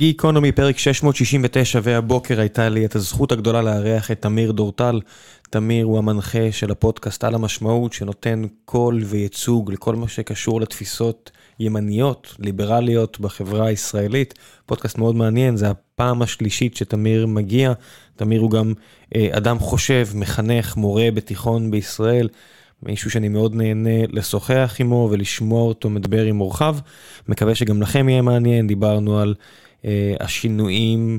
גיקונומי, פרק 669, והבוקר הייתה לי את הזכות הגדולה לארח את תמיר דורטל. תמיר הוא המנחה של הפודקאסט על המשמעות, שנותן קול וייצוג לכל מה שקשור לתפיסות ימניות, ליברליות בחברה הישראלית. פודקאסט מאוד מעניין, זה הפעם השלישית שתמיר מגיע. תמיר הוא גם אה, אדם חושב, מחנך, מורה בתיכון בישראל. מישהו שאני מאוד נהנה לשוחח עמו ולשמוע אותו מדבר עם אורחיו. מקווה שגם לכם יהיה מעניין, דיברנו על השינויים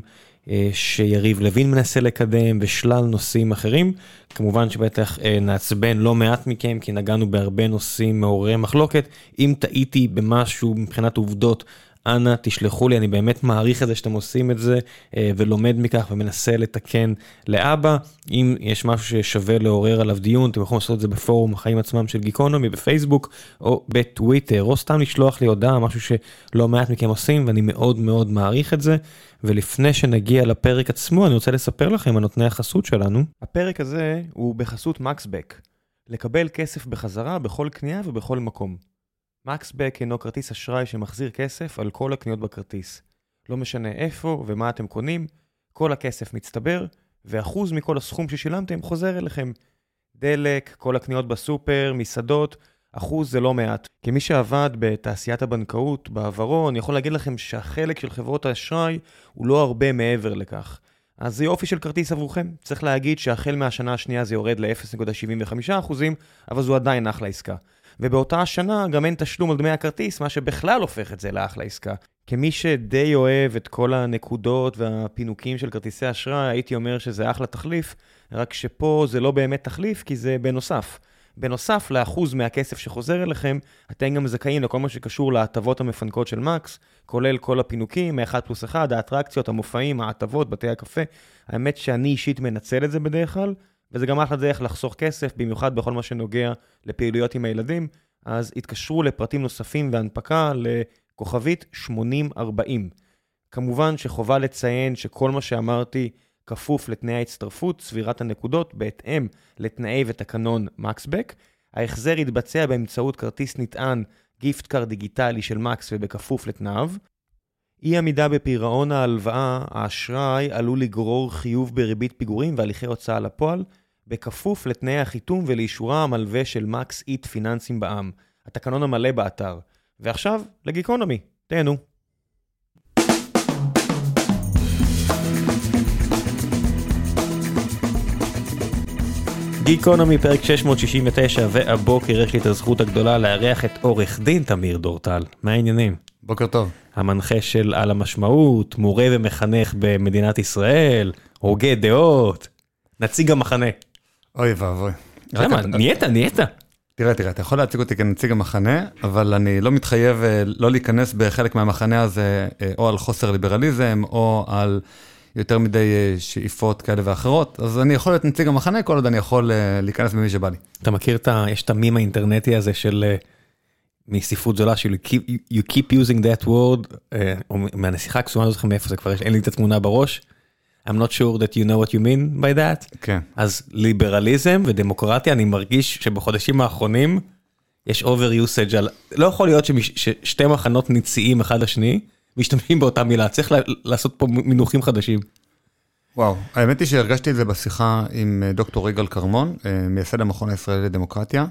אה, שיריב לוין מנסה לקדם ושלל נושאים אחרים. כמובן שבטח אה, נעצבן לא מעט מכם כי נגענו בהרבה נושאים מעוררי מחלוקת. אם טעיתי במשהו מבחינת עובדות אנא תשלחו לי, אני באמת מעריך את זה שאתם עושים את זה אה, ולומד מכך ומנסה לתקן לאבא. אם יש משהו ששווה לעורר עליו דיון, אתם יכולים לעשות את זה בפורום החיים עצמם של גיקונומי, בפייסבוק או בטוויטר, או סתם לשלוח לי הודעה, משהו שלא מעט מכם עושים ואני מאוד מאוד מעריך את זה. ולפני שנגיע לפרק עצמו, אני רוצה לספר לכם על נותני החסות שלנו. הפרק הזה הוא בחסות מקסבק. לקבל כסף בחזרה בכל קנייה ובכל מקום. מקסבק אינו כרטיס אשראי שמחזיר כסף על כל הקניות בכרטיס. לא משנה איפה ומה אתם קונים, כל הכסף מצטבר, ואחוז מכל הסכום ששילמתם חוזר אליכם. דלק, כל הקניות בסופר, מסעדות, אחוז זה לא מעט. כמי שעבד בתעשיית הבנקאות בעברו, אני יכול להגיד לכם שהחלק של חברות האשראי הוא לא הרבה מעבר לכך. אז זה יופי של כרטיס עבורכם. צריך להגיד שהחל מהשנה השנייה זה יורד ל-0.75%, אבל זו עדיין אחלה עסקה. ובאותה השנה גם אין תשלום על דמי הכרטיס, מה שבכלל הופך את זה לאחלה עסקה. כמי שדי אוהב את כל הנקודות והפינוקים של כרטיסי אשראי, הייתי אומר שזה אחלה תחליף, רק שפה זה לא באמת תחליף, כי זה בנוסף. בנוסף לאחוז מהכסף שחוזר אליכם, אתם גם זכאים לכל מה שקשור להטבות המפנקות של מקס, כולל כל הפינוקים, מ-1 פלוס 1, האטרקציות, המופעים, ההטבות, בתי הקפה. האמת שאני אישית מנצל את זה בדרך כלל, וזה גם אחלה דרך לחסוך כסף, במיוחד בכל מה שנוגע לפעילויות עם הילדים, אז התקשרו לפרטים נוספים והנפקה לכוכבית 8040. כמובן שחובה לציין שכל מה שאמרתי כפוף לתנאי ההצטרפות, צבירת הנקודות, בהתאם לתנאי ותקנון מקסבק. ההחזר יתבצע באמצעות כרטיס נטען gift card דיגיטלי של מקס ובכפוף לתנאיו. אי עמידה בפירעון ההלוואה, האשראי עלול לגרור חיוב בריבית פיגורים והליכי הוצאה לפועל, בכפוף לתנאי החיתום ולאישור המלווה של מקס איט פיננסים בע"מ, התקנון המלא באתר. ועכשיו, לגיקונומי, תהנו. גיקונומי פרק 669 והבוקר יש לי את הזכות הגדולה לארח את עורך דין תמיר דורטל. מה העניינים? בוקר טוב. המנחה של על המשמעות, מורה ומחנך במדינת ישראל, הוגה דעות, נציג המחנה. אוי ואבוי. למה? נהיית, נהיית. תראה, תראה, אתה יכול להציג אותי כנציג המחנה, אבל אני לא מתחייב אה, לא להיכנס בחלק מהמחנה הזה, אה, או על חוסר ליברליזם, או על יותר מדי אה, שאיפות כאלה ואחרות, אז אני יכול להיות נציג המחנה כל עוד אני יכול להיכנס במי שבא לי. אתה מכיר את ה... יש את המים האינטרנטי הזה של... מספרות זולה של you keep using that word, או מהנסיכה הקסומה, אני לא זוכר מאיפה זה כבר, אין לי את התמונה בראש. I'm not sure that you know what you mean by that. כן. אז ליברליזם ודמוקרטיה, אני מרגיש שבחודשים האחרונים יש over usage על... לא יכול להיות שמש, ששתי מחנות ניציים אחד לשני משתמשים באותה מילה, צריך לעשות פה מינוחים חדשים. וואו, האמת היא שהרגשתי את זה בשיחה עם אה, דוקטור יגאל כרמון, אה, מייסד המכון הישראלי לדמוקרטיה,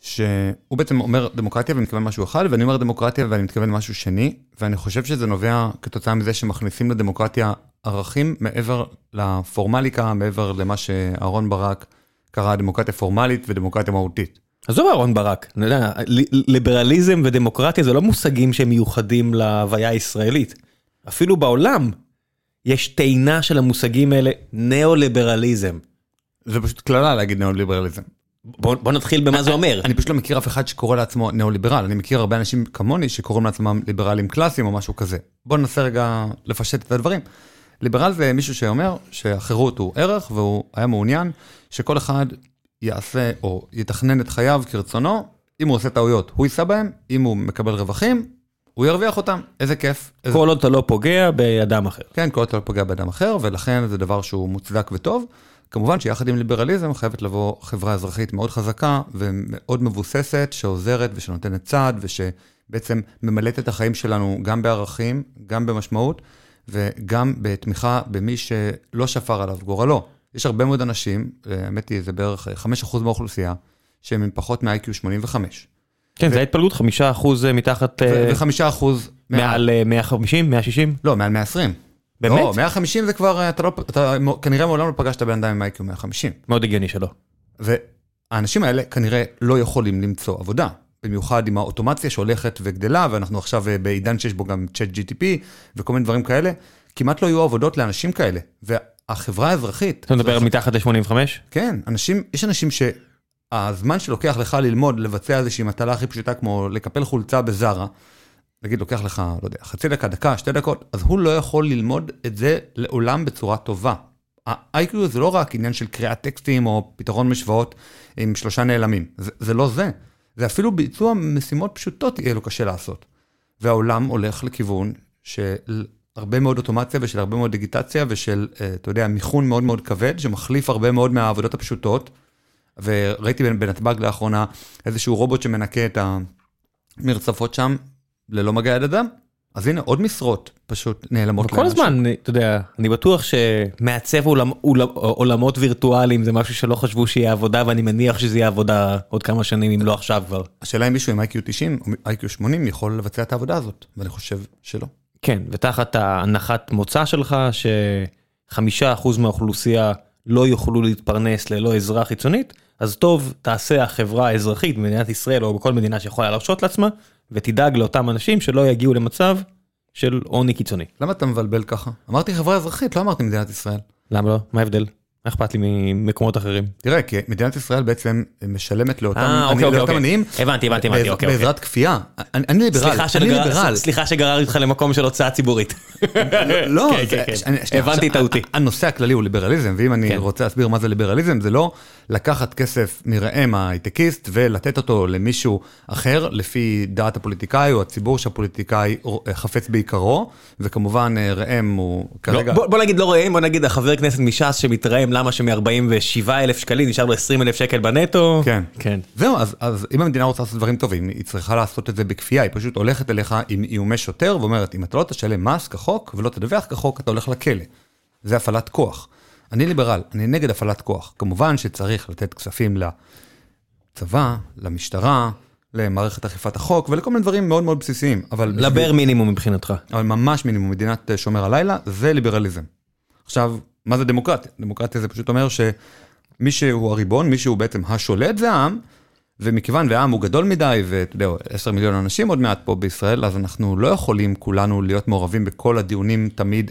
שהוא בעצם אומר דמוקרטיה ואני מתכוון משהו אחד, ואני אומר דמוקרטיה ואני מתכוון משהו שני, ואני חושב שזה נובע כתוצאה מזה שמכניסים לדמוקרטיה ערכים מעבר לפורמליקה, מעבר למה שאהרון ברק קרא דמוקרטיה פורמלית ודמוקרטיה מהותית. עזוב אהרון ברק, אני יודע, ליברליזם ודמוקרטיה זה לא מושגים שהם מיוחדים להוויה הישראלית. אפילו בעולם יש טעינה של המושגים האלה, ניאו-ליברליזם. זה פשוט קללה להגיד ניאו-ליברליזם. בוא, בוא נתחיל במה זה אומר. אני פשוט לא מכיר אף אחד שקורא לעצמו ניאו-ליברל, אני מכיר הרבה אנשים כמוני שקוראים לעצמם ליברלים קלאסיים או משהו כזה. בוא ננסה רגע לפשט את הדברים. ליברל זה מישהו שאומר שהחירות הוא ערך והוא היה מעוניין שכל אחד יעשה או יתכנן את חייו כרצונו, אם הוא עושה טעויות הוא יישא בהם, אם הוא מקבל רווחים, הוא ירוויח אותם, איזה כיף. איזה... כל עוד אתה לא פוגע באדם אחר. כן, כל עוד אתה לא פוגע באדם אחר, ולכן זה דבר שהוא מוצדק וטוב. כמובן שיחד עם ליברליזם חייבת לבוא חברה אזרחית מאוד חזקה ומאוד מבוססת, שעוזרת ושנותנת צעד ושבעצם ממלאת את החיים שלנו גם בערכים, גם במשמעות. וגם בתמיכה במי שלא שפר עליו גורלו. יש הרבה מאוד אנשים, האמת היא, זה בערך 5% מהאוכלוסייה, שהם עם פחות מ-IQ 85. כן, זה ההתפלגות, חמישה אחוז מתחת... וחמישה אחוז... מעל 150, 160? לא, מעל 120. באמת? לא, 150 זה כבר, אתה, לא, אתה כנראה מעולם לא פגשת בן אדם עם IQ 150. מאוד הגיוני שלא. והאנשים האלה כנראה לא יכולים למצוא עבודה. במיוחד עם האוטומציה שהולכת וגדלה, ואנחנו עכשיו בעידן שיש בו גם צ'אט GTP וכל מיני דברים כאלה, כמעט לא יהיו עבודות לאנשים כאלה. והחברה האזרחית... אתה מדבר מתחת ל-85? כן, אנשים, יש אנשים שהזמן שלוקח לך ללמוד, לבצע איזושהי מטלה הכי פשוטה כמו לקפל חולצה בזארה, נגיד לוקח לך, לא יודע, חצי דקה, דקה, שתי דקות, אז הוא לא יכול ללמוד את זה לעולם בצורה טובה. ה-IQ זה לא רק עניין של קריאת טקסטים או פתרון משוואות עם שלושה נעלמים, זה, זה לא זה. זה אפילו ביצוע משימות פשוטות יהיה לו קשה לעשות. והעולם הולך לכיוון של הרבה מאוד אוטומציה ושל הרבה מאוד דיגיטציה ושל, אה, אתה יודע, מיכון מאוד מאוד כבד, שמחליף הרבה מאוד מהעבודות הפשוטות. וראיתי בנתב"ג לאחרונה איזשהו רובוט שמנקה את המרצפות שם, ללא מגע יד אדם. אז הנה עוד משרות פשוט נעלמות כל הזמן, אתה יודע, אני בטוח שמעצב עולמ, עולמ, עולמות וירטואליים זה משהו שלא חשבו שיהיה עבודה ואני מניח שזה יהיה עבודה עוד כמה שנים אם לא עכשיו כבר. השאלה אם מישהו עם איי-קיו 90 או איי-קיו 80 יכול לבצע את העבודה הזאת ואני חושב שלא. כן ותחת ההנחת מוצא שלך שחמישה אחוז מהאוכלוסייה לא יוכלו להתפרנס ללא עזרה חיצונית אז טוב תעשה החברה האזרחית במדינת ישראל או בכל מדינה שיכולה להרשות לעצמה ותדאג לאותם אנשים שלא יגיעו למצב של עוני קיצוני. למה אתה מבלבל ככה? אמרתי חברה אזרחית, לא אמרתי מדינת ישראל. למה לא? מה ההבדל? מה אכפת לי ממקומות אחרים? תראה, כי מדינת ישראל בעצם משלמת לאותם אה, אוקיי, אוקיי, עניים, הבנתי, הבנתי, הבנתי, אוקיי, בעזרת כפייה. אני ליברל, אני ליברל. סליחה שגררתי אותך למקום של הוצאה ציבורית. לא, כן, כן, הבנתי את אותי. הנושא הכללי הוא ליברליזם, ואם אני רוצה להסביר מה זה ליברליזם, זה לא לקחת כסף מראם ההייטקיסט ולתת אותו למישהו אחר, לפי דעת הפוליטיקאי או הציבור שהפוליטיקאי חפץ בעיקרו, וכמובן ראם הוא כרגע... בוא נגיד לא ראם, בוא נגיד החבר כנסת מש"ס שמתרעם למה שמ-47 אלף שקלים נשאר לו 20 אלף שקל בנטו. כן. כן. זהו, אז, אז אם המדינה רוצה לעשות דברים טובים, היא צריכה לעשות את זה בכפייה, היא פשוט הולכת אליך עם איומי שוטר ואומרת, אם אתה לא תשלם מס כחוק ולא תדווח כחוק, אתה הולך לכלא. זה הפעלת כוח. אני ליברל, אני נגד הפעלת כוח. כמובן שצריך לתת כספים לצבא, למשטרה, למערכת אכיפת החוק ולכל מיני דברים מאוד מאוד בסיסיים, אבל... לבר מינימום מבחינתך. אבל ממש מינימום, מדינת שומר הלילה, זה ליברליזם. עכשיו, מה זה דמוקרטיה? דמוקרטיה זה פשוט אומר שמי שהוא הריבון, מי שהוא בעצם השולט זה העם, ומכיוון והעם הוא גדול מדי, ואתה יודע, 10 מיליון אנשים עוד מעט פה בישראל, אז אנחנו לא יכולים כולנו להיות מעורבים בכל הדיונים תמיד,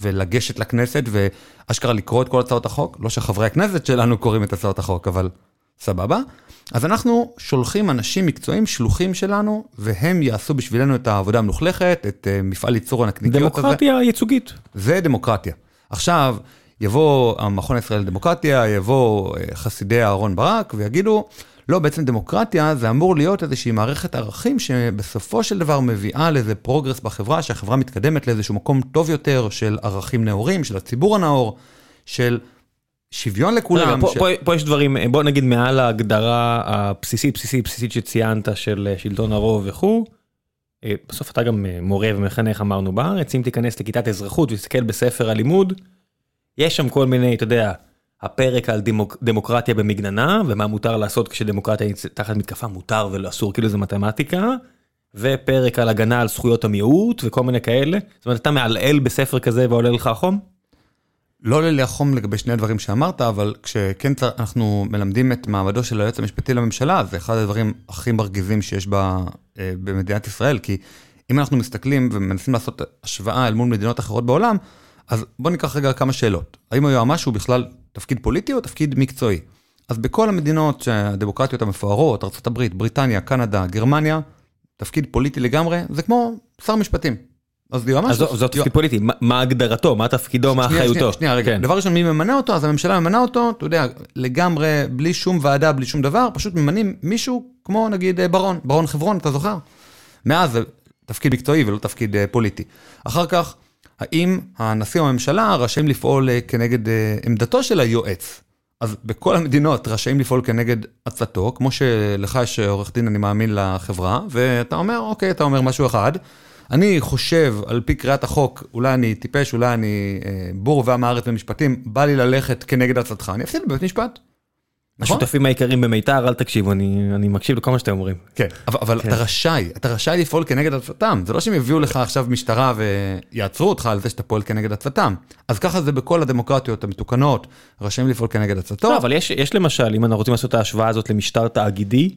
ולגשת לכנסת, ואשכרה לקרוא את כל הצעות החוק, לא שחברי הכנסת שלנו קוראים את הצעות החוק, אבל סבבה. אז אנחנו שולחים אנשים מקצועיים, שלוחים שלנו, והם יעשו בשבילנו את העבודה המלוכלכת, את מפעל ייצור הנקניקיות הזה. דמוקרטיה ייצוגית. זה דמוקרטיה. עכשיו, יבוא המכון הישראלי לדמוקרטיה, יבוא חסידי אהרון ברק ויגידו, לא, בעצם דמוקרטיה זה אמור להיות איזושהי מערכת ערכים שבסופו של דבר מביאה לאיזה progress בחברה, שהחברה מתקדמת לאיזשהו מקום טוב יותר של ערכים נאורים, של הציבור הנאור, של שוויון לכולם. רגע, פה, ש... פה, פה יש דברים, בוא נגיד מעל ההגדרה הבסיסית, בסיסית, בסיסית שציינת של שלטון הרוב וכו', בסוף אתה גם מורה ומחנך אמרנו בארץ, אם תיכנס לכיתת אזרחות ותסתכל בספר הלימוד, יש שם כל מיני, אתה יודע, הפרק על דמוק, דמוקרטיה במגננה, ומה מותר לעשות כשדמוקרטיה תחת מתקפה מותר ואסור, כאילו זה מתמטיקה, ופרק על הגנה על זכויות המיעוט וכל מיני כאלה. זאת אומרת, אתה מעלעל בספר כזה ועולה לך החום? לא עולה לי החום לגבי שני הדברים שאמרת, אבל כשכן אנחנו מלמדים את מעמדו של היועץ המשפטי לממשלה, זה אחד הדברים הכי מרגיזים שיש בה, במדינת ישראל, כי אם אנחנו מסתכלים ומנסים לעשות השוואה אל מול מדינות אחרות בעולם, אז בואו ניקח רגע כמה שאלות. האם היועמ"ש הוא בכלל תפקיד פוליטי או תפקיד מקצועי? אז בכל המדינות הדמוקרטיות המפוארות, ארה"ב, בריטניה, קנדה, גרמניה, תפקיד פוליטי לגמרי, זה כמו שר משפטים. אז יועמ"ש... אז זה תפקיד פוליטי, מה הגדרתו, מה תפקידו, מה אחריותו? שנייה, רגע, דבר ראשון, מי ממנה אותו? אז הממשלה ממנה אותו, אתה יודע, לגמרי, בלי שום ועדה, בלי שום דבר, פשוט ממנים מישהו כמו נגיד ברון, ברון חברון, אתה זוכר? מאז זה תפקיד מקצועי ולא תפקיד פוליטי. אחר כך, האם הנשיא או הממשלה רשאים לפעול כנגד עמדתו של היועץ? אז בכל המדינות רשאים לפעול כנגד עצתו, כמו שלך יש עורך דין, אני מאמין, לחברה, ואתה אומר, אוקיי, אתה אומר משהו אחד, אני חושב, על פי קריאת החוק, אולי אני טיפש, אולי אני אה, בור ועם הארץ במשפטים, בא לי ללכת כנגד עצתך, אני אפסיד בבית משפט. נכון? השותפים העיקריים במיתר, אל תקשיבו, אני אני מקשיב לכל מה שאתם אומרים. כן, אבל, אבל כן. אתה רשאי, אתה רשאי לפעול כנגד עצתם, זה לא שהם יביאו לך עכשיו משטרה ויעצרו אותך על זה שאתה פועל כנגד עצתם. אז ככה זה בכל הדמוקרטיות המתוקנות, רשאים לפעול כנגד עצתו. לא, אבל יש, יש למשל, אם אנחנו רוצים לעשות את ההשוואה הזאת למשטר תאגידי,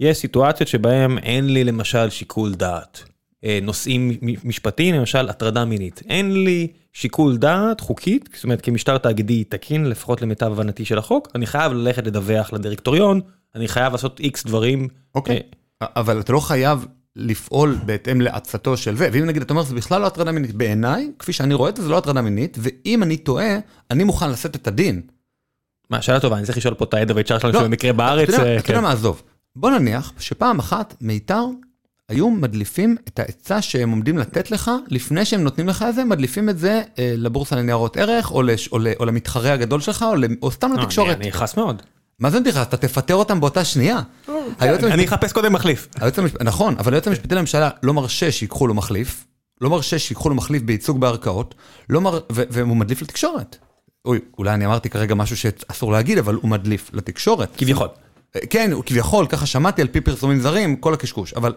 יש סיטואציות שבהם אין לי למשל שיקול דעת. אה, נושאים משפטיים, למשל הטרדה מינית. אין לי שיקול דעת חוקית, זאת אומרת כמשטר תאגידי תקין, לפחות למיטב הבנתי של החוק, אני חייב ללכת לדווח לדירקטוריון, אני חייב לעשות איקס דברים. אוקיי, אה, אבל אתה לא חייב לפעול בהתאם לעצתו של זה, ואם נגיד אתה אומר זה בכלל לא הטרדה מינית, בעיניי, כפי שאני רואה את זה, זה לא הטרדה מינית, ואם אני טועה, אני מוכן לשאת את הדין. מה, שאלה טובה, אני צריך לשאול פה את העדה והצ'אר שלנו לא, שבמקרה בארץ. אתה יודע, אה, כן. מה, עזוב. בוא נניח שפעם אחת מיתר היו מדליפים את העצה שהם עומדים לתת לך, לפני שהם נותנים לך את זה, מדליפים את זה אה, לבורסה לניירות ערך, או, לש, או, או למתחרה הגדול שלך, או, ל, או סתם לא, לתקשורת. אני אכעס מאוד. מה זה נתיחה? אתה תפטר אותם באותה שנייה. היועץ אני אחפש קודם מחליף. נכון, אבל היועץ המשפטי לממשלה לא מרשה שיקחו לו מחליף, לא מרשה שיקחו לו מחליף בייצוג בערכאות, לא מר... ו- והוא מדליף לתקשורת. אוי, אולי אני אמרתי כרגע משהו שאסור להגיד, אבל הוא מדליף לתקשורת. כביכול. כן, הוא כביכול, ככה שמעתי על פי פרסומים זרים, כל הקשקוש, אבל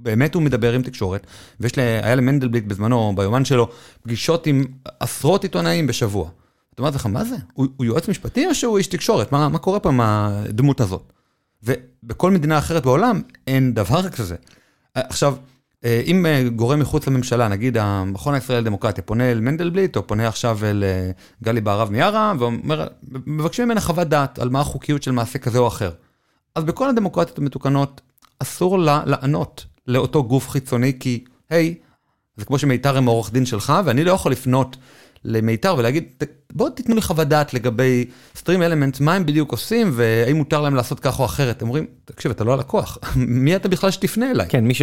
באמת הוא מדבר עם תקשורת, ויש לי, היה למנדלבליט בזמנו, ביומן שלו, פגישות עם עשרות עיתונאים בשבוע. אתה אומר לך, מה זה? הוא, הוא יועץ משפטי או שהוא איש תקשורת? מה, מה קורה פה עם הדמות הזאת? ובכל מדינה אחרת בעולם אין דבר כזה. עכשיו, אה, אם אה, גורם מחוץ לממשלה, נגיד המכון הישראלי לדמוקרטיה, פונה אל מנדלבליט, או פונה עכשיו אל אה, גלי בהרב מיארה, ואומר, מבקשים ממנה חוות דעת על מה החוקיות של מעשה כזה או אחר. אז בכל הדמוקרטיות המתוקנות, אסור לה לענות לאותו גוף חיצוני, כי, היי, זה כמו שמיתר הם העורך דין שלך, ואני לא יכול לפנות למיתר ולהגיד, "ת- בואו תיתנו לי חוות דעת לגבי סטרים אלמנט, מה הם בדיוק עושים, והאם מותר להם לעשות כך או אחרת. הם אומרים, תקשיב, אתה לא הלקוח, מי אתה בכלל שתפנה אליי? כן, מי ש...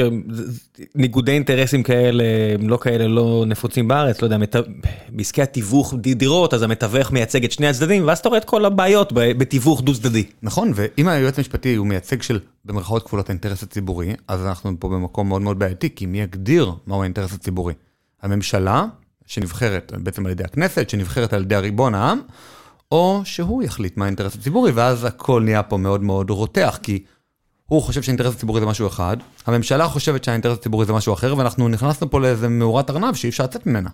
ניגודי אינטרסים כאלה, לא כאלה לא נפוצים בארץ, לא יודע, מת... בעסקי התיווך דירות, אז המתווך מייצג את שני הצדדים, ואז אתה רואה את כל הבעיות בתיווך דו צדדי. נכון, ואם היועץ המשפטי הוא מייצג של, במרכאות כפולות, האינטרס הציבורי, אז אנחנו פה במקום מאוד מאוד בעייתי, כי מי יגדיר מהו האינטרס הציבורי? הממשלה, שנבחרת בעצם על ידי הכנסת, שנבחרת על ידי הריבון העם, או שהוא יחליט מה האינטרס הציבורי, ואז הכל נהיה פה מאוד מאוד רותח, כי הוא חושב שהאינטרס הציבורי זה משהו אחד, הממשלה חושבת שהאינטרס הציבורי זה משהו אחר, ואנחנו נכנסנו פה לאיזה מאורת ארנב שאי אפשר לצאת ממנה.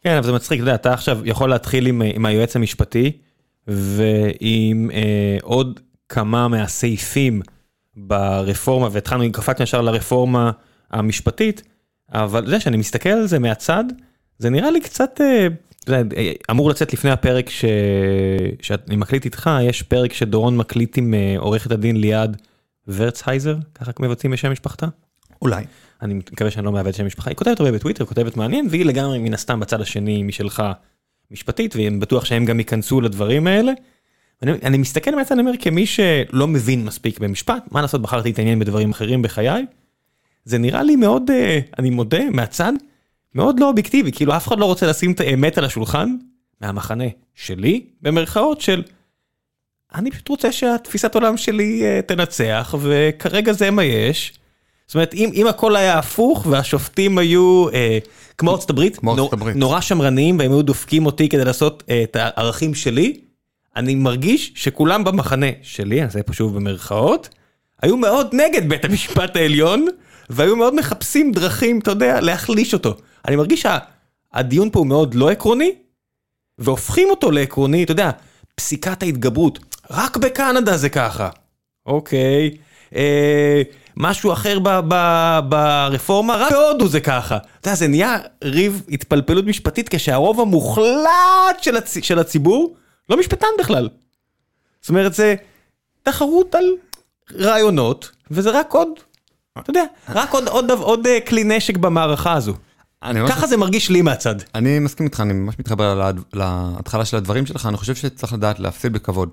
כן, אבל זה מצחיק, אתה יודע, אתה עכשיו יכול להתחיל עם, עם היועץ המשפטי, ועם אה, עוד כמה מהסעיפים ברפורמה, והתחלנו, קפצנו ישר לרפורמה המשפטית, אבל זה שאני מסתכל על זה מהצד, זה נראה לי קצת, אה, אתה יודע, אה, אמור לצאת לפני הפרק ש... שאני מקליט איתך, יש פרק שדורון מקליט עם אה, עורכת הדין ליעד ורצהייזר, ככה מבצעים בשם משפחתה? אולי. אני מקווה שאני לא מעוות שם משפחה, היא כותבת הרבה בטוויטר, כותבת מעניין, והיא לגמרי מן הסתם בצד השני משלך משפטית, ואני בטוח שהם גם ייכנסו לדברים האלה. אני, אני מסתכל מהצד, אני אומר, כמי שלא מבין מספיק במשפט, מה לעשות, בחרתי להתעניין בדברים אחרים בחיי, זה נראה לי מאוד, אה, אני מודה, מהצד, מאוד לא אובייקטיבי, כאילו אף אחד לא רוצה לשים את האמת על השולחן, מהמחנה שלי, במרכאות של, אני פשוט רוצה שהתפיסת עולם שלי אה, תנצח, וכרגע זה מה יש. זאת אומרת, אם, אם הכל היה הפוך והשופטים היו אה, כמו ארצות הברית, כמו נור, הברית. נורא שמרניים והם היו דופקים אותי כדי לעשות אה, את הערכים שלי, אני מרגיש שכולם במחנה שלי, אני עושה פה שוב במרכאות, היו מאוד נגד בית המשפט העליון, והיו מאוד מחפשים דרכים, אתה יודע, להחליש אותו. אני מרגיש שהדיון פה הוא מאוד לא עקרוני, והופכים אותו לעקרוני, אתה יודע, פסיקת ההתגברות, רק בקנדה זה ככה. אוקיי, אה, משהו אחר ב, ב, ברפורמה, רק בהודו זה ככה. אתה יודע, זה נהיה ריב התפלפלות משפטית כשהרוב המוחלט של, הצ, של הציבור לא משפטן בכלל. זאת אומרת, זה תחרות על רעיונות, וזה רק עוד, אתה יודע, רק עוד, עוד, עוד, עוד אה, כלי נשק במערכה הזו. ככה זה מרגיש לי מהצד. אני מסכים איתך, אני ממש מתחבר להתחלה של הדברים שלך, אני חושב שצריך לדעת להפסיד בכבוד.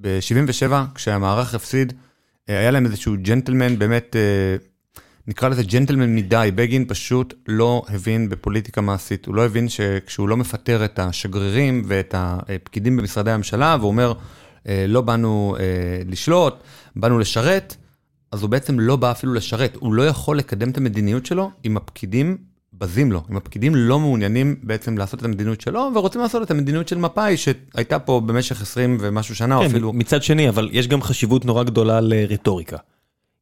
ב-77, כשהמערך הפסיד, אה, היה להם איזשהו ג'נטלמן, באמת, אה, נקרא לזה ג'נטלמן מדי, בגין פשוט לא הבין בפוליטיקה מעשית, הוא לא הבין שכשהוא לא מפטר את השגרירים ואת הפקידים במשרדי הממשלה, והוא אומר, לא באנו לשלוט, באנו לשרת, אז הוא בעצם לא בא אפילו לשרת, הוא לא יכול לקדם את המדיניות שלו אם הפקידים בזים לו, אם הפקידים לא מעוניינים בעצם לעשות את המדיניות שלו ורוצים לעשות את המדיניות של מפא"י שהייתה פה במשך 20 ומשהו שנה כן, אפילו. מצד שני, אבל יש גם חשיבות נורא גדולה לרטוריקה.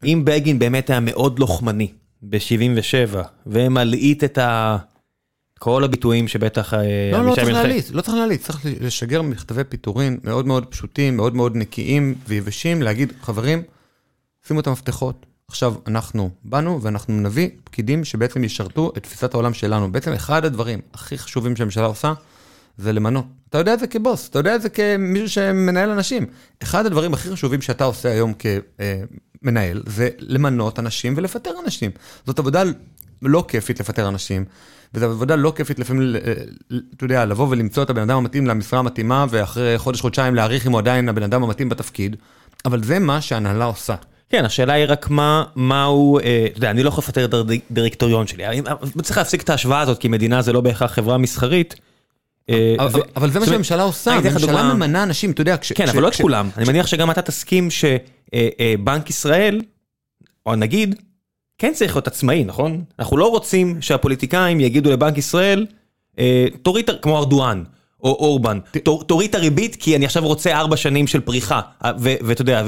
אם בגין באמת היה מאוד לוחמני ב-77, ומלעיט את ה... כל הביטויים שבטח... אה, לא, לא צריך להליץ, לא צריך להמליץ, צריך לשגר מכתבי פיטורין מאוד מאוד פשוטים, מאוד מאוד נקיים ויבשים, להגיד, חברים, שימו את המפתחות, עכשיו אנחנו באנו ואנחנו נביא פקידים שבעצם ישרתו את תפיסת העולם שלנו. בעצם אחד הדברים הכי חשובים שהממשלה עושה, זה למנות. אתה יודע את זה כבוס, אתה יודע את זה כמישהו שמנהל אנשים. אחד הדברים הכי חשובים שאתה עושה היום כמנהל, זה למנות אנשים ולפטר אנשים. זאת עבודה לא כיפית לפטר אנשים, וזו עבודה לא כיפית לפעמים, ל- אתה יודע, לבוא ולמצוא את הבן אדם המתאים למשרה המתאימה, ואחרי חודש-חודשיים להעריך אם הוא עדיין הבן אדם המתאים בתפקיד, אבל זה מה שההנהלה עושה. כן, השאלה היא רק מה, מה הוא, אה, אתה יודע, אני לא יכול לפטר את הדירקטוריון שלי. צריך להפסיק את ההשוואה הזאת, כי מדינה זה לא בהכרח חברה מסחרית. אה, אבל, זה מה שהממשלה עושה, הממשלה ממנה אנשים, אתה יודע. כן, אבל לא את כולם. אני מניח שגם אתה תסכים שבנק ישראל, או הנגיד, כן צריך להיות עצמאי, נכון? אנחנו לא רוצים שהפוליטיקאים יגידו לבנק ישראל, אה, תוריד, כמו ארדואן. או אורבן, תור- תוריד את הריבית כי אני עכשיו רוצה ארבע שנים של פריחה. אה, ואתה יודע,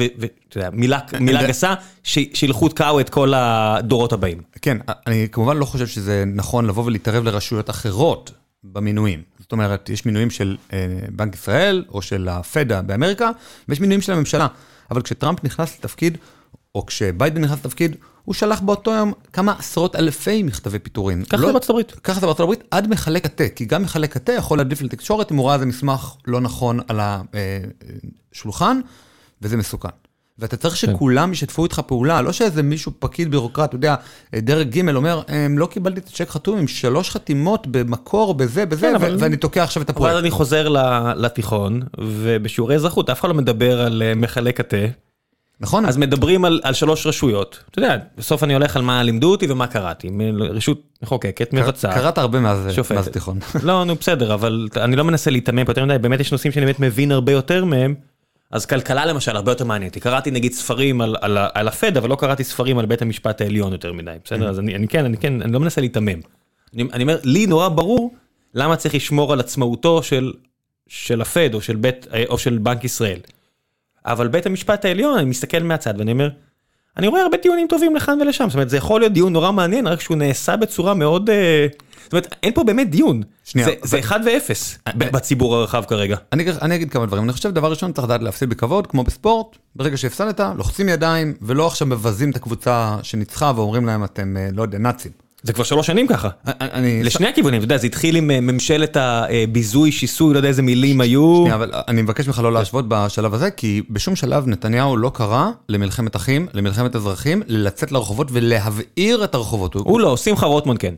מילה מילה זה- גסה, שילכו תקעו את כל הדורות הבאים. כן, אני כמובן לא חושב שזה נכון לבוא ולהתערב לרשויות אחרות במינויים. זאת אומרת, יש מינויים של אה, בנק ישראל או של הפדה באמריקה, ויש מינויים של הממשלה. אבל כשטראמפ נכנס לתפקיד, או כשביידן נכנס לתפקיד, הוא שלח באותו יום כמה עשרות אלפי מכתבי פיטורין. ככה לא- זה בארצות הברית. ככה זה בארצות הברית, עד מחלק התה, כי גם מחלק התה יכול להדליף לתקשורת אם הוא ראה איזה מסמך לא נכון על השולחן, וזה מסוכן. ואתה צריך שכולם ישתפו איתך פעולה, לא שאיזה מישהו פקיד בירוקרט, אתה יודע, דרג ג' אומר, "אמ, לא קיבלתי את הצ'ק חתום עם שלוש חתימות במקור, בזה, בזה, כן, ו- אבל- ואני תוקע עכשיו את כל הפרויקט. אני חוזר ל- לתיכון, ובשיעורי אזרחות אף אחד לא מדבר על אה, מחלק התה. נכון? אז מדברים על, על שלוש רשויות. אתה יודע, בסוף אני הולך על מה לימדו אותי ומה קראתי. רשות מחוקקת, מבצעת. קראת הרבה מאז שופטת. מאז התיכון. לא, נו בסדר, אבל אני לא מנסה להיתמם פה יותר מדי, באמת יש נושאים שאני באמת מבין הרבה יותר מהם. אז כלכלה למשל הרבה יותר מעניין אותי. קראתי נגיד ספרים על, על, על הפד, אבל לא קראתי ספרים על בית המשפט העליון יותר מדי, בסדר? אז אני, אני כן, אני כן, אני לא מנסה להיתמם. אני, אני אומר, לי נורא ברור למה צריך לשמור על עצמאותו של, של הפד או של, בית, או של בנק ישראל. אבל בית המשפט העליון, אני מסתכל מהצד ואני אומר, אני רואה הרבה טיעונים טובים לכאן ולשם, זאת אומרת זה יכול להיות דיון נורא מעניין, רק שהוא נעשה בצורה מאוד, אה, זאת אומרת אין פה באמת דיון, שנייה, זה, ו- זה אחד ואפס ב- בציבור הרחב כרגע. אני, אני אגיד כמה דברים, אני חושב דבר ראשון צריך לדעת להפסיד בכבוד, כמו בספורט, ברגע שהפסדת, לוחצים ידיים, ולא עכשיו מבזים את הקבוצה שניצחה ואומרים להם אתם, אה, לא יודע, נאצים. זה כבר שלוש שנים ככה, אני, לשני הכיוונים, אתה יודע, זה התחיל עם אה, ממשלת הביזוי, שיסוי, לא יודע איזה מילים היו, שנייה, אבל אני מבקש ממך לא להשוות בשלב הזה, כי בשום שלב נתניהו לא קרא למלחמת אחים, למלחמת אזרחים, לצאת לרחובות ולהבעיר את הרחובות. הוא לא, שמחה רוטמן כן,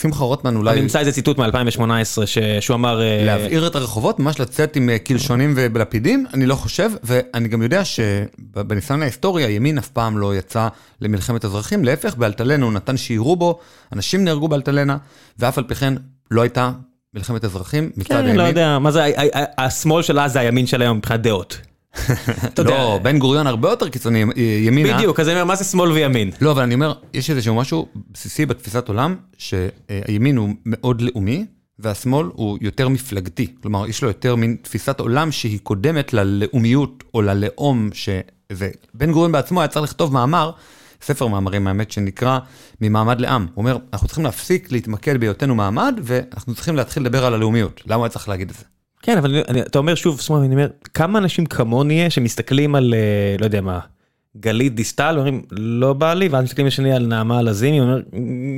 שמחה רוטמן אני אולי נמצא איזה ציטוט מ-2018 שהוא אמר, אה, להבעיר את הרחובות, ממש לצאת עם אה, קלשונים ובלפידים, אני לא חושב, ואני גם יודע שבניסיון ההיסטורי הימין אף פעם לא יצא למלחמת אזרחים, להפך, באלטלנה הוא נתן שיירו בו, אנשים נהרגו באלטלנה, ואף על פי כן לא הייתה מלחמת אזרחים מצד כן, הימין. לא יודע, מה זה, השמאל של אז זה הימין של היום מבחינת דעות. לא, בן גוריון הרבה יותר קיצוני ימינה. בדיוק, אז אני אומר, מה זה שמאל וימין? לא, אבל אני אומר, יש איזשהו משהו בסיסי בתפיסת עולם, שהימין הוא מאוד לאומי, והשמאל הוא יותר מפלגתי. כלומר, יש לו יותר מין תפיסת עולם שהיא קודמת ללאומיות או ללאום, שזה... בן גוריון בעצמו היה צריך לכתוב מאמר, ספר מאמרים, האמת, שנקרא ממעמד לעם. הוא אומר, אנחנו צריכים להפסיק להתמקד בהיותנו מעמד, ואנחנו צריכים להתחיל לדבר על הלאומיות. למה הוא היה צריך להגיד את זה? כן, אבל אני- אני- אתה אומר שוב, שמאל, אני אומר, כמה אנשים כמוני יש שמסתכלים על, אה, לא יודע מה, גלית דיסטל, אומרים, לא בא לי, ואז מסתכלים לשני על נעמה לזימי, אומר,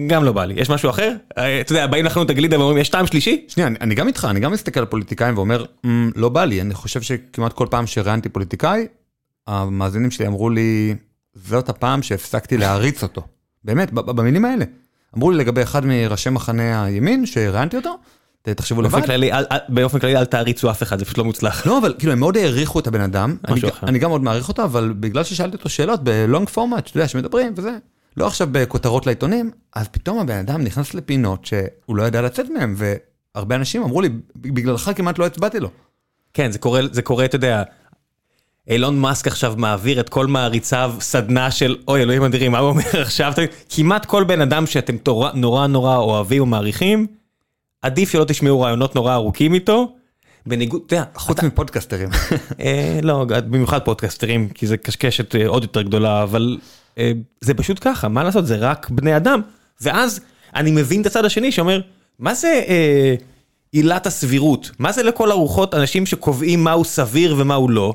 גם לא בא לי, יש משהו אחר? אה, אתה יודע, באים לחנות הגלידה ואומרים, יש טעם שלישי? שנייה, אני, אני גם איתך, אני גם מסתכל על פוליטיקאים ואומר, "מ, לא בא לי, אני חושב שכמעט כל פעם שראיינתי פוליטיקאי, המאזינים שלי אמרו לי, זאת הפעם שהפסקתי להעריץ אותו. באמת, במילים האלה. אמרו לי לגבי אחד מראשי מחנה הימין, שראיינתי אותו, תחשבו לבד. באופן כללי, אל- תעריצו אף אחד, זה פשוט לא מוצלח. לא, אבל כאילו הם מאוד העריכו את הבן אדם, אני, גם מאוד מעריך אותו, אבל בגלל ששאלתי אותו שאלות בלונג פורמט, שאתה יודע, שמדברים וזה, לא עכשיו בכותרות לעיתונים, אז פתאום הבן אדם נכנס לפינות שהוא לא ידע לצאת מהם, והרבה אנשים אמרו לי, בגללך כמעט לא הצבעתי לו. כן, זה קורה, זה קורה, אתה יודע, אילון מאסק עכשיו מעביר את כל מעריציו סדנה של אוי אלוהים אדירים, מה הוא אומר עכשיו? כמעט כל בן אדם שאתם נורא נורא אוהבים ומעריכים, עדיף שלא תשמעו רעיונות נורא ארוכים איתו. בניגוד, אתה יודע, חוץ מפודקסטרים. אה, לא, במיוחד פודקאסטרים, כי זה קשקשת אה, עוד יותר גדולה, אבל אה, זה פשוט ככה, מה לעשות, זה רק בני אדם. ואז אני מבין את הצד השני שאומר, מה זה עילת הסבירות? מה זה לכל הרוחות אנשים שקובעים מהו סביר ומהו לא?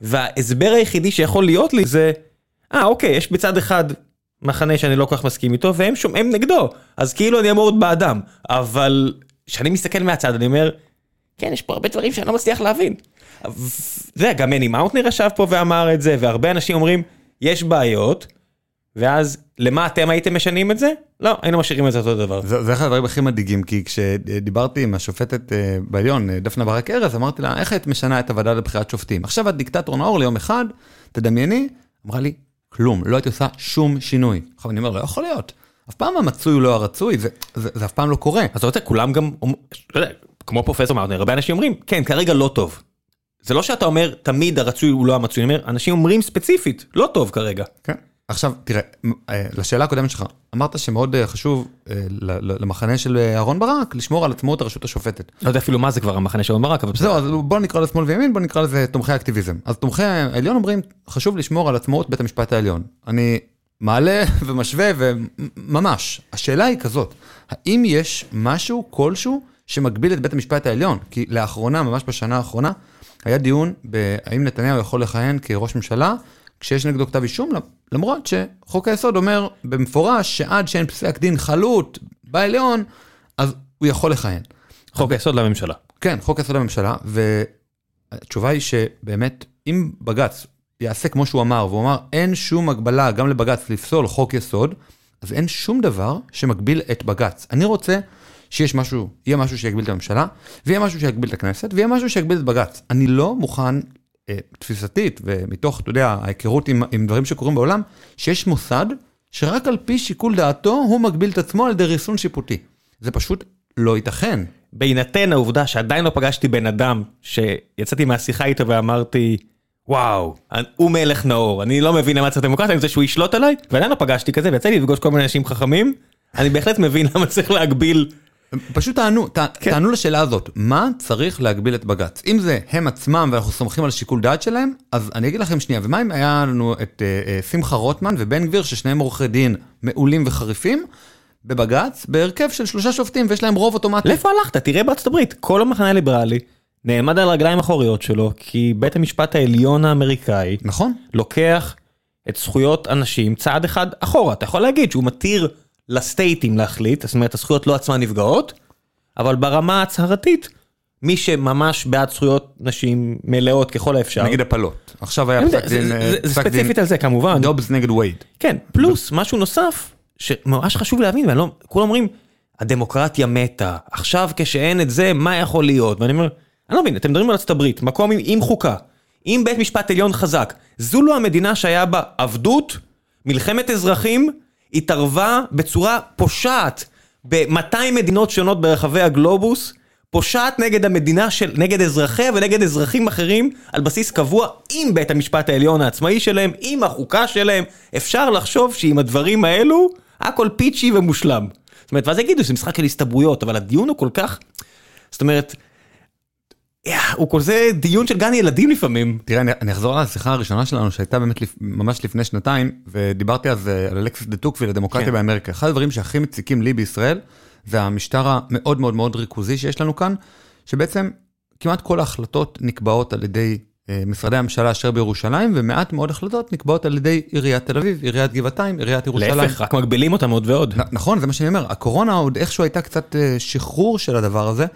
וההסבר היחידי שיכול להיות לי זה, אה אוקיי, יש בצד אחד מחנה שאני לא כל כך מסכים איתו, והם שומע, הם נגדו, אז כאילו אני אמור להיות בעדם. אבל כשאני מסתכל מהצד אני אומר, כן, יש פה הרבה דברים שאני לא מצליח להבין. זה, גם מני מאונטנר ישב פה ואמר את זה, והרבה אנשים אומרים, יש בעיות, ואז למה אתם הייתם משנים את זה? לא, היינו משאירים את זה אותו דבר. זה זה אחד הדברים הכי מדאיגים, כי כשדיברתי עם השופטת אה, בעליון, אה, דפנה ברק ארז, אמרתי לה, איך היית משנה את הוועדה לבחירת שופטים? עכשיו את דיקטטור נאור ליום אחד, תדמייני, אמרה לי, כלום, לא הייתי עושה שום שינוי. עכשיו אני אומר, לא יכול להיות. אף פעם המצוי הוא לא הרצוי, זה, זה, זה אף פעם לא קורה. אז אתה רוצה, כולם גם, לא יודע, כמו פרופסור מאונטנר, הרבה אנשים אומרים, כן, כרגע לא טוב. זה לא שאתה אומר, תמיד הרצוי הוא לא המצוי, אני אומר, אנשים אומרים ספציפית, לא טוב כרגע. כן. עכשיו, תראה, אה, לשאלה הקודמת שלך, אמרת שמאוד אה, חשוב אה, למחנה של אה, אהרן ברק לשמור על עצמאות הרשות השופטת. לא יודע אפילו מה זה כבר המחנה של אהרן ברק, אבל זהו, אז בוא נקרא לשמאל וימין, בוא נקרא לזה תומכי אקטיביזם. אז תומכי העליון אומרים, חשוב לשמור על עצמאות בית המשפט העליון. אני מעלה ומשווה וממש. השאלה היא כזאת, האם יש משהו כלשהו שמגביל את בית המשפט העליון? כי לאחרונה, ממש בשנה האחרונה, היה דיון בהאם נתניהו יכול לכהן כראש ממשלה כשיש נגדו כתב אישום, למרות שחוק היסוד אומר במפורש שעד שאין פסק דין חלוט בעליון, אז הוא יכול לכהן. חוק היסוד לממשלה. כן, חוק יסוד הממשלה, והתשובה היא שבאמת, אם בג"ץ יעשה כמו שהוא אמר, והוא אמר אין שום הגבלה גם לבג"ץ לפסול חוק יסוד, אז אין שום דבר שמגביל את בג"ץ. אני רוצה שיש משהו, יהיה משהו שיגביל את הממשלה, ויהיה משהו שיגביל את הכנסת, ויהיה משהו שיגביל את בג"ץ. אני לא מוכן, תפיסתית, ומתוך, אתה יודע, ההיכרות עם, עם דברים שקורים בעולם, שיש מוסד שרק על פי שיקול דעתו הוא מגביל את עצמו על ידי ריסון שיפוטי. זה פשוט לא ייתכן. בהינתן העובדה שעדיין לא פגשתי בן אדם שיצאתי מהשיחה איתו ואמרתי וואו הוא מלך נאור אני לא מבין למה צריך דמוקרטיה אני רוצה שהוא ישלוט עליי ועדיין לא פגשתי כזה ויצא לי לפגוש כל מיני אנשים חכמים אני בהחלט מבין למה צריך להגביל פשוט תענו, ת, כן. תענו לשאלה הזאת, מה צריך להגביל את בג"ץ? אם זה הם עצמם ואנחנו סומכים על שיקול דעת שלהם, אז אני אגיד לכם שנייה, ומה אם היה לנו את uh, uh, שמחה רוטמן ובן גביר, ששניהם עורכי דין מעולים וחריפים, בבג"ץ, בהרכב של שלושה שופטים ויש להם רוב אוטומטי. לאיפה הלכת? תראה בארצות הברית, כל המחנה הליברלי נעמד על הרגליים האחוריות שלו, כי בית המשפט העליון האמריקאי נכון. לוקח את זכויות אנשים צעד אחד אחורה. אתה יכול להגיד שהוא מתיר לסטייטים להחליט, זאת אומרת הזכויות לא עצמן נפגעות, אבל ברמה ההצהרתית, מי שממש בעד זכויות נשים מלאות ככל האפשר. נגיד הפלות. עכשיו היה יודע, פסק זה- דין, זה- אה, ספציפית על זה כמובן. דובס נגד וייד. כן, פלוס משהו נוסף, שממש חשוב להבין, ואני לא, כולם אומרים, הדמוקרטיה מתה, עכשיו כשאין את זה, מה יכול להיות? ואני אומר, אני לא מבין, אתם מדברים על ארצות הברית, מקום עם, עם חוקה, עם בית משפט עליון חזק, זו לא המדינה שהיה בה עבדות, מלחמת אזרחים, התערבה בצורה פושעת ב-200 מדינות שונות ברחבי הגלובוס, פושעת נגד המדינה של, נגד אזרחיה ונגד אזרחים אחרים על בסיס קבוע עם בית המשפט העליון העצמאי שלהם, עם החוקה שלהם, אפשר לחשוב שעם הדברים האלו, הכל פיצ'י ומושלם. זאת אומרת, ואז יגידו שזה משחק של הסתברויות, אבל הדיון הוא כל כך, זאת אומרת, הוא כזה דיון של גן ילדים לפעמים. תראה, אני, אחזור על השיחה הראשונה שלנו שהייתה באמת ממש לפני שנתיים, ודיברתי אז על אלכסיס דה טוקוויל לדמוקרטיה כן. באמריקה. אחד הדברים שהכי מציקים לי בישראל, זה המשטר המאוד מאוד מאוד ריכוזי שיש לנו כאן, שבעצם כמעט כל ההחלטות נקבעות על ידי אה, משרדי הממשלה אשר בירושלים, ומעט מאוד החלטות נקבעות על ידי עיריית תל אביב, עיריית גבעתיים, עיריית ירושלים. להפך, רק מגבילים אותם עוד ועוד. נ- נכון, זה מה שאני אומר, הקורונה עוד איכשהו הייתה קצת אה, שחרור של הדבר הזה,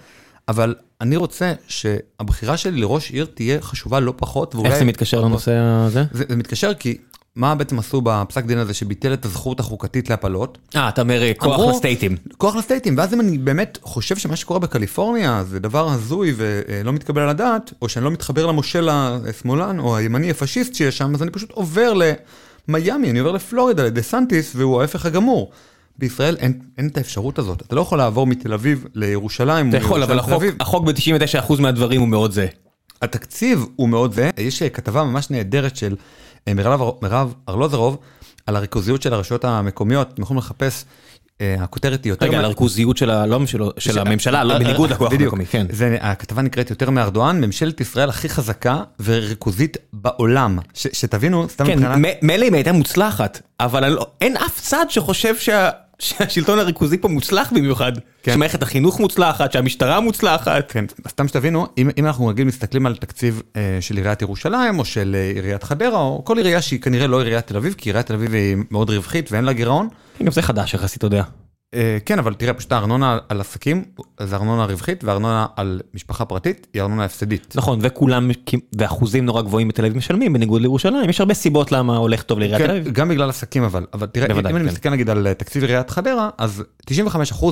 אבל אני רוצה שהבחירה שלי לראש עיר תהיה חשובה לא פחות, ואולי... איך זה מתקשר לנושא הזה? זה, זה מתקשר כי מה בעצם עשו בפסק דין הזה שביטל את הזכות החוקתית להפלות? אה, אתה אומר אה, כוח אמרו- לסטייטים. כוח לסטייטים, ואז אם אני באמת חושב שמה שקורה בקליפורניה זה דבר הזוי ולא מתקבל על הדעת, או שאני לא מתחבר למושל השמאלן או הימני הפשיסט שיש שם, אז אני פשוט עובר למיאמי, אני עובר לפלורידה, לדה סנטיס, והוא ההפך הגמור. בישראל אין, אין את האפשרות הזאת, אתה לא יכול לעבור מתל אביב לירושלים. אתה יכול, אבל החוק-. החוק ב-99% מהדברים הוא מאוד זה. התקציב הוא מאוד זה, יש כתבה ממש נהדרת של מירב ארלוזרוב על הריכוזיות של הרשויות המקומיות, אתם יכולים לחפש. הכותרת היא יותר... רגע, על הריכוזיות של הממשלה, לא בניגוד לכוח המקומי, כן. הכתבה נקראת יותר מארדואן, ממשלת ישראל הכי חזקה וריכוזית בעולם. שתבינו, סתם מבחינת... כן, מילא אם הייתה מוצלחת, אבל אין אף צד שחושב שהשלטון הריכוזי פה מוצלח במיוחד. כן. שמערכת החינוך מוצלחת, שהמשטרה מוצלחת. כן, סתם שתבינו, אם אנחנו רגיל מסתכלים על תקציב של עיריית ירושלים, או של עיריית חדרה, או כל עירייה שהיא כנראה לא עיריית תל אביב, כי עיריית תל אביב היא מאוד רווחית ואין לה גירעון. גם זה חדש יחסית, אתה יודע. כן, אבל תראה, פשוט הארנונה על עסקים זה ארנונה רווחית, והארנונה על משפחה פרטית היא ארנונה הפסדית. נכון, וכולם, ואחוזים נורא גבוהים בתל אביב משלמים, בניגוד לירושלים, יש הרבה סיבות למה הולך טוב לעיריית תל אביב. גם בגלל עסקים אבל, אבל תראה, אם אני מסתכל נגיד על תקציב עיריית חדרה, אז 95%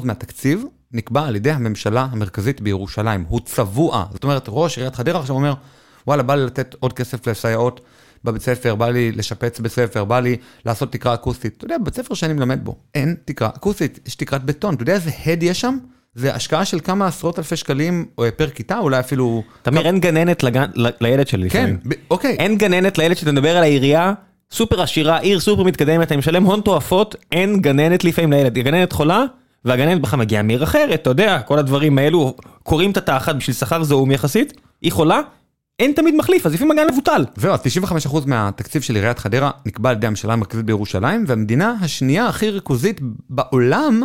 מהתקציב נקבע על ידי הממשלה המרכזית בירושלים, הוא צבוע, זאת אומרת, ראש עיריית חדרה עכשיו אומר, וואלה, בא לי לתת עוד כסף לסייעות. בבית ספר, בא לי לשפץ בית ספר, בא לי לעשות תקרה אקוסטית. אתה יודע, בית ספר שאני מלמד בו, אין תקרה אקוסטית, יש תקרת בטון. אתה יודע איזה הד יש שם? זה השקעה של כמה עשרות אלפי שקלים פר כיתה, אולי אפילו... תמיר, אין גננת לילד שלי לפעמים. כן, אוקיי. אין גננת לילד שאתה מדבר על העירייה, סופר עשירה, עיר סופר מתקדמת, אני משלם הון תועפות, אין גננת לפעמים לילד. הגננת חולה, והגננת בכלל מגיעה מעיר אחרת, אתה יודע, כל הדברים האלו, קוראים את התחת בשביל שכר זעום יחסית, היא חולה, אין תמיד מחליף, אז לפעמים הגן מבוטל. זהו, אז 95% מהתקציב של עיריית חדרה נקבע על ידי הממשלה המרכזית בירושלים, והמדינה השנייה הכי ריכוזית בעולם,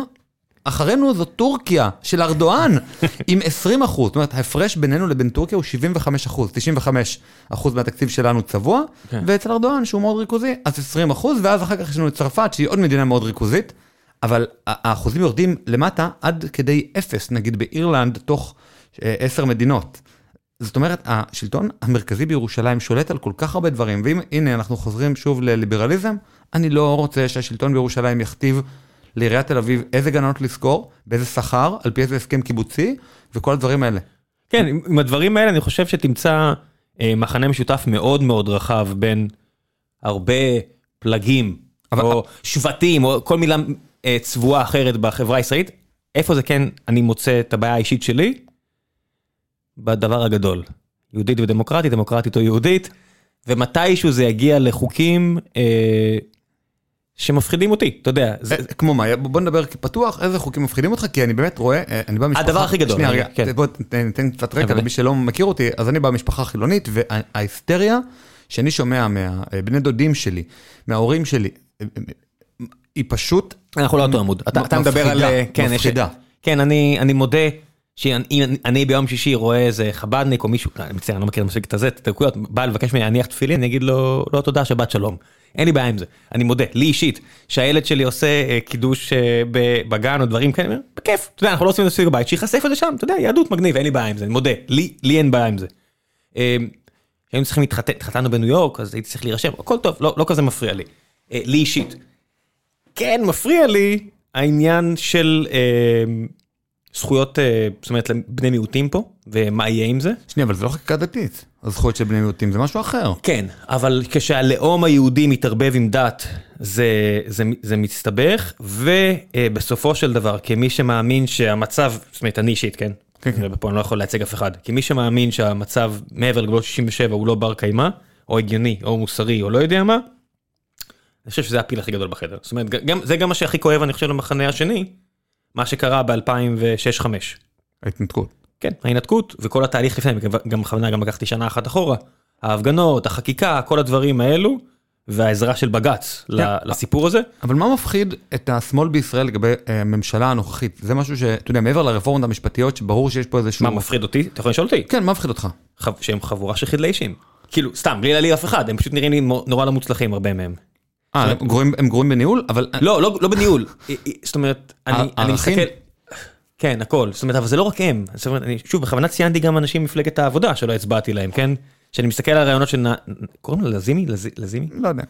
אחרינו זו טורקיה של ארדואן, עם 20 אחוז. זאת אומרת, ההפרש בינינו לבין טורקיה הוא 75 אחוז. 95 אחוז מהתקציב שלנו צבוע, כן. ואצל ארדואן, שהוא מאוד ריכוזי, אז 20 אחוז, ואז אחר כך יש לנו את צרפת, שהיא עוד מדינה מאוד ריכוזית, אבל האחוזים יורדים למטה עד כדי אפס, נגיד באירלנד, תוך 10 מדינות. זאת אומרת, השלטון המרכזי בירושלים שולט על כל כך הרבה דברים, והנה אנחנו חוזרים שוב לליברליזם, אני לא רוצה שהשלטון בירושלים יכתיב לעיריית תל אביב איזה גננות לשכור, באיזה שכר, על פי איזה הסכם קיבוצי, וכל הדברים האלה. כן, עם הדברים האלה אני חושב שתמצא אה, מחנה משותף מאוד מאוד רחב בין הרבה פלגים, אבל... או שבטים, או כל מילה אה, צבועה אחרת בחברה הישראלית. איפה זה כן, אני מוצא את הבעיה האישית שלי? בדבר הגדול. יהודית ודמוקרטית, דמוקרטית או יהודית, ומתישהו זה יגיע לחוקים אה, שמפחידים אותי, אתה יודע. זה... כמו מה, בוא נדבר פתוח, איזה חוקים מפחידים אותך, כי אני באמת רואה, אה, אני בא משפחה... הדבר הכי גדול. שנייה, רגע, כן. בוא ניתן קצת רקע למי שלא מכיר אותי, אז אני בא משפחה חילונית, וההיסטריה שאני שומע מהבני דודים שלי, מההורים שלי, היא פשוט... אנחנו לא אותו עמוד. אתה מדבר על... כן, מפחידה. כן, אני מודה. שאם אני ביום שישי רואה איזה חבדניק או מישהו, אני מצטער, אני לא מכיר את הזה, את הדקויות, בא לבקש ממני להניח תפילין, אני אגיד לו, לא תודה, שבת שלום. אין לי בעיה עם זה, אני מודה, לי אישית, שהילד שלי עושה אה, קידוש אה, בגן או דברים כאלה, בכיף, אתה יודע, אנחנו לא עושים את זה בבית, שיחשף את זה שם, אתה יודע, יהדות מגניב, אין לי בעיה עם זה, אני מודה, לי אין בעיה עם זה. אה, היינו צריכים להתחתן, התחתנו בניו יורק, אז הייתי צריך להירשם, הכל טוב, לא, לא כזה מפריע לי. לי אישית. כן, מפריע לי העניין של... זכויות, אה, זאת אומרת, לבני מיעוטים פה, ומה יהיה עם זה. שנייה, אבל זה לא חקיקה דתית. הזכויות של בני מיעוטים זה משהו אחר. כן, אבל כשהלאום היהודי מתערבב עם דת, זה, זה, זה מסתבך, ובסופו של דבר, כמי שמאמין שהמצב, זאת אומרת, אני אישית, כן? כן, כן. ופה אני לא יכול לייצג אף אחד. כמי שמאמין שהמצב מעבר לגבולות 67 הוא לא בר קיימא, או הגיוני, או מוסרי, או לא יודע מה, אני חושב שזה הפיל הכי גדול בחדר. זאת אומרת, גם, זה גם מה שהכי כואב, אני חושב, למחנה השני, מה שקרה ב-2006-2005. ההתנתקות. כן, ההתנתקות וכל התהליך לפני, גם בכוונה גם לקחתי שנה אחת אחורה, ההפגנות, החקיקה, כל הדברים האלו, והעזרה של בג"ץ כן. לסיפור הזה. אבל מה מפחיד את השמאל בישראל לגבי אה, הממשלה הנוכחית? זה משהו שאתה יודע, מעבר לרפורמות המשפטיות, שברור שיש פה איזשהו... מה מפחיד אותי? אתה יכול לשאול אותי. כן, מה מפחיד אותך? שהם חבורה של חדלי אישים. כאילו, סתם, בלי להעליב אף אחד, הם פשוט נראים לי נורא לא מוצלחים, הרבה מהם. אה, הם גרועים בניהול? אבל... לא, לא, לא בניהול. זאת אומרת, אני מסתכל... כן, הכל. זאת אומרת, אבל זה לא רק הם. זאת אומרת, אני שוב, בכוונה ציינתי גם אנשים ממפלגת העבודה שלא הצבעתי להם, כן? שאני מסתכל על הרעיונות של... קוראים לה לזימי? לזימי? לא יודע.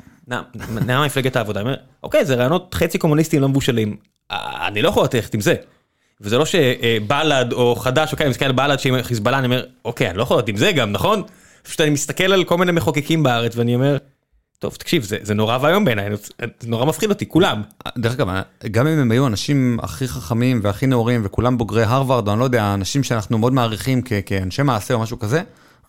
נעמה מפלגת העבודה. אני אומר, אוקיי, זה רעיונות חצי קומוניסטיים לא מבושלים. אני לא יכול ללכת עם זה. וזה לא שבל"ד או חד"ש, אוקיי, אני מסתכל על בל"ד שעם חיזבאללה, אני אומר, אוקיי, אני לא יכול ללכת עם זה גם, נכון? פשוט אני מסתכל על כל מיני מחוקקים בארץ ואני אומר, טוב תקשיב זה זה נורא ואיום בעיניי זה נורא מפחיד אותי כולם. דרך אגב גם אם הם היו אנשים הכי חכמים והכי נאורים וכולם בוגרי הרווארד או אני לא יודע אנשים שאנחנו מאוד מעריכים כאנשי מעשה או משהו כזה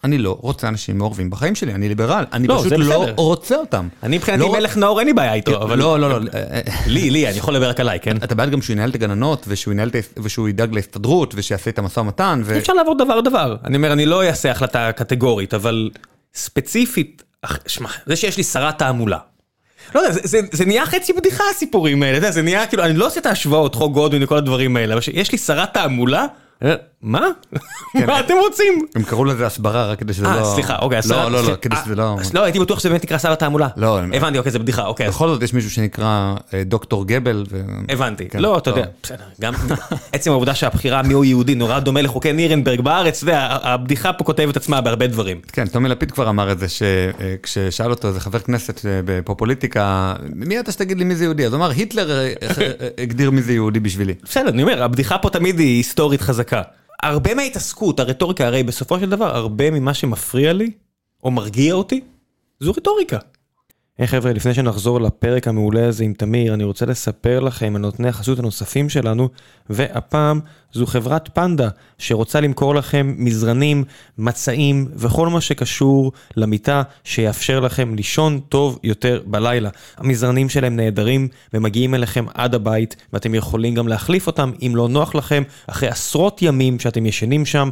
אני לא רוצה אנשים מעורבים בחיים שלי, אני ליברל, אני לא, פשוט לא בסדר. רוצה אותם. אני מבחינתי לא- מלך נאור אין לי בעיה איתו, אבל לא, לא, לא, אה, לי, לי, אני יכול לדבר רק עליי, כן? אתה בעד גם שהוא ינהל את הגננות, ושהוא ינהל ושהוא ידאג להסתדרות, ושיעשה את המשא ומתן, ו... אפשר לעבור דבר דבר. אני אומר, אני לא אעשה החלטה קטגורית, אבל ספציפית, שמע, זה שיש לי שרת תעמולה. לא יודע, זה, זה, זה נהיה חצי בדיחה הסיפורים האלה, אתה זה נהיה כאילו, אני לא עושה את ההשוואות, חוק גודווין וכל הדברים האלה, אבל שיש לי שרת תעמולה, מה? מה אתם רוצים? הם קראו לזה הסברה רק כדי שזה לא... אה, סליחה, אוקיי, לא, לא, לא, סליחה, כדי אה, שזה לא... אז לא, הייתי בטוח שזה באמת נקרא שר התעמולה. לא, הבנתי, אוקיי, זה בדיחה, אוקיי, בכל זאת יש מישהו שנקרא אה, דוקטור גבל. הבנתי. כן, לא, אתה יודע. בסדר, גם עצם העובדה שהבחירה מיהו יהודי נורא דומה לחוקי נירנברג בארץ, אתה יודע, הבדיחה פה כותבת עצמה בהרבה דברים. כן, טומי לפיד כבר אמר את זה, שכששאל אותו איזה חבר כנסת אה, בפופוליטיקה, מי אתה שתגיד לי מי זה יהודי? אז הוא אמר, היטלר אה, אה, הגדיר מי זה יהודי בשבילי. בסדר, אני אומר, הבדיחה פה תמיד היא היסטורית חזקה. הרבה מההתעסקות, הרטוריקה, הרי בסופו של דבר, הרבה ממה שמפריע לי, או מרגיע אותי, זו רטוריקה. היי חבר'ה, לפני שנחזור לפרק המעולה הזה עם תמיר, אני רוצה לספר לכם על נותני החסות הנוספים שלנו, והפעם זו חברת פנדה, שרוצה למכור לכם מזרנים, מצעים וכל מה שקשור למיטה, שיאפשר לכם לישון טוב יותר בלילה. המזרנים שלהם נהדרים ומגיעים אליכם עד הבית, ואתם יכולים גם להחליף אותם אם לא נוח לכם, אחרי עשרות ימים שאתם ישנים שם.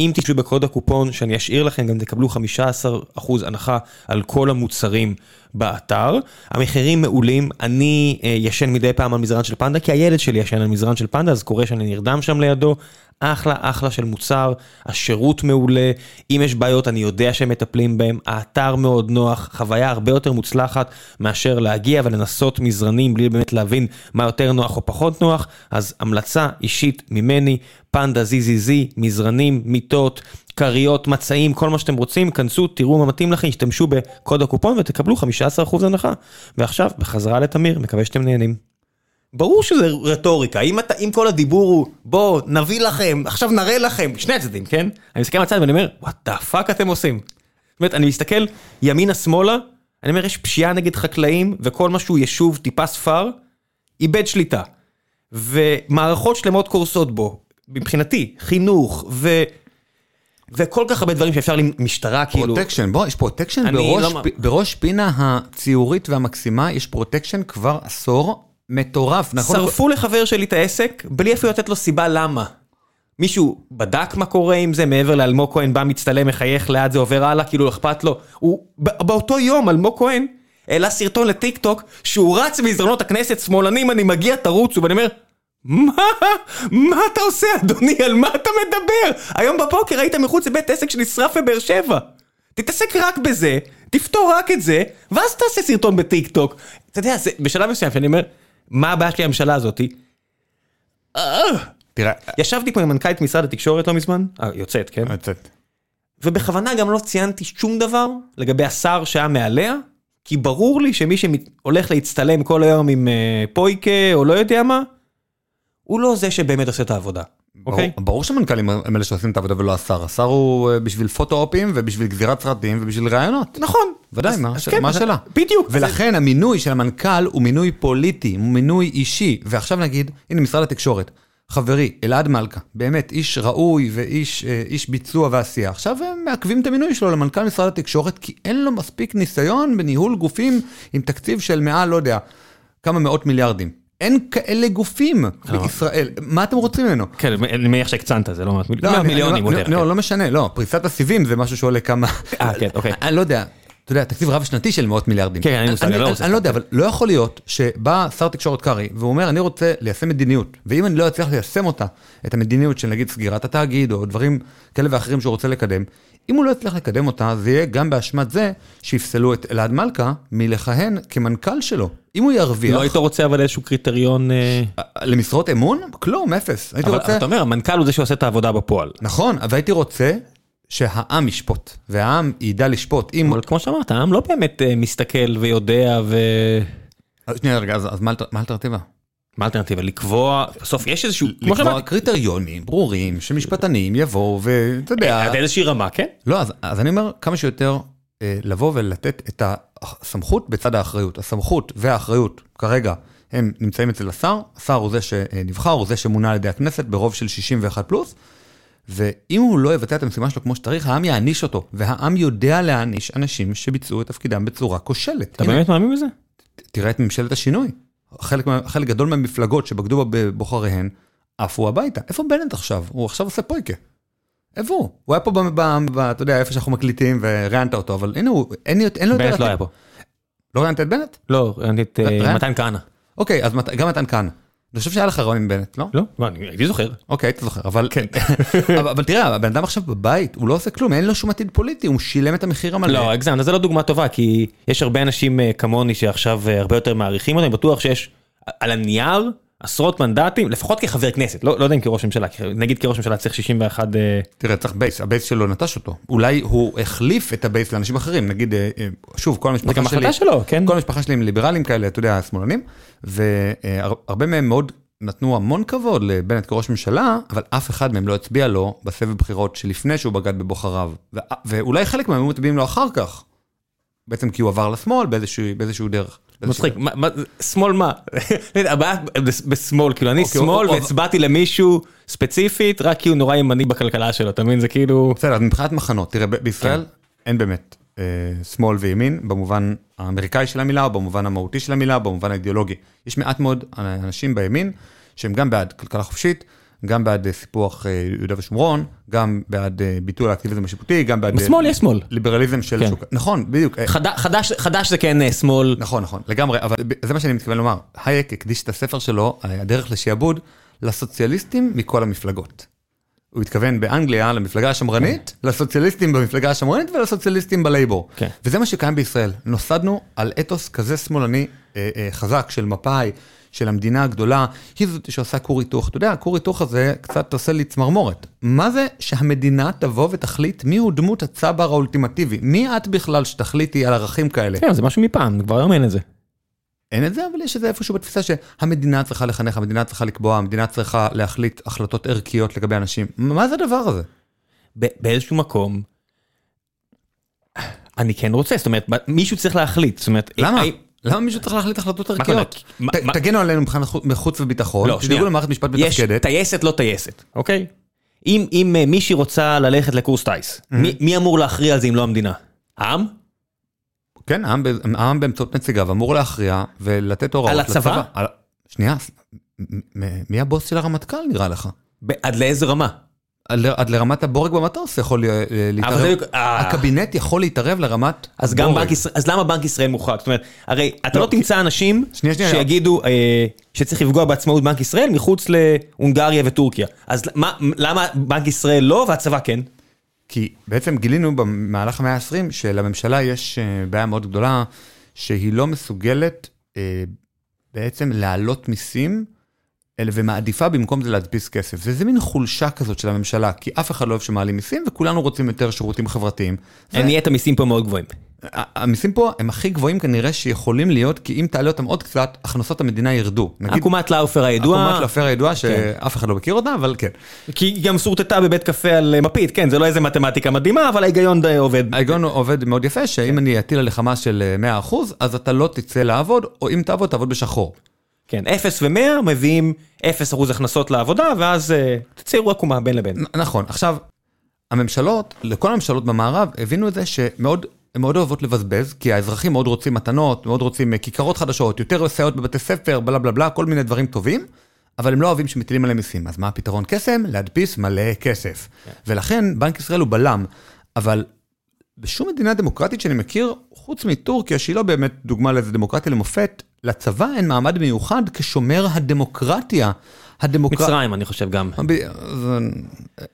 אם תשתמשו בקוד הקופון שאני אשאיר לכם, גם תקבלו 15% הנחה על כל המוצרים באתר. המחירים מעולים, אני אה, ישן מדי פעם על מזרן של פנדה, כי הילד שלי ישן על מזרן של פנדה, אז קורה שאני נרדם שם לידו. אחלה אחלה של מוצר, השירות מעולה, אם יש בעיות אני יודע שהם מטפלים בהם, האתר מאוד נוח, חוויה הרבה יותר מוצלחת מאשר להגיע ולנסות מזרנים בלי באמת להבין מה יותר נוח או פחות נוח, אז המלצה אישית ממני, פנדה ZZZ, מזרנים, מיטות, כריות, מצעים, כל מה שאתם רוצים, כנסו, תראו מה מתאים לכם, השתמשו בקוד הקופון ותקבלו 15% הנחה. ועכשיו, בחזרה לתמיר, מקווה שאתם נהנים. ברור שזה רטוריקה, אם, אתה, אם כל הדיבור הוא בוא נביא לכם, עכשיו נראה לכם, שני הצדדים, כן? אני מסתכל מהצד ואני אומר, what the fuck אתם עושים? זאת אומרת, אני מסתכל ימינה שמאלה, אני אומר, יש פשיעה נגד חקלאים, וכל מה יישוב טיפה ספר, איבד שליטה. ומערכות שלמות קורסות בו, מבחינתי, חינוך, ו... וכל כך הרבה דברים שאפשר למשטרה, כאילו... פרוטקשן, בוא, יש פרוטקשן בראש, לא- פ- בראש פינה הציורית והמקסימה, יש פרוטקשן כבר עשור מטורף, נכון? שרפו לחבר שלי את העסק, בלי אפילו לתת לו סיבה למה. מישהו בדק מה קורה עם זה, מעבר לאלמוג כהן בא מצטלם, מחייך, לאט זה עובר הלאה, כאילו אכפת לו. הוא, באותו יום, אלמוג כהן העלה סרטון לטיק טוק, שהוא רץ במסדרונות הכנסת, שמאלנים, אני מגיע, תרוצו, ואני אומר, מה? מה אתה עושה, אדוני? על מה אתה מדבר? היום בבוקר היית מחוץ לבית עסק שנשרף בבאר שבע. תתעסק רק בזה, תפתור רק את זה, ואז תעשה סרטון בטיק טוק. אתה יודע, זה בשלב מסוים שאני אומר, מה הבעיה שלי הממשלה הזאתי? אה, תראה, ישבתי פה עם מנכ"לית משרד התקשורת לא מזמן, אה, יוצאת, כן? לצאת. ובכוונה גם לא ציינתי שום דבר לגבי השר שהיה מעליה, כי ברור לי שמי שהולך להצטלם כל היום עם אה, פויקה או לא יודע מה, הוא לא זה שבאמת עושה את העבודה, אוקיי? ברור- ברור שמנכ"לים הם אלה שעושים את העבודה ולא השר, השר הוא אה, בשביל פוטו-אופים ובשביל גזירת סרטים ובשביל ראיונות. נכון. ודאי, אז- מה אז הש- כן, מה השאלה? בדיוק. ולכן המינוי של המנכ"ל הוא מינוי פוליטי, הוא מינוי אישי. ועכשיו נגיד, הנה משרד התקשורת, חברי, אלעד מלכה, באמת איש ראוי ואיש אה, איש ביצוע ועשייה. עכשיו הם מעכבים את המינוי שלו למנכ"ל משרד התקשורת, כי אין לו מספיק ניסיון בניהול גופים עם תקציב של מעל, לא יודע, כמה מאות מיליארדים. אין כאלה גופים בישראל, מה אתם רוצים ממנו? כן, אני מניח שהקצנת, זה לא מעט לא, מיליונים, whatever, לא, כן. לא משנה, לא, פריסת הסיבים זה משהו שעולה כמה... אה, כן, אוקיי. אני לא יודע, אתה יודע, תקציב רב שנתי של מאות מיליארדים. כן, מושג, אני לא רוצה אני לא יודע, אבל לא יכול להיות שבא שר תקשורת קרעי, והוא אומר, אני רוצה ליישם מדיניות, ואם אני לא אצליח ליישם אותה, את המדיניות של נגיד סגירת התאגיד, או דברים כאלה ואחרים שהוא רוצה לקדם, אם הוא לא יצליח לקדם אותה, זה יהיה גם באשמת זה שיפסלו את אלעד מלכה מלכהן כמנכ"ל שלו. אם הוא ירוויח, לא היית רוצה אבל איזשהו קריטריון... אה, למשרות אמון? כלום, אפס. הייתי אבל רוצה... אתה אומר, המנכ"ל הוא זה שעושה את העבודה בפועל. נכון, אבל הייתי רוצה שהעם ישפוט, והעם ידע לשפוט. אם... אבל כמו שאמרת, העם לא באמת אה, מסתכל ויודע ו... שנייה רגע, אז מה האלטר- מה האלטרנטיבה? מה האלטרנטיבה? לקבוע, בסוף יש איזשהו, כמו לקבוע שאמרתי, קריטריונים ברורים שמשפטנים יבואו ואתה יודע, עד איזושהי רמה, כן? לא, אז, אז אני אומר כמה שיותר אה, לבוא ולתת את הסמכות בצד האחריות. הסמכות והאחריות כרגע הם נמצאים אצל השר, השר הוא זה שנבחר, הוא זה שמונה על ידי הכנסת ברוב של 61 פלוס, ואם הוא לא יבצע את המשימה שלו כמו שצריך, העם יעניש אותו, והעם יודע להעניש אנשים שביצעו את תפקידם בצורה כושלת. אתה הנה, באמת מאמין בזה? תראה את ממשלת השינוי. חלק, חלק גדול מהמפלגות שבגדו בבוחריהן, עפו הביתה. איפה בנט עכשיו? הוא עכשיו עושה פויקה. איפה הוא? הוא היה פה, ב, ב, ב, אתה יודע, איפה שאנחנו מקליטים, וראיינת אותו, אבל הנה הוא, אין, אין לו יותר... בנט לא היה פה. לא ראיינת את בנט? לא, ראיינתי את ראיינת? מתן כהנא. אוקיי, אז מת- גם מתן כהנא. אני חושב שהיה לך רעיון עם בנט, לא? לא? אני הייתי זוכר. אוקיי, היית זוכר, אבל... אבל, אבל תראה, הבן אדם עכשיו בבית, הוא לא עושה כלום, אין לו שום עתיד פוליטי, הוא שילם את המחיר המלא. לא, הגזמת, זה לא דוגמה טובה, כי יש הרבה אנשים אה, כמוני שעכשיו אה, הרבה יותר מעריכים אותם, בטוח שיש על הנייר עשרות מנדטים, לפחות כחבר כנסת, לא לא יודע אם כראש ממשלה, נגיד כראש ממשלה צריך 61, אה, תראה, צריך בייס, הבייס שלו נטש אותו. אולי הוא החליף את הבייס לאנשים אחרים, נגיד, אה, אה, שוב, כל המשפחה שלי... שלו, כן? כל המשפחה שלי הם ליברלים כאלה, אתה יודע, שמאלנים, והרבה מהם מאוד נתנו המון כבוד לבנט כראש ממשלה, אבל אף אחד מהם לא הצביע לו בסבב בחירות שלפני שהוא בגד בבוחריו. ואולי חלק מהם מצביעים לו אחר כך. בעצם כי הוא עבר לשמאל באיזשהו, באיזשהו דרך. מצחיק, שמאל מה? הבעיה בס- בשמאל, כאילו אני אוקיי, שמאל או- או- והצבעתי למישהו ספציפית רק כי הוא נורא ימני בכלכלה שלו, אתה מבין? זה כאילו... בסדר, אז מבחינת מחנות, תראה, בישראל אין באמת אה, שמאל וימין, במובן האמריקאי של המילה, או במובן המהותי של המילה, או במובן האידיאולוגי. יש מעט מאוד אנשים בימין שהם גם בעד כלכלה חופשית, גם בעד אה, סיפוח אה, יהודה ושומרון, גם בעד אה, ביטול האקטיביזם השיפוטי, גם בעד... בשמאל יש שמאל. ליברליזם של כן. שוק... נכון, בדיוק. חד- חדש זה כן שמאל, נכון, נכון, לגמרי, אבל זה מה שאני מתכוון לומר. הייק הקדיש את הספר שלו, הדרך לשעבוד, לסוציאליסטים מכל המפלגות. הוא התכוון באנגליה למפלגה השמרנית, לסוציאליסטים במפלגה השמרנית ולסוציאליסטים בלייבור. כן. וזה מה שקיים בישראל. נוסדנו על אתוס כזה שמאלני אה, אה, חזק של מפא"י, של המדינה הגדולה, היא זאת שעושה כור היתוך. אתה יודע, הכור היתוך הזה קצת עושה לי צמרמורת. מה זה שהמדינה תבוא ותחליט מיהו דמות הצבר האולטימטיבי? מי את בכלל שתחליטי על ערכים כאלה? כן זה משהו מפעם, כבר היום אין את זה. אין את זה, אבל יש את זה איפשהו בתפיסה שהמדינה צריכה לחנך, המדינה צריכה לקבוע, המדינה צריכה להחליט החלטות ערכיות לגבי אנשים. מה זה הדבר הזה? באיזשהו מקום, אני כן רוצה, זאת אומרת, מישהו צריך להחליט, זאת אומרת, למה? האם- למה מישהו צריך להחליט החלטות? ערכיות? תגנו עלינו מחוץ וביטחון, לא, שנייה. תדאגו למערכת משפט יש מתפקדת. טייסת לא טייסת, אוקיי? אם אם אה, מישהי רוצה ללכת לקורס טיס, מי- מי אמור להכריע על זה אם לא המדינה? העם? כן, העם באמצעות נציגיו אמור להכריע ולתת הוראות. על הצבא? לצבא. על- שנייה, מ- מ- מי הבוס של הרמטכ"ל נראה לך? עד לאיזה רמה? עד לרמת הבורג במטוס יכול לה- להתערב. אה. הקבינט יכול להתערב לרמת ישראל, אז למה בנק ישראל מוחרג? זאת אומרת, הרי אתה לא, לא תמצא אנשים. שיגידו אה, שצריך לפגוע בעצמאות בנק ישראל מחוץ להונגריה וטורקיה. אז מה- למה בנק ישראל לא והצבא כן? כי בעצם גילינו במהלך המאה ה-20 שלממשלה יש אה, בעיה מאוד גדולה, שהיא לא מסוגלת אה, בעצם להעלות מיסים, ומעדיפה במקום זה להדפיס כסף. זה איזה מין חולשה כזאת של הממשלה, כי אף אחד לא אוהב שמעלים מיסים, וכולנו רוצים יותר שירותים חברתיים. נהיית המיסים פה מאוד גבוהים. המיסים פה הם הכי גבוהים כנראה שיכולים להיות, כי אם תעלה אותם עוד קצת, הכנסות המדינה ירדו. עקומת לאופר הידועה, עקומת לאפר הידועה, שאף אחד לא מכיר אותה, אבל כן. כי היא גם שורטטה בבית קפה על אה, מפית, כן, זה לא איזה מתמטיקה מדהימה, אבל ההיגיון די עובד. ההיגיון עובד מאוד יפה, שאם אני אטיל עליך מס של אה, 100%, אז אתה לא תצא לעבוד, או אם תעבוד, תעבוד בשחור. כן, 0 ו-100 מביאים 0% הכנסות לעבודה, ואז אה, תציירו עקומה בין לבין. נכון, עכשיו, הממשלות, לכל הממשלות במערב, הבינו את זה שמאוד, הן מאוד אוהבות לבזבז, כי האזרחים מאוד רוצים מתנות, מאוד רוצים אה, כיכרות חדשות, יותר סייעות בבתי ספר, בלה בלה בלה, כל מיני דברים טובים, אבל הם לא אוהבים שמטילים עליהם מיסים. אז מה הפתרון קסם? להדפיס מלא כסף. ולכן בנק ישראל הוא בלם, אבל בשום מדינה דמוקרטית שאני מכיר, חוץ מטורקיה, שהיא לא באמת דוגמה לאיזה דמוקרטיה למופת, לצבא אין מעמד מיוחד כשומר הדמוקרטיה. הדמוקרטיה... מצרים, אני חושב גם.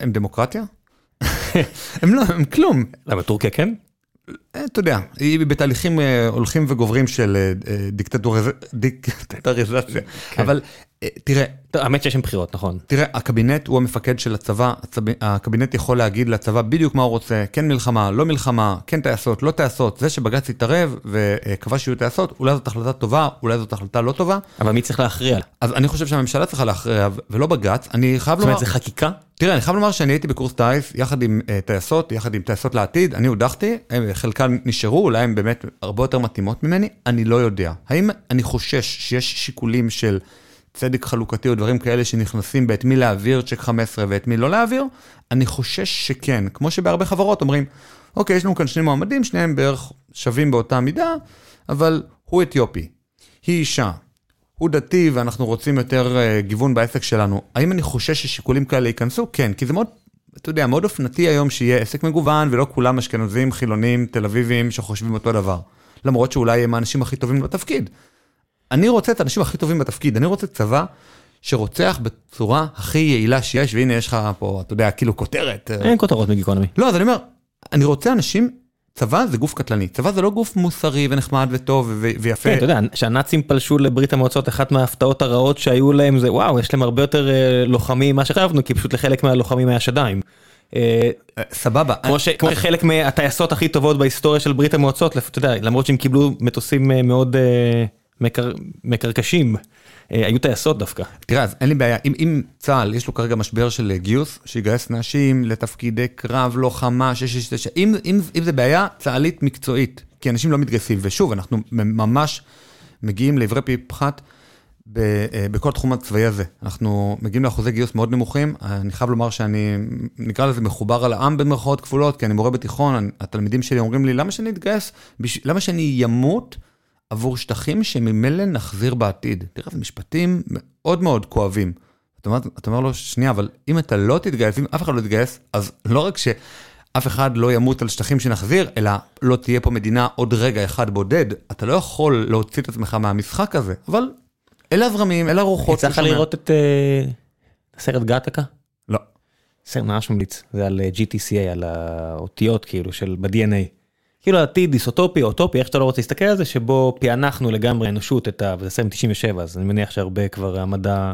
הם דמוקרטיה? הם לא, הם כלום. למה, טורקיה כן? אה, אתה יודע, היא בתהליכים אה, הולכים וגוברים של אה, דיקטטוריז- דיקטטוריזציה. אבל אה, תראה, האמת שיש שם בחירות, נכון. תראה, הקבינט הוא המפקד של הצבא, הצב... הקבינט יכול להגיד לצבא בדיוק מה הוא רוצה, כן מלחמה, לא מלחמה, כן טייסות, לא טייסות, זה שבג"ץ התערב וקבע שיהיו טייסות, אולי זאת החלטה טובה, אולי זאת החלטה לא טובה, אבל מי צריך להכריע? זאת אז אני חושב שהממשלה צריכה להכריע ולא בג"ץ, אני חייב לומר... אומרת, זה חקיקה? תראה, אני חייב לומר שאני הייתי בקורס טיס יחד עם טייסות, יחד עם טייסות לעתיד, אני הודחתי, הם, חלקן נשארו, אולי הן באמת הרבה יותר מתאימות ממני, אני לא יודע. האם אני חושש שיש שיקולים של צדק חלוקתי או דברים כאלה שנכנסים באת מי להעביר צ'ק 15 ואת מי לא להעביר, אני חושש שכן, כמו שבהרבה חברות אומרים, אוקיי, יש לנו כאן שני מועמדים, שניהם בערך שווים באותה מידה, אבל הוא אתיופי, היא אישה, הוא דתי ואנחנו רוצים יותר uh, גיוון בעסק שלנו. האם אני חושש ששיקולים כאלה ייכנסו? כן, כי זה מאוד, אתה יודע, מאוד אופנתי היום שיהיה עסק מגוון ולא כולם אשכנזים, חילונים, תל אביבים שחושבים אותו דבר. למרות שאולי הם האנשים הכי טובים בתפקיד. אני רוצה את האנשים הכי טובים בתפקיד, אני רוצה צבא שרוצח בצורה הכי יעילה שיש, והנה יש לך פה, אתה יודע, כאילו כותרת. אין כותרות מגיקונומי. לא, אז אני אומר, אני רוצה אנשים צבא זה גוף קטלני, צבא זה לא גוף מוסרי ונחמד וטוב ויפה. כן, אתה יודע, כשהנאצים פלשו לברית המועצות, אחת מההפתעות הרעות שהיו להם זה וואו, יש להם הרבה יותר אה, לוחמים ממה שחשבנו, כי פשוט לחלק מהלוחמים היה שדיים. אה, סבבה. כמו שחלק מהטייסות הכי טובות בהיסטוריה של ברית המועצות, אתה יודע, למרות שהם קיבלו מטוסים אה, מאוד מקרקשים. אה, היו טייסות דווקא. תראה, אז אין לי בעיה, אם, אם צה"ל יש לו כרגע משבר של גיוס, שיגייס נשים לתפקידי קרב, לוחמה, 669, אם, אם, אם זה בעיה צה"לית מקצועית, כי אנשים לא מתגייסים, ושוב, אנחנו ממש מגיעים לעברי פי פחת אה, בכל התחום הצבאי הזה. אנחנו מגיעים לאחוזי גיוס מאוד נמוכים, אני חייב לומר שאני, נקרא לזה מחובר על העם במרכאות כפולות, כי אני מורה בתיכון, התלמידים שלי אומרים לי, למה שאני אתגייס? למה שאני אמות? עבור שטחים שממילא נחזיר בעתיד. תראה, זה משפטים מאוד מאוד כואבים. אתה אומר, אתה אומר לו, שנייה, אבל אם אתה לא תתגייס, אם אף אחד לא יתגייס, אז לא רק שאף אחד לא ימות על שטחים שנחזיר, אלא לא תהיה פה מדינה עוד רגע אחד בודד. אתה לא יכול להוציא את עצמך מהמשחק הזה, אבל אלה הזרמים, אלה הרוחות. יצא לך לראות את uh, הסרט גטקה? לא. סרט ממש ממליץ, זה על אה, GTCA, על האותיות כאילו של ב-DNA. כאילו עתיד דיסוטופי, אוטופי, איך שאתה לא רוצה להסתכל על זה, שבו פענחנו לגמרי אנושות את ה... וזה סרט 97, אז אני מניח שהרבה כבר המדע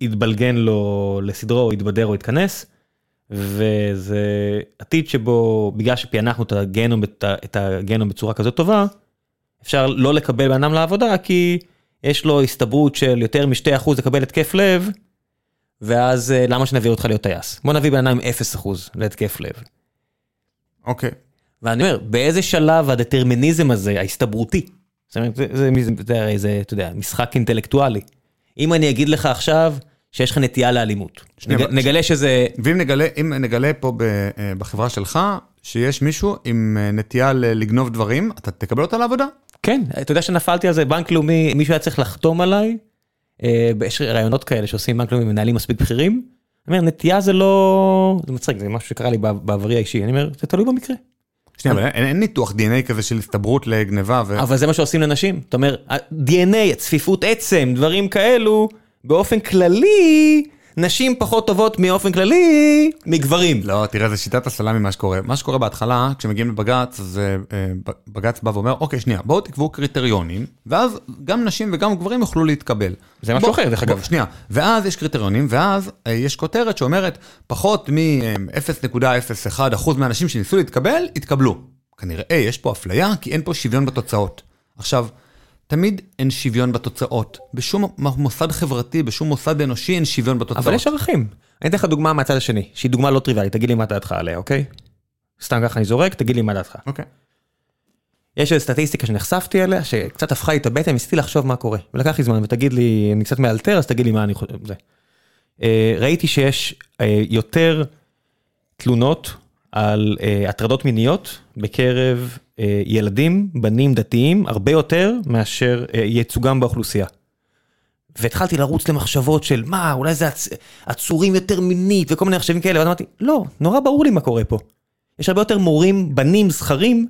התבלגן לו לסדרו, התבדר או התכנס, וזה עתיד שבו בגלל שפענחנו את הגנום, את הגנום בצורה כזאת טובה, אפשר לא לקבל בן אדם לעבודה, כי יש לו הסתברות של יותר מ-2% לקבל התקף לב, ואז אה, למה שנביא אותך להיות טייס? בוא נביא בן אדם עם 0% להתקף לב. אוקיי. Okay. ואני אומר, באיזה שלב הדטרמיניזם הזה, ההסתברותי, זאת אומרת, זה, הרי זה, אתה יודע, משחק אינטלקטואלי. אם אני אגיד לך עכשיו שיש לך נטייה לאלימות, נג, נגלה שזה... ואם נגלה, אם נגלה פה אה, בחברה שלך, שיש מישהו עם אה, נטייה לגנוב דברים, אתה תקבל אותה לעבודה? כן, אתה יודע שנפלתי על זה, בנק לאומי, מישהו היה צריך לחתום עליי, אה, יש רעיונות כאלה שעושים בנק לאומי, מנהלים מספיק בכירים, אני אומר, נטייה זה לא... זה מצחיק, זה משהו שקרה לי בעברי האישי, אני אומר, זה תלוי במקרה. שנייה, אבל אין ניתוח DNA כזה של הסתברות לגניבה. אבל זה מה שעושים לנשים. אתה אומר, DNA, צפיפות עצם, דברים כאלו, באופן כללי, נשים פחות טובות מאופן כללי מגברים. לא, תראה, זה שיטת הסלאמי מה שקורה. מה שקורה בהתחלה, כשמגיעים לבג"ץ, אז אה, בג"ץ בא ואומר, אוקיי, שנייה, בואו תקבעו קריטריונים, ואז גם נשים וגם גברים יוכלו להתקבל. זה משהו אחר, דרך אגב. שנייה, ואז יש קריטריונים, ואז אה, יש כותרת שאומרת, פחות מ-0.01% מהאנשים שניסו להתקבל, התקבלו. כנראה יש פה אפליה, כי אין פה שוויון בתוצאות. עכשיו, תמיד אין שוויון בתוצאות. בשום מוסד חברתי, בשום מוסד אנושי אין שוויון בתוצאות. אבל יש ערכים. אני אתן לך דוגמה מהצד השני, שהיא דוגמה לא טריוויאלית, תגיד לי מה דעתך עליה, אוקיי? סתם ככה אני זורק, תגיד לי מה דעתך. אוקיי. יש איזו סטטיסטיקה שנחשפתי אליה, שקצת הפכה לי את הבטן, ניסיתי לחשוב מה קורה. ולקח לי זמן, ותגיד לי, אני קצת מאלתר, אז תגיד לי מה אני חושב. זה. אה, ראיתי שיש אה, יותר תלונות על uh, הטרדות מיניות בקרב ילדים, בנים דתיים, הרבה יותר מאשר uh, ייצוגם באוכלוסייה. והתחלתי לרוץ למחשבות של מה, אולי זה עצ... עצורים יותר מינית וכל מיני מחשבים כאלה, ואז אמרתי, לא, נורא ברור לי מה קורה פה. יש הרבה יותר מורים, בנים, זכרים,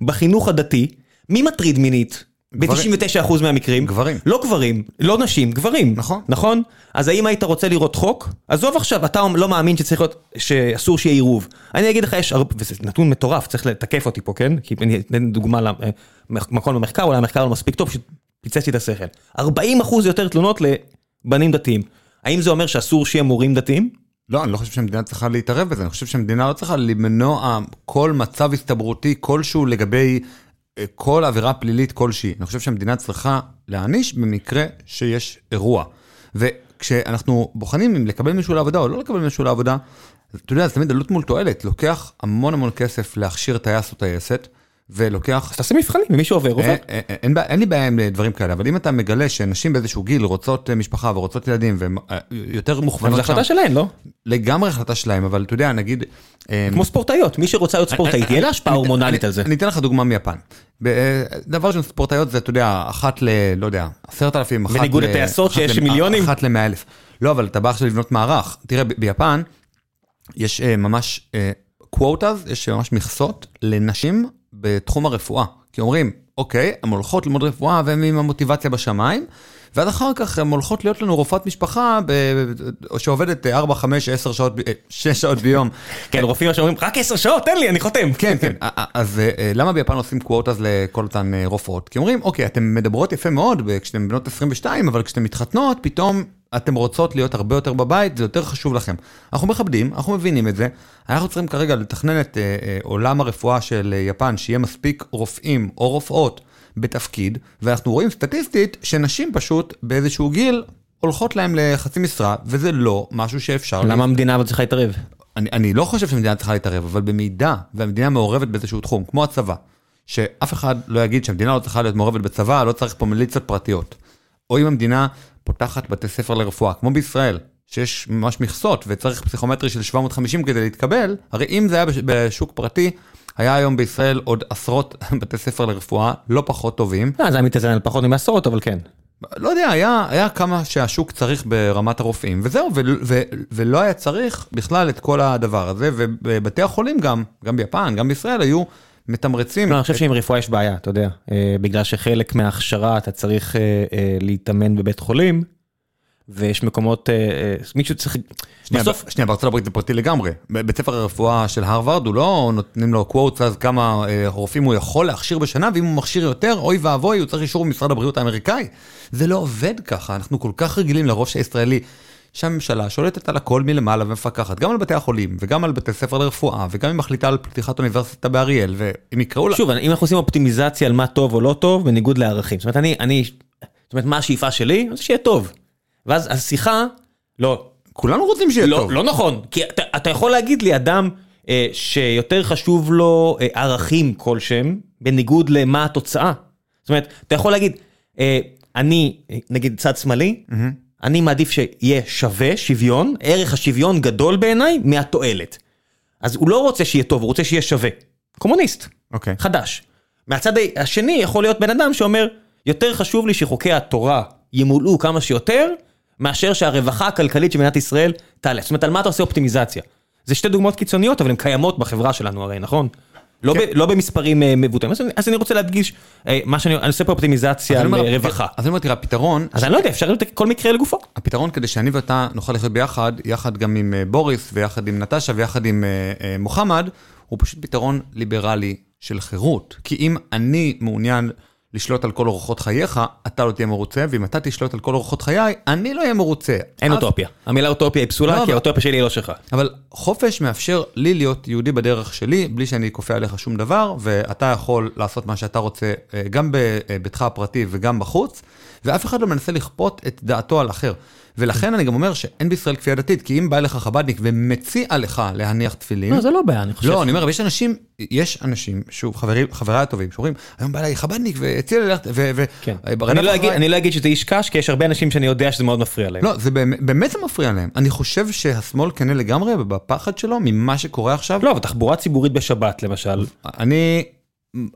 בחינוך הדתי, מי מטריד מינית? ב-99% מהמקרים. גברים. לא גברים, לא נשים, גברים. נכון. נכון? אז האם היית רוצה לראות חוק? עזוב עכשיו, אתה לא מאמין שצריך להיות, שאסור שיהיה עירוב. אני אגיד לך, יש הרבה, וזה נתון מטורף, צריך לתקף אותי פה, כן? כי אני אתן דוגמה למקום במחקר, אולי המחקר לא מספיק טוב, שפיצץ לי את השכל. 40% יותר תלונות לבנים דתיים. האם זה אומר שאסור שיהיה מורים דתיים? לא, אני לא חושב שהמדינה צריכה להתערב בזה, אני חושב שהמדינה לא צריכה למנוע כל מצב הסתברותי כלשהו לגבי כל עבירה פלילית כלשהי. אני חושב שהמדינה צריכה להעניש במקרה שיש אירוע. וכשאנחנו בוחנים אם לקבל מישהו לעבודה או לא לקבל מישהו לעבודה, אתה יודע, זה תמיד עלות מול תועלת. לוקח המון המון כסף להכשיר טייס או טייסת, ולוקח... אז תעשה מבחנים, ומי שעובר עובר. אין, אין, אין, בעיה- אין לי בעיה עם דברים כאלה, אבל אם אתה מגלה שנשים באיזשהו גיל רוצות אה, משפחה ורוצות ילדים והן אה, יותר זו מוכוונות שם, החלטה שלהן, לא? לגמרי החלטה שלהם, אבל אתה יודע, נגיד... אה, כמו ספורטאיות, מי שרוצה להיות ספורטאית, תהיה לה השפעה הורמונלית על זה. אני אתן לך דוגמה מיפן. אה, דבר ראשון, ספורטאיות זה, אתה יודע, אחת ל... לא יודע, עשרת אלפים, אחת בניגוד ל- לטייסות אחת שיש מיליונים? אחת למאה אלף. לא, אבל אתה בא עכשיו לבנות מערך. תראה, ביפן יש אה, ממש קוואטאז, יש ממש מכסות לנשים בתחום הרפואה. כי אומרים, אוקיי, הן הולכות ללמוד רפואה והן עם המוטיבציה בשמיים, ואז אחר כך הן הולכות להיות לנו רופאת משפחה ב- שעובדת 4, 5, 10 שעות, ב- אה, 6 שעות ביום. כן, רופאים עכשיו אומרים, רק עשר שעות, תן לי, אני חותם. כן, כן. אז אה, אה, למה ביפן עושים קוואטאז לכל אותן אה, רופאות? כי אומרים, אוקיי, אתן מדברות יפה מאוד כשאתן בנות 22, אבל כשאתן מתחתנות, פתאום אתן רוצות להיות הרבה יותר בבית, זה יותר חשוב לכם. אנחנו מכבדים, אנחנו מבינים את זה. אנחנו צריכים כרגע לתכנן את אה, אה, עולם הרפואה של אה, יפן, שיהיה מספיק רופאים או רופאות בתפקיד, ואנחנו רואים סטטיסטית שנשים פשוט באיזשהו גיל הולכות להם לחצי משרה, וזה לא משהו שאפשר... למה המדינה אבל צריכה להתערב? אני, אני לא חושב שהמדינה צריכה להתערב, אבל במידה והמדינה מעורבת באיזשהו תחום, כמו הצבא, שאף אחד לא יגיד שהמדינה לא צריכה להיות מעורבת בצבא, לא צריך פה מיליציות פרטיות. או אם המדינה פותחת בתי ספר לרפואה, כמו בישראל, שיש ממש מכסות וצריך פסיכומטרי של 750 כדי להתקבל, הרי אם זה היה בש- בשוק פרטי, היה היום בישראל עוד עשרות בתי ספר לרפואה, לא פחות טובים. לא, זה היה מתאזן על פחות ממעשרות, אבל כן. לא יודע, היה, היה כמה שהשוק צריך ברמת הרופאים, וזהו, ו, ו, ולא היה צריך בכלל את כל הדבר הזה, ובבתי החולים גם, גם ביפן, גם בישראל, היו מתמרצים. לא, אני חושב שעם רפואה יש בעיה, אתה יודע. אה, בגלל שחלק מההכשרה אתה צריך אה, להתאמן בבית חולים, ויש מקומות, אה, אה, מישהו צריך... שנייה, בסוף, שנייה, בארצות הברית זה פרטי לגמרי. בבית ספר הרפואה של הרווארד, הוא לא נותנים לו קוואטס אז כמה אה, רופאים הוא יכול להכשיר בשנה, ואם הוא מכשיר יותר, אוי ואבוי, הוא צריך אישור ממשרד הבריאות האמריקאי. זה לא עובד ככה, אנחנו כל כך רגילים לראש הישראלי. שהממשלה שולטת על הכל מלמעלה ומפקחת גם על בתי החולים וגם על בתי ספר לרפואה וגם היא מחליטה על פתיחת אוניברסיטה באריאל ואם יקראו לה שוב, אם אנחנו עושים אופטימיזציה על מה טוב או לא טוב, בניגוד לערכים. זאת אומרת, אני, אני, זאת אומרת, מה השאיפה שלי? אז שיהיה טוב. ואז השיחה, לא, כולנו רוצים שיהיה לא, טוב. לא נכון, כי אתה, אתה יכול להגיד לי אדם אה, שיותר חשוב לו אה, ערכים כלשהם, בניגוד למה התוצאה. זאת אומרת, אתה יכול להגיד, אה, אני, נגיד צד שמאלי, אני מעדיף שיהיה שווה, שוויון, ערך השוויון גדול בעיניי מהתועלת. אז הוא לא רוצה שיהיה טוב, הוא רוצה שיהיה שווה. קומוניסט, אוקיי. חדש. מהצד השני יכול להיות בן אדם שאומר, יותר חשוב לי שחוקי התורה ימולאו כמה שיותר, מאשר שהרווחה הכלכלית של מדינת ישראל תעלה. זאת אומרת, על מה אתה עושה אופטימיזציה? זה שתי דוגמאות קיצוניות, אבל הן קיימות בחברה שלנו הרי, נכון? לא, כן. ב, לא במספרים אה, מבוטאים. אז, אז אני רוצה להדגיש, אה, מה שאני אני עושה פה אופטימיזציה על אומר, אה, רווחה. אז אני אומר, תראה, הפתרון, אז אני לא יודע, אפשר לראות כל מקרה לגופו. הפתרון כדי שאני ואתה נוכל לחיות ביחד, יחד גם עם אה, בוריס ויחד עם נטשה ויחד עם אה, אה, מוחמד, הוא פשוט פתרון ליברלי של חירות. כי אם אני מעוניין לשלוט על כל אורחות חייך, אתה לא תהיה מרוצה, ואם אתה תשלוט על כל אורחות חיי, אני לא אהיה מרוצה. אין אף- אוטופיה. המילה אוטופיה היא לא, פסולה, כי אבל- האוטופיה שלי היא לא שלך. אבל חופש מאפשר לי להיות יהודי בדרך שלי, בלי שאני כופה עליך שום דבר, ואתה יכול לעשות מה שאתה רוצה, אה, גם בביתך הפרטי וגם בחוץ, ואף אחד לא מנסה לכפות את דעתו על אחר. ולכן אני גם אומר שאין בישראל כפייה דתית, כי אם בא אליך חב"דניק ומציע לך להניח תפילין, לא, זה לא בעיה, אני חושב. לא, אני אומר, אבל יש אנשים, יש אנשים, שוב, חברים, חבריי הטובים, שאומרים, היום בא אליי חב"דניק והציע לי ללכת, ו... ו- כן. אני לא אחריי." אגיד- אני לא אגיד שזה איש קש, כי יש הרבה אנשים שאני יודע שזה מאוד מפריע להם. לא, זה באמת, באמת זה מפריע להם. אני חושב שהשמאל כנה לגמרי בפחד שלו ממה שקורה עכשיו. לא, אבל תחבורה ציבורית בשבת למשל. אני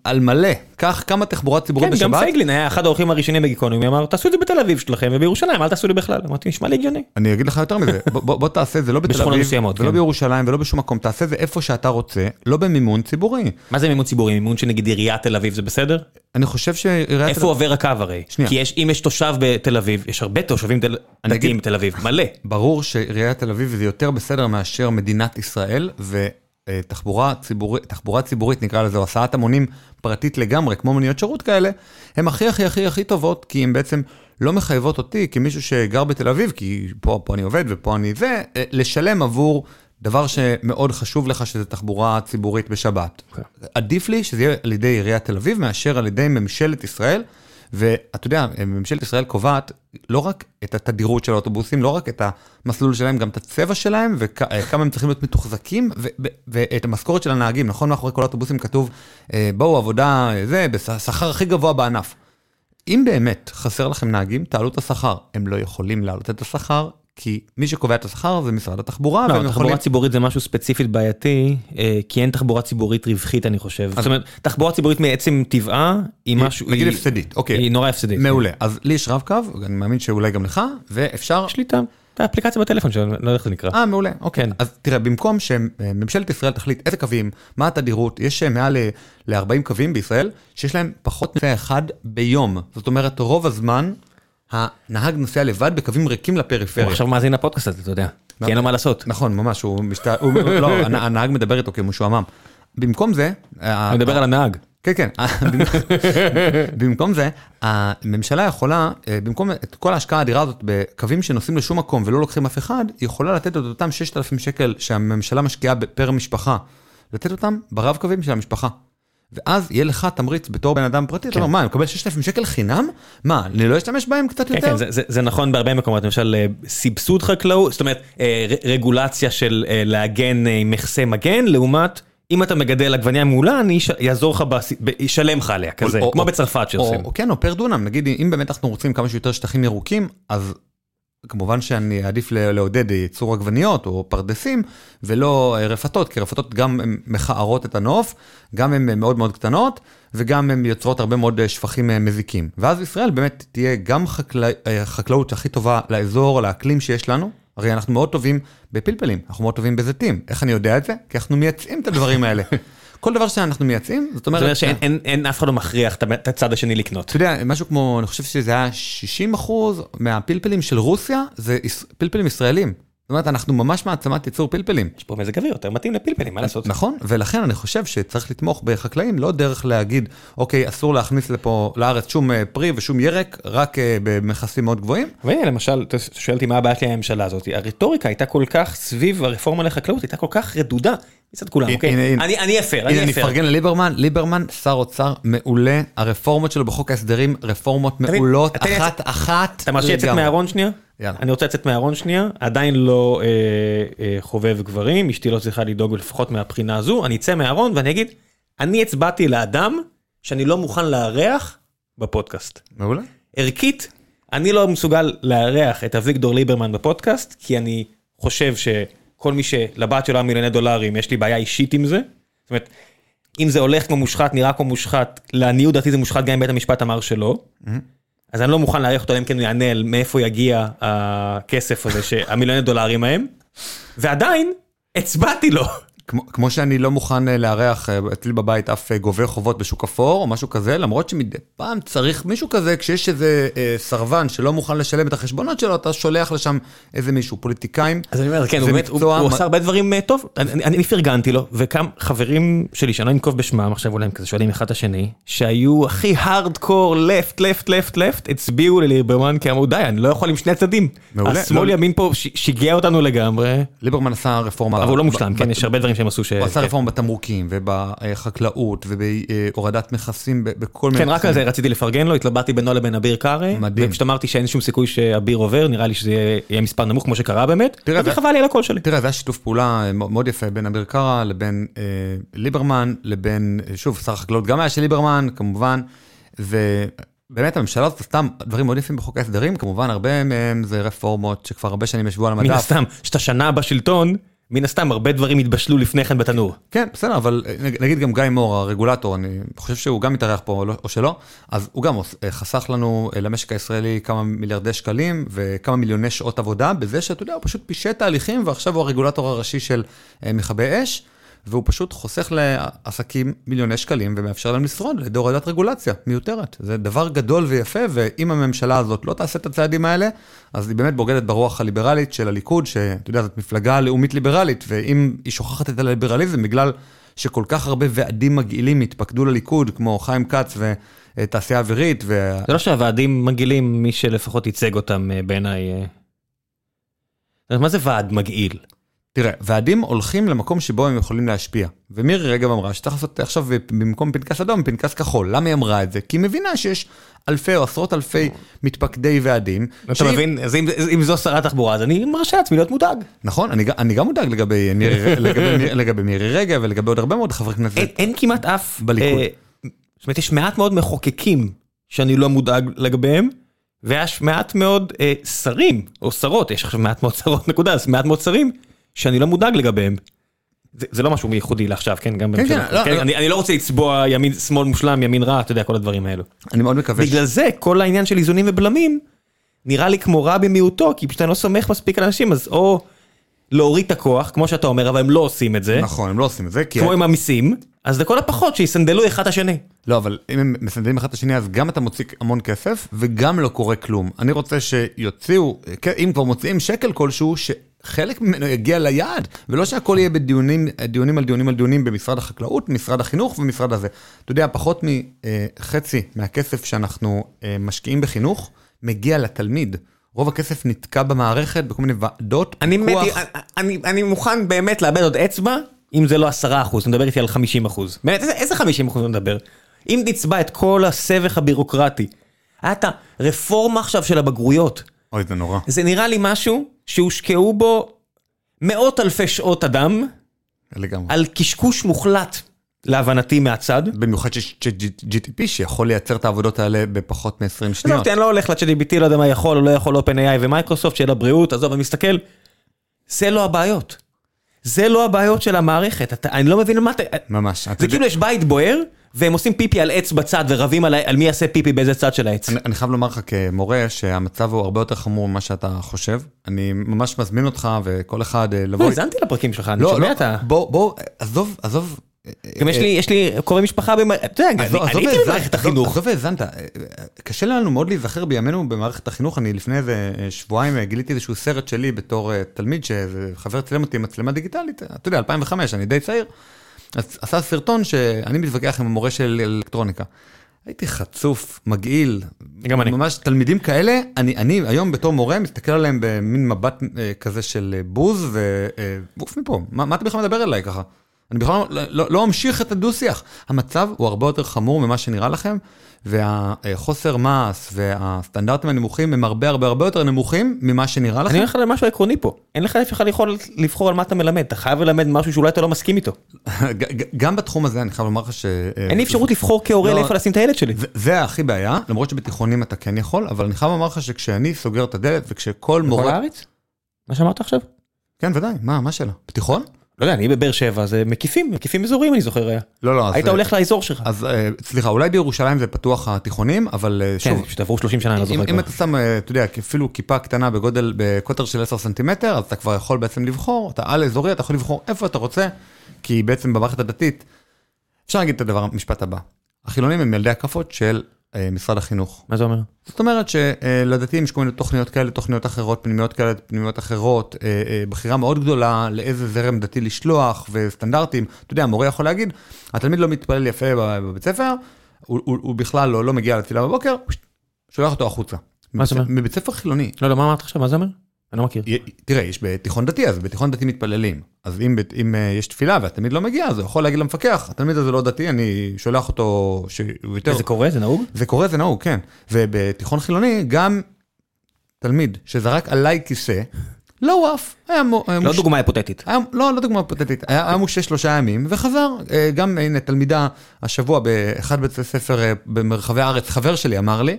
על מלא, קח כמה תחבורה ציבורית כן, גם בשבת. פייגלין היה אחד האורחים הראשונים בגיקונומי, אמר, תעשו את זה בתל אביב שלכם, ובירושלים אל תעשו לי בכלל. אמרתי, נשמע לי הגיוני. אני אגיד לך יותר מזה, בוא, תעשה את זה לא בתל אביב, ולא כן. בירושלים ולא בשום מקום, תעשה את זה איפה שאתה רוצה, לא במימון ציבורי. מה זה מימון ציבורי? מימון שנגיד עיריית תל אביב זה בסדר? אני חושב שעיריית... איפה עובר הקו הרי? שנייה. כי יש, אם יש תושב בתל אביב, יש הרבה תושבים אני דתיים בתל אביב, מלא. ברור שעיריית תל אביב זה יותר בסדר מאשר מדינת ישראל, ותחבורה ציבורית, תחבורה ציבורית נקרא לזה, או הסעת המונים פרטית לגמרי, כמו מוניות שירות כאלה, הן הכי הכי הכי הכי טובות, כי הן בעצם לא מחייבות אותי כמישהו שגר בתל אביב, כי פה, פה אני עובד ופה אני זה, אה, לשלם עבור דבר שמאוד חשוב לך, שזה תחבורה ציבורית בשבת. אוקיי. עדיף לי שזה יהיה על ידי עיריית תל אביב, מאשר על ידי ממשלת ישראל. ואתה יודע, ממשלת ישראל קובעת לא רק את התדירות של האוטובוסים, לא רק את המסלול שלהם, גם את הצבע שלהם, וכמה הם צריכים להיות מתוחזקים, ואת המשכורת של הנהגים, נכון? מאחורי כל האוטובוסים כתוב, בואו עבודה, זה, בשכר הכי גבוה בענף. אם באמת חסר לכם נהגים, תעלו את השכר. הם לא יכולים להעלות את השכר, כי מי שקובע את השכר זה משרד התחבורה. לא, תחבורה יכולים... ציבורית זה משהו ספציפית בעייתי, אה, כי אין תחבורה ציבורית רווחית אני חושב. אז... זאת אומרת, תחבורה ציבורית מעצם טבעה היא משהו... נגיד היא... הפסדית, אוקיי. היא נורא הפסדית. מעולה. כן. אז לי יש רב קו, אני מאמין שאולי גם לך, ואפשר... יש לי את האפליקציה בטלפון שלנו, לא יודע איך זה נקרא. אה, מעולה, אוקיי. כן. אז תראה, במקום שממשלת ישראל תחליט איזה קווים, מה התדירות, יש מעל ל-40 קווים בישראל, שיש להם פחות נוסע אחד ביום. זאת אומרת, רוב הזמן... הנהג נוסע לבד בקווים ריקים לפריפריה. הוא עכשיו מאזין לפודקאסט הזה, אתה יודע, כי אין לו מה לעשות. נכון, ממש, הוא משת... לא, הנהג מדבר איתו כמשועמם. במקום זה... אני מדבר על הנהג. כן, כן. במקום זה, הממשלה יכולה, אה, במקום את כל ההשקעה האדירה הזאת בקווים שנוסעים לשום מקום ולא לוקחים אף אחד, היא יכולה לתת את אותם 6,000 שקל שהממשלה משקיעה פר משפחה, לתת אותם ברב קווים של המשפחה. ואז יהיה לך תמריץ בתור בן אדם פרטי, אתה אומר, מה, אני מקבל 6,000 שקל חינם? מה, אני לא אשתמש בהם קצת כן, יותר? כן, זה נכון בהרבה מקומות, למשל אה, סבסוד חקלאות, זאת אומרת, אה, רגולציה של אה, להגן מכסה מגן, לעומת... אם אתה מגדל עגבניה מעולה, אני אעזור לך, אשלם לך עליה, כזה, כמו בצרפת שעושים. כן, או פר דונם, נגיד, אם באמת אנחנו רוצים כמה שיותר שטחים ירוקים, אז כמובן שאני אעדיף לעודד ייצור עגבניות או פרדסים ולא רפתות, כי רפתות גם הן מכערות את הנוף, גם הן מאוד מאוד קטנות וגם הן יוצרות הרבה מאוד שפכים מזיקים. ואז ישראל באמת תהיה גם חקלא, חקלאות הכי טובה לאזור, לאקלים שיש לנו. הרי אנחנו מאוד טובים בפלפלים, אנחנו מאוד טובים בזיתים. איך אני יודע את זה? כי אנחנו מייצאים את הדברים האלה. כל דבר שאנחנו מייצאים, זאת אומרת... זאת אומרת שאין אף אחד לא מכריח את הצד השני לקנות. אתה יודע, משהו כמו, אני חושב שזה היה 60 אחוז מהפלפלים של רוסיה, זה פלפלים ישראלים. זאת אומרת, אנחנו ממש מעצמת ייצור פלפלים. יש פה מזג אוויר יותר מתאים לפלפלים, מה לעשות? נכון, ולכן אני חושב שצריך לתמוך בחקלאים, לא דרך להגיד, אוקיי, אסור להכניס לפה, לארץ שום אה, פרי ושום ירק, רק אה, במכסים מאוד גבוהים. והנה, למשל, אתה שואל אותי מה הבעיה שלי עם הממשלה הזאת, הרטוריקה הייתה כל כך, סביב הרפורמה לחקלאות, הייתה כל כך רדודה. מצד כולם, אוקיי? אני אפר, אני אפר. אני אפרגן לליברמן, ליברמן שר אוצר מעולה, הרפורמות שלו בחוק ההסדרים, רפורמות מעולות, אחת אחת. אתה מרשה לצאת מהארון שנייה? יאללה. אני רוצה לצאת מהארון שנייה, עדיין לא אה, אה, חובב גברים, אשתי לא צריכה לדאוג לפחות מהבחינה הזו, אני אצא מהארון ואני אגיד, אני הצבעתי לאדם שאני לא מוכן לארח בפודקאסט. מעולה. ערכית, אני לא מסוגל לארח את אביגדור ליברמן בפודקאסט, כי אני חושב שכל מי שלבת שלו מיליוני דולרים, יש לי בעיה אישית עם זה. זאת אומרת, אם זה הולך כמו מושחת, נראה כמו מושחת, לעניות דעתי זה מושחת גם אם בית המשפט אמר שלא. Mm-hmm. אז אני לא מוכן להעריך אותו, אם כן הוא יענה על מאיפה יגיע הכסף הזה, המיליוני דולרים ההם, ועדיין הצבעתי לו. כמו, כמו שאני לא מוכן אה, לארח אה, אצלי בבית אף אה, גובה חובות בשוק אפור או משהו כזה, למרות שמדי פעם צריך מישהו כזה, כשיש איזה אה, סרבן שלא מוכן לשלם את החשבונות שלו, אתה שולח לשם איזה מישהו, פוליטיקאים. אז אני אומר, כן, הוא, באמת, הוא, הוא עושה הרבה דברים טוב, אני, אני פרגנתי לו, וכמה חברים שלי, שאני לא אנקוב בשמם, עכשיו אולי הם כזה שואלים אחד את השני, שהיו הכי הארדקור, לפט, לפט, לפט, לפט, הצביעו לליברמן, כי אמרו, די, אני לא יכול עם שני הצדדים. מעולה. השמאל. ימין פה שיגע אותנו לגמרי. ליברמן עשה רפורמה. אבל הוא לא מושלם, כן, יש הרבה דברים שהם עשו ש... הוא עשה כן. רפורמה בתמרוקים ובחקלאות ובהורדת מכסים בכל מיני... כן, רק על זה רציתי לפרגן לו, התלבטתי בינו לבין אביר קארי. מדהים. ופשוט אמרתי שאין שום סיכוי שאביר עובר, נראה לי שזה יהיה מספר נמוך כמו שקרה באמת. תראה, וחבל לי על הקול שלי. תראה, זה היה שיתוף פעולה מאוד יפה בין אביר קארה לבין אה, ליברמן, לבין, אה, שוב, שר החקלאות גם היה של ליברמן, כמובן. ובאמת הממשלה הזאת עשתה דברים מאוד יפים בחוק ההסדרים, כמובן הרבה מהם זה רפורמות שכבר הרבה שנים ישבו על המדף. מן הסתם, שאתה שנה בשלטון, מן הסתם הרבה דברים התבשלו לפני כן בתנור. כן, בסדר, אבל נגיד גם גיא מור, הרגולטור, אני חושב שהוא גם מתארח פה או שלא, אז הוא גם חסך לנו אה, למשק הישראלי כמה מיליארדי שקלים וכמה מיליוני שעות עבודה, בזה שאתה יודע, הוא פשוט פישט תהליכים ועכשיו הוא הרגולטור הראשי של אה, מכבי אש. והוא פשוט חוסך לעסקים מיליוני שקלים ומאפשר להם לשרוד על ידי הורדת רגולציה מיותרת. זה דבר גדול ויפה, ואם הממשלה הזאת לא תעשה את הצעדים האלה, אז היא באמת בוגדת ברוח הליברלית של הליכוד, שאתה יודע, זאת מפלגה לאומית ליברלית, ואם היא שוכחת את הליברליזם בגלל שכל כך הרבה ועדים מגעילים התפקדו לליכוד, כמו חיים כץ ותעשייה אווירית. ו... זה לא שהוועדים מגעילים, מי שלפחות ייצג אותם אה, בעיניי. אה. מה זה ועד מגעיל? תראה, ועדים הולכים למקום שבו הם יכולים להשפיע. ומירי רגב אמרה שצריך לעשות עכשיו במקום פנקס אדום, פנקס כחול. למה היא אמרה את זה? כי היא מבינה שיש אלפי או עשרות אלפי מתפקדי ועדים. אתה מבין, אז אם- זו שרת תחבורה, אז אני מרשה לעצמי להיות מודאג. נכון, אני, גם מודאג לגבי מירי, רגב ולגבי עוד הרבה מאוד חברי כנסת. אין, אין כמעט אף... בליכוד. אה, זאת אומרת, יש מעט מאוד מחוקקים שאני לא מודאג לגביהם, ויש מעט מאוד אה, שרים, או שרות, יש עכשיו מעט מאוד שרות, נקודה, אז מעט מאוד שרים, שאני לא מודאג לגביהם. זה, זה לא משהו ייחודי לעכשיו, כן? גם כן. כן, לא, לא. אני, אני לא רוצה לצבוע ימין, שמאל מושלם, ימין רע, אתה יודע, כל הדברים האלו. אני מאוד מקווה ש... בגלל זה, כל העניין של איזונים ובלמים, נראה לי כמו רע במיעוטו, כי פשוט אני לא סומך מספיק על אנשים, אז או להוריד את הכוח, כמו שאתה אומר, אבל הם לא עושים את זה, נכון, הם לא עושים את זה, כי... כמו עם המיסים, אז לכל הפחות שיסנדלו אחד את השני. לא, אבל אם הם מסנדלים אחד את השני, אז גם אתה מוציא המון כסף, וגם לא קורה כלום. אני רוצה שיוציאו, כן, אם כבר מוציאים שקל כלשהו, שחלק ממנו יגיע ליעד, ולא שהכל יהיה בדיונים דיונים על דיונים על דיונים במשרד החקלאות, משרד החינוך ומשרד הזה. אתה יודע, פחות מחצי מהכסף שאנחנו אה, משקיעים בחינוך, מגיע לתלמיד. רוב הכסף נתקע במערכת, בכל מיני ועדות, אני, פיקוח. באמת, אני, אני מוכן באמת לאבד עוד אצבע, אם זה לא עשרה אחוז, אני מדבר איתי על חמישים אחוז. באמת, איזה, איזה חמישים אחוז אני מדבר? אם נצבע את כל הסבך הבירוקרטי, היה את הרפורמה עכשיו של הבגרויות, אוי, זה נורא. זה נראה לי משהו שהושקעו בו מאות אלפי שעות אדם, לגמרי. על קשקוש מוחלט, להבנתי מהצד. במיוחד שיש GTP שיכול לייצר את העבודות האלה בפחות מ-20 עזוב שניות. אני לא הולך ל-ChatGPT, לא יודע מה יכול או לא יכול, OpenAI ומייקרוסופט, שיהיה לבריאות, עזוב, אני מסתכל, זה לא הבעיות. זה לא הבעיות של המערכת, אתה, אני לא מבין מה אתה... ממש. זה כאילו יש בית בוער, והם עושים פיפי על עץ בצד ורבים על, על מי יעשה פיפי באיזה צד של העץ. אני, אני חייב לומר לך כמורה שהמצב הוא הרבה יותר חמור ממה שאתה חושב. אני ממש מזמין אותך וכל אחד אה, לבוא... לא, האזנתי לפרקים שלך, אני לא, שומע לא, את ה... בוא, בוא, עזוב, עזוב. גם יש לי, יש לי קרובי משפחה, אתה יודע, אני הייתי במערכת החינוך. עזוב והאזנת, אה, קשה לנו מאוד להיזכר בימינו במערכת החינוך, אני לפני איזה אה, שבועיים אה, גיליתי איזשהו סרט שלי בתור אה, תלמיד, שחבר צילם אותי עם מצלמה דיגיטלית, אתה יודע, 2005, אני די צעיר, אז עשה סרטון שאני מתווכח עם המורה של אלקטרוניקה. הייתי חצוף, מגעיל, גם אני. ממש תלמידים כאלה, אני, אני היום בתור מורה מסתכל עליהם במין מבט אה, כזה של אה, בוז ועוף מפה, מה, מה אתה בכלל מדבר אליי ככה? אני בכלל לא, לא, לא אמשיך את הדו-שיח. המצב הוא הרבה יותר חמור ממה שנראה לכם, והחוסר מעש והסטנדרטים הנמוכים הם הרבה הרבה הרבה יותר נמוכים ממה שנראה אני לכם. אומר לך למשהו עקרוני פה, אין לך יכול לבחור על מה אתה מלמד, אתה חייב ללמד משהו שאולי אתה לא מסכים איתו. גם בתחום הזה אני חייב לומר לך ש... אה, אין לי אפשרות לבחור כהורה לא. לאיפה לשים את הילד שלי. זה- הכי בעיה, למרות שבתיכונים אתה כן יכול, אבל אני חייב לומר לך שכשאני סוגר את הדלת וכשכל בכל מורה... הארץ? מה שאמרת עכשיו? כן, ודאי, מה, מה השאלה? בתיכון? לא יודע, אני בבאר שבע, זה מקיפים, מקיפים אזורים אני זוכר היה. לא, לא. היית הולך לאזור שלך. אז אה, סליחה, אולי בירושלים זה פתוח התיכונים, אבל אה, כן, שוב, פשוט עברו 30 שנה, אני לא זוכר אם. אתה שם, אה, אתה יודע, אפילו כיפה קטנה בגודל, בקוטר של 10 סנטימטר, אז אתה כבר יכול בעצם לבחור, אתה על אזורי, אתה יכול לבחור איפה אתה רוצה, כי בעצם במערכת הדתית, אפשר להגיד את הדבר, המשפט הבא, החילונים הם ילדי הכאפות של אה, משרד החינוך. מה זה אומר? זאת אומרת שלדתיים יש כל מיני תוכניות כאלה, תוכניות אחרות, פנימיות כאלה, פנימיות אחרות, אה, אה, בחירה מאוד גדולה לאיזה זרם דתי לשלוח וסטנדרטים. אתה יודע, המורה יכול להגיד, התלמיד לא מתפלל יפה בבית ספר, הוא, הוא, הוא בכלל לא, לא מגיע לתפילה בבוקר, שולח אותו החוצה. מה זאת אומרת? מבית ספר חילוני. לא, לא, מה אמרת עכשיו? מה זה אומר? אני לא מכיר. תראה, יש בתיכון דתי, אז בתיכון דתי מתפללים. אז אם, אם אה, יש תפילה והתלמיד לא מגיע, אז הוא יכול להגיד למפקח, התלמיד הזה לא דתי, אני שולח אותו שהוא יותר... זה קורה? זה נהוג? זה קורה, זה נהוג, כן. ובתיכון חילוני, גם תלמיד שזרק עליי כיסא, לא וואף, היה היה לא דוגמה היפותטית. היה- לא, לא דוגמה פתטית, היה מושעה שלושה ימים וחזר. אה, גם הנה תלמידה השבוע באחד בית הספר אה, במרחבי הארץ, חבר שלי אמר לי,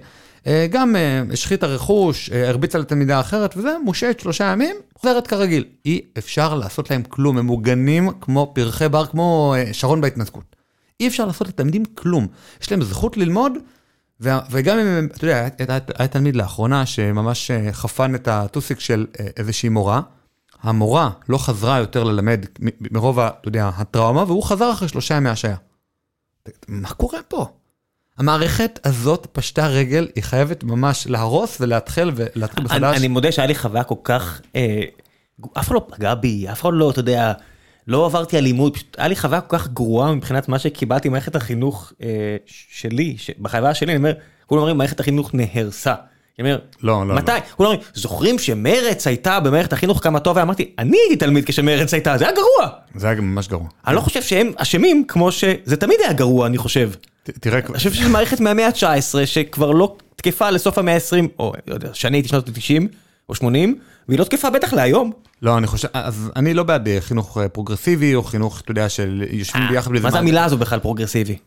גם אה, השחיתה רכוש, אה, הרביצה לתלמידה אחרת וזה, מושעת שלושה ימים, חוזרת כרגיל. אי אפשר לעשות להם כלום, הם מוגנים כמו פרחי בר, כמו אה, שרון בהתנתקות. אי אפשר לעשות לתלמידים כלום. יש להם זכות ללמוד, וגם אם, אתה יודע, היה, תלמיד לאחרונה שממש אה, חפן את הטוסיק של אה, איזושהי מורה. המורה לא חזרה יותר ללמד מרוב, אתה יודע, הטראומה, והוא חזר אחרי שלושה ימי השעיה. מה קורה פה? המערכת הזאת פשטה רגל, היא חייבת ממש להרוס ולהתחיל ולהתחיל אני מחדש. אני מודה שהיה לי חוויה כל כך... אה, אף אחד לא פגע בי, אף אחד לא, אתה יודע, לא עברתי אלימות, פשוט היה לי חוויה כל כך גרועה מבחינת מה שקיבלתי במערכת החינוך אה, שלי, ש- בחוויה שלי, אני אומר, כולם אומרים מערכת החינוך נהרסה. אני אומר, לא, לא, מתי? כולם אומרים, זוכרים שמרץ הייתה במערכת החינוך כמה טוב? ואמרתי, אני הייתי תלמיד כשמרץ הייתה, זה היה גרוע. זה היה ממש גרוע. אני לא חושב שהם אשמים כמו שזה תמיד היה גרוע, אני חושב. תראה, אני חושב שזו מערכת מהמאה ה-19 שכבר לא תקפה לסוף המאה ה-20, או לא יודע, שאני הייתי שנות ה-90 או 80, והיא לא תקפה בטח להיום. לא, אני חושב, אז אני לא בעד אה, חינוך אה, פרוגרסיבי, או חינוך, אתה יודע, של יושבים ביחד אה, מה זה המילה הזו בכלל פרוגרסיבי?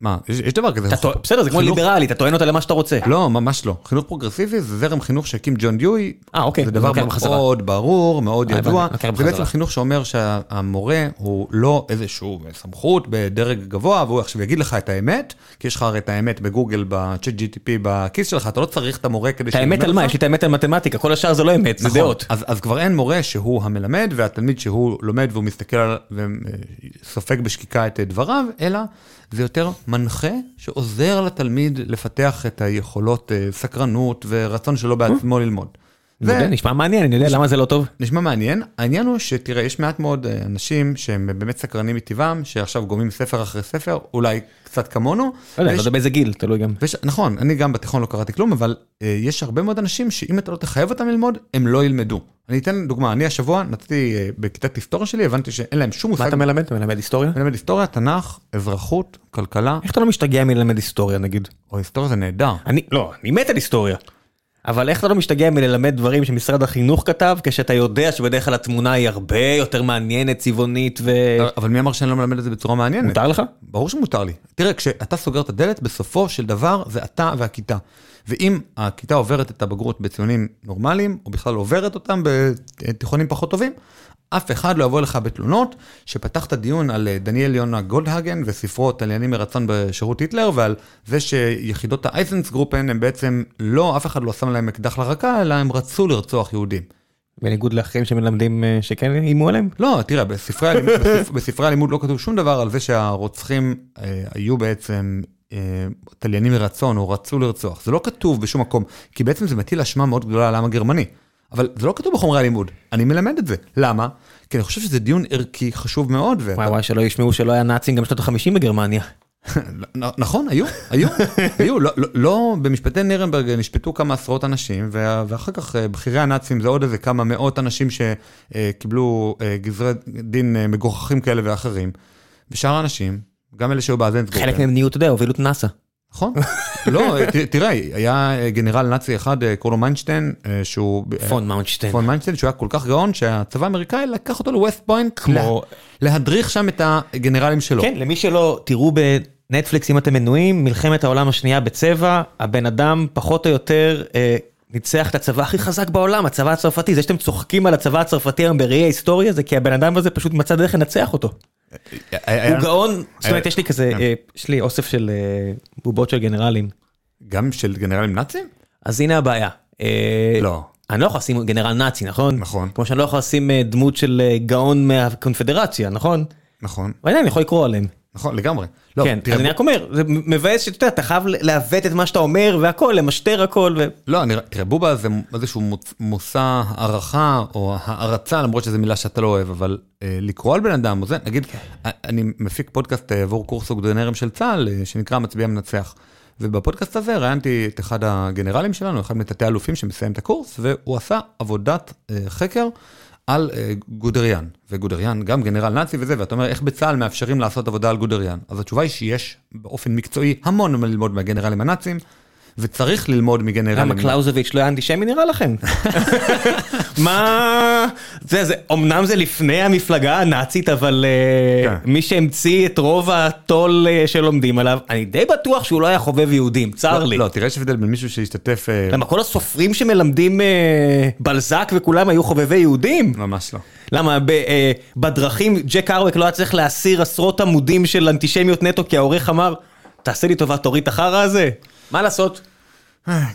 מה, יש, יש דבר כזה. בסדר, זה כמו חינוך- ליברלי, אתה טוען אותה למה שאתה רוצה. לא, ממש לא. חינוך פרוגרסיבי זה זרם חינוך שהקים ג'ון דיואי. אה, אוקיי, זה דבר בחזרה. מאוד ברור, מאוד אה, ידוע. זה בעצם. חינוך שאומר שהמורה הוא לא איזשהו סמכות בדרג גבוה, והוא עכשיו יגיד לך את האמת, כי יש לך הרי את האמת בגוגל, בצ'אט GTP בכיס שלך, אתה לא צריך את המורה כדי את האמת על מה? יש לי את האמת על מתמטיקה, כל השאר זה לא אמת, זה נכון. דעות. אז, אז כבר אין מורה שהוא המלמד, והתלמיד שהוא לומד והוא מסתכל על, וסופג בשקיקה את דבריו, אלא זה יותר מנחה שעוזר לתלמיד לפתח את היכולות אה, סקרנות ורצון שלו בעצמו ללמוד. זה נשמע מעניין, אני יודע למה זה לא טוב. נשמע מעניין, העניין הוא שתראה, יש מעט מאוד אה, אנשים שהם באמת סקרנים מטבעם, שעכשיו גומרים ספר אחרי ספר, אולי קצת כמונו. לא יודע, לא יודע באיזה גיל, תלוי גם. נכון, אני גם בתיכון לא קראתי כלום, אבל אה, יש הרבה מאוד אנשים שאם אתה לא תחייב אותם ללמוד, הם לא ילמדו. אני אתן דוגמה, אני השבוע נתתי אה, בכיתת היסטוריה שלי, הבנתי שאין להם שום מה מושג. אתה מלמד? אתה מלמד היסטוריה? מלמד היסטוריה, תנ"ך, אזרחות, כלכלה, איך אתה לא משתגע מללמד היסטוריה נגיד? או היסטוריה זה נהדר. אני, לא, אני מת על היסטוריה. אבל איך אתה לא משתגע מללמד דברים שמשרד החינוך כתב, כשאתה יודע שבדרך כלל התמונה היא הרבה יותר מעניינת, צבעונית ו... אבל מי אמר שאני לא מלמד את זה בצורה מעניינת? מותר לך? ברור שמותר לי. תראה, כשאתה סוגר את הדלת, בסופו של דבר זה אתה והכיתה. ואם הכיתה עוברת את הבגרות בציונים נורמליים, או בכלל עוברת אותם בתיכונים פחות טובים, אף אחד לא יבוא לך בתלונות שפתחת דיון על אה, דניאל יונה גולדהגן וספרו תליינים מרצון בשירות היטלר, ועל זה שיחידות האייזנס גרופן הם בעצם לא, אף אחד לא שם להם אקדח לרקה, אלא הם רצו לרצוח יהודים. בניגוד לאחרים שמלמדים אה, שכן איימו עליהם? לא, תראה, בספרי הלימוד, בספר, בספרי הלימוד לא כתוב שום דבר על זה שהרוצחים אה, היו בעצם תליינים מרצון או רצו לרצוח. זה לא כתוב בשום מקום, כי בעצם זה מטיל אשמה מאוד גדולה על העם הגרמני. אבל זה לא כתוב בחומרי הלימוד, אני מלמד את זה. למה? כי אני חושב שזה דיון ערכי חשוב מאוד. ואתה- וואי וואי, שלא ישמעו שלא היה נאצים גם בשנות ה-50 בגרמניה. נכון, היו, היו, היו, לא, לא, לא, במשפטי נירנברג נשפטו כמה עשרות אנשים, ואחר כך אה, בכירי הנאצים זה עוד איזה כמה מאות אנשים שקיבלו אה, גזרי דין אה, מגוחכים כאלה ואחרים, ושאר האנשים, גם אלה שהיו באזנס חלק מהם נהיו, אתה יודע, הובילו את נאסא. נכון? לא, תראה, היה אה, גנרל נאצי אחד, אה, קוראים לו מיינשטיין, אה, שהוא... פון מאונשטיין. פון מיינשטיין, שהוא היה כל כך גאון, שהצבא האמריקאי לקח אותו לווסט פוינט, כמו- לה- להדריך שם את הגנרלים שלו. כן, למי שלא, תראו בנטפליקס אם אתם מנויים, מלחמת העולם השנייה בצבע, הבן אדם פחות או יותר ניצח את הצבא הכי חזק בעולם, הצבא הצרפתי. זה שאתם צוחקים על הצבא הצרפתי היום בראי ההיסטוריה, זה כי הבן אדם הזה פשוט מצא דרך לנצח אותו. הוא גאון, זאת אומרת, יש לי כזה, כן. אה, יש לי אוסף של אה, בובות של גנרלים. גם של גנרלים נאצים? אז הנה הבעיה. אה, לא. אני לא יכול לשים גנרל נאצי, נכון? נכון. כמו שאני לא יכול לשים דמות של גאון מהקונפדרציה, נכון? נכון, אבל אני יכול לקרוא עליהם. נכון, לגמרי. לא, כן, תראה, אז אני רק אומר, זה מבאס שאתה יודע, אתה חייב לעוות את מה שאתה אומר והכל, למשטר הכל. ו... לא, אני, תראה, בובה זה איזשהו מושא הערכה או הערצה, למרות שזו מילה שאתה לא אוהב, אבל אה, לקרוא על בן אדם, או זה, נגיד, אה, אני מפיק פודקאסט אה, עבור קורס אוגדונרים של צה"ל, אה, שנקרא מצביע מנצח. ובפודקאסט הזה ראיינתי את אחד הגנרלים שלנו, אחד מתתי אלופים שמסיים את הקורס, והוא עשה עבודת אה, חקר על אה, גודריאן. וגודריאן גם גנרל נאצי וזה, ואתה אומר, איך בצה"ל מאפשרים לעשות עבודה על גודריאן? אז התשובה היא שיש באופן מקצועי המון מה ללמוד מהגנרלים הנאצים, וצריך ללמוד מגנרלים. למה קלאוזוביץ' לא היה אנטישמי נראה לכם? מה... זה, זה, אמנם זה לפני המפלגה הנאצית, אבל אה, כן. מי שהמציא את רוב הטול אה, שלומדים עליו, אני די בטוח שהוא לא היה חובב יהודים, צר לא, לי. לא, תראה יש הבדל בין מישהו שהשתתף... אה, למה כל הסופרים שמלמדים בלזק וכולם היו חובבי יהודים? ממש לא. למה בדרכים ג'ק ארווק לא היה צריך להסיר עשרות עמודים של אנטישמיות נטו כי העורך אמר תעשה לי טובה תוריד את החרא הזה? מה לעשות?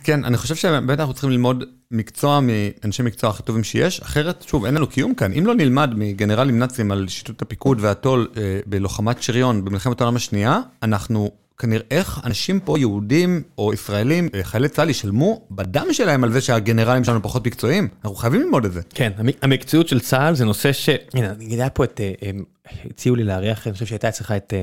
כן, אני חושב שבאמת אנחנו צריכים ללמוד מקצוע מאנשי מקצוע הכי טובים שיש, אחרת, שוב, אין לנו קיום כאן. אם לא נלמד מגנרלים נאצים על שיטוט הפיקוד והטול אה, בלוחמת שריון במלחמת העולם השנייה, אנחנו כנראה אנשים פה, יהודים או ישראלים, אה, חיילי צה"ל ישלמו בדם שלהם על זה שהגנרלים שלנו פחות מקצועיים. אנחנו חייבים ללמוד את זה. כן, המ- המקצועיות של צה"ל זה נושא ש... הנה, אני יודע פה את... אה, הציעו לי לארח, אני חושב שהייתה אצלך את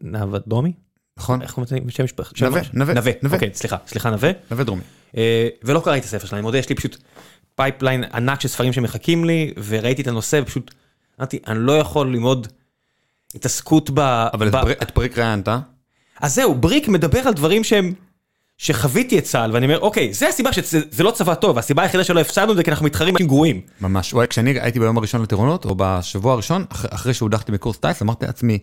נאוה דרומי? נכון? איך קוראים לשם משפחה? שם נווה? נווה, נווה. אוקיי, סליחה, סליחה נווה. נווה דרומי. אה, ולא קראתי את הספר שלה, אני מודה, יש לי פשוט pipeline ענק של ספרים שמחכים לי, וראיתי את הנושא ופשוט אמרתי, אני לא יכול ללמוד התעסקות ב... אבל את ב- בריק- את בריק ראיינת? אז זהו, בריק מדבר על דברים שהם... שחוויתי את צה"ל, ואני אומר, אוקיי, זה הסיבה שזה זה לא צבא טוב, הסיבה היחידה שלא הפסדנו זה כי אנחנו מתחרים עם גרועים. ממש. וואי, כשאני הייתי ביום הראשון לטירונות, או בשבוע הראשון, אח- אחרי שהודחתי מקורס טיס, אמרתי לעצמי,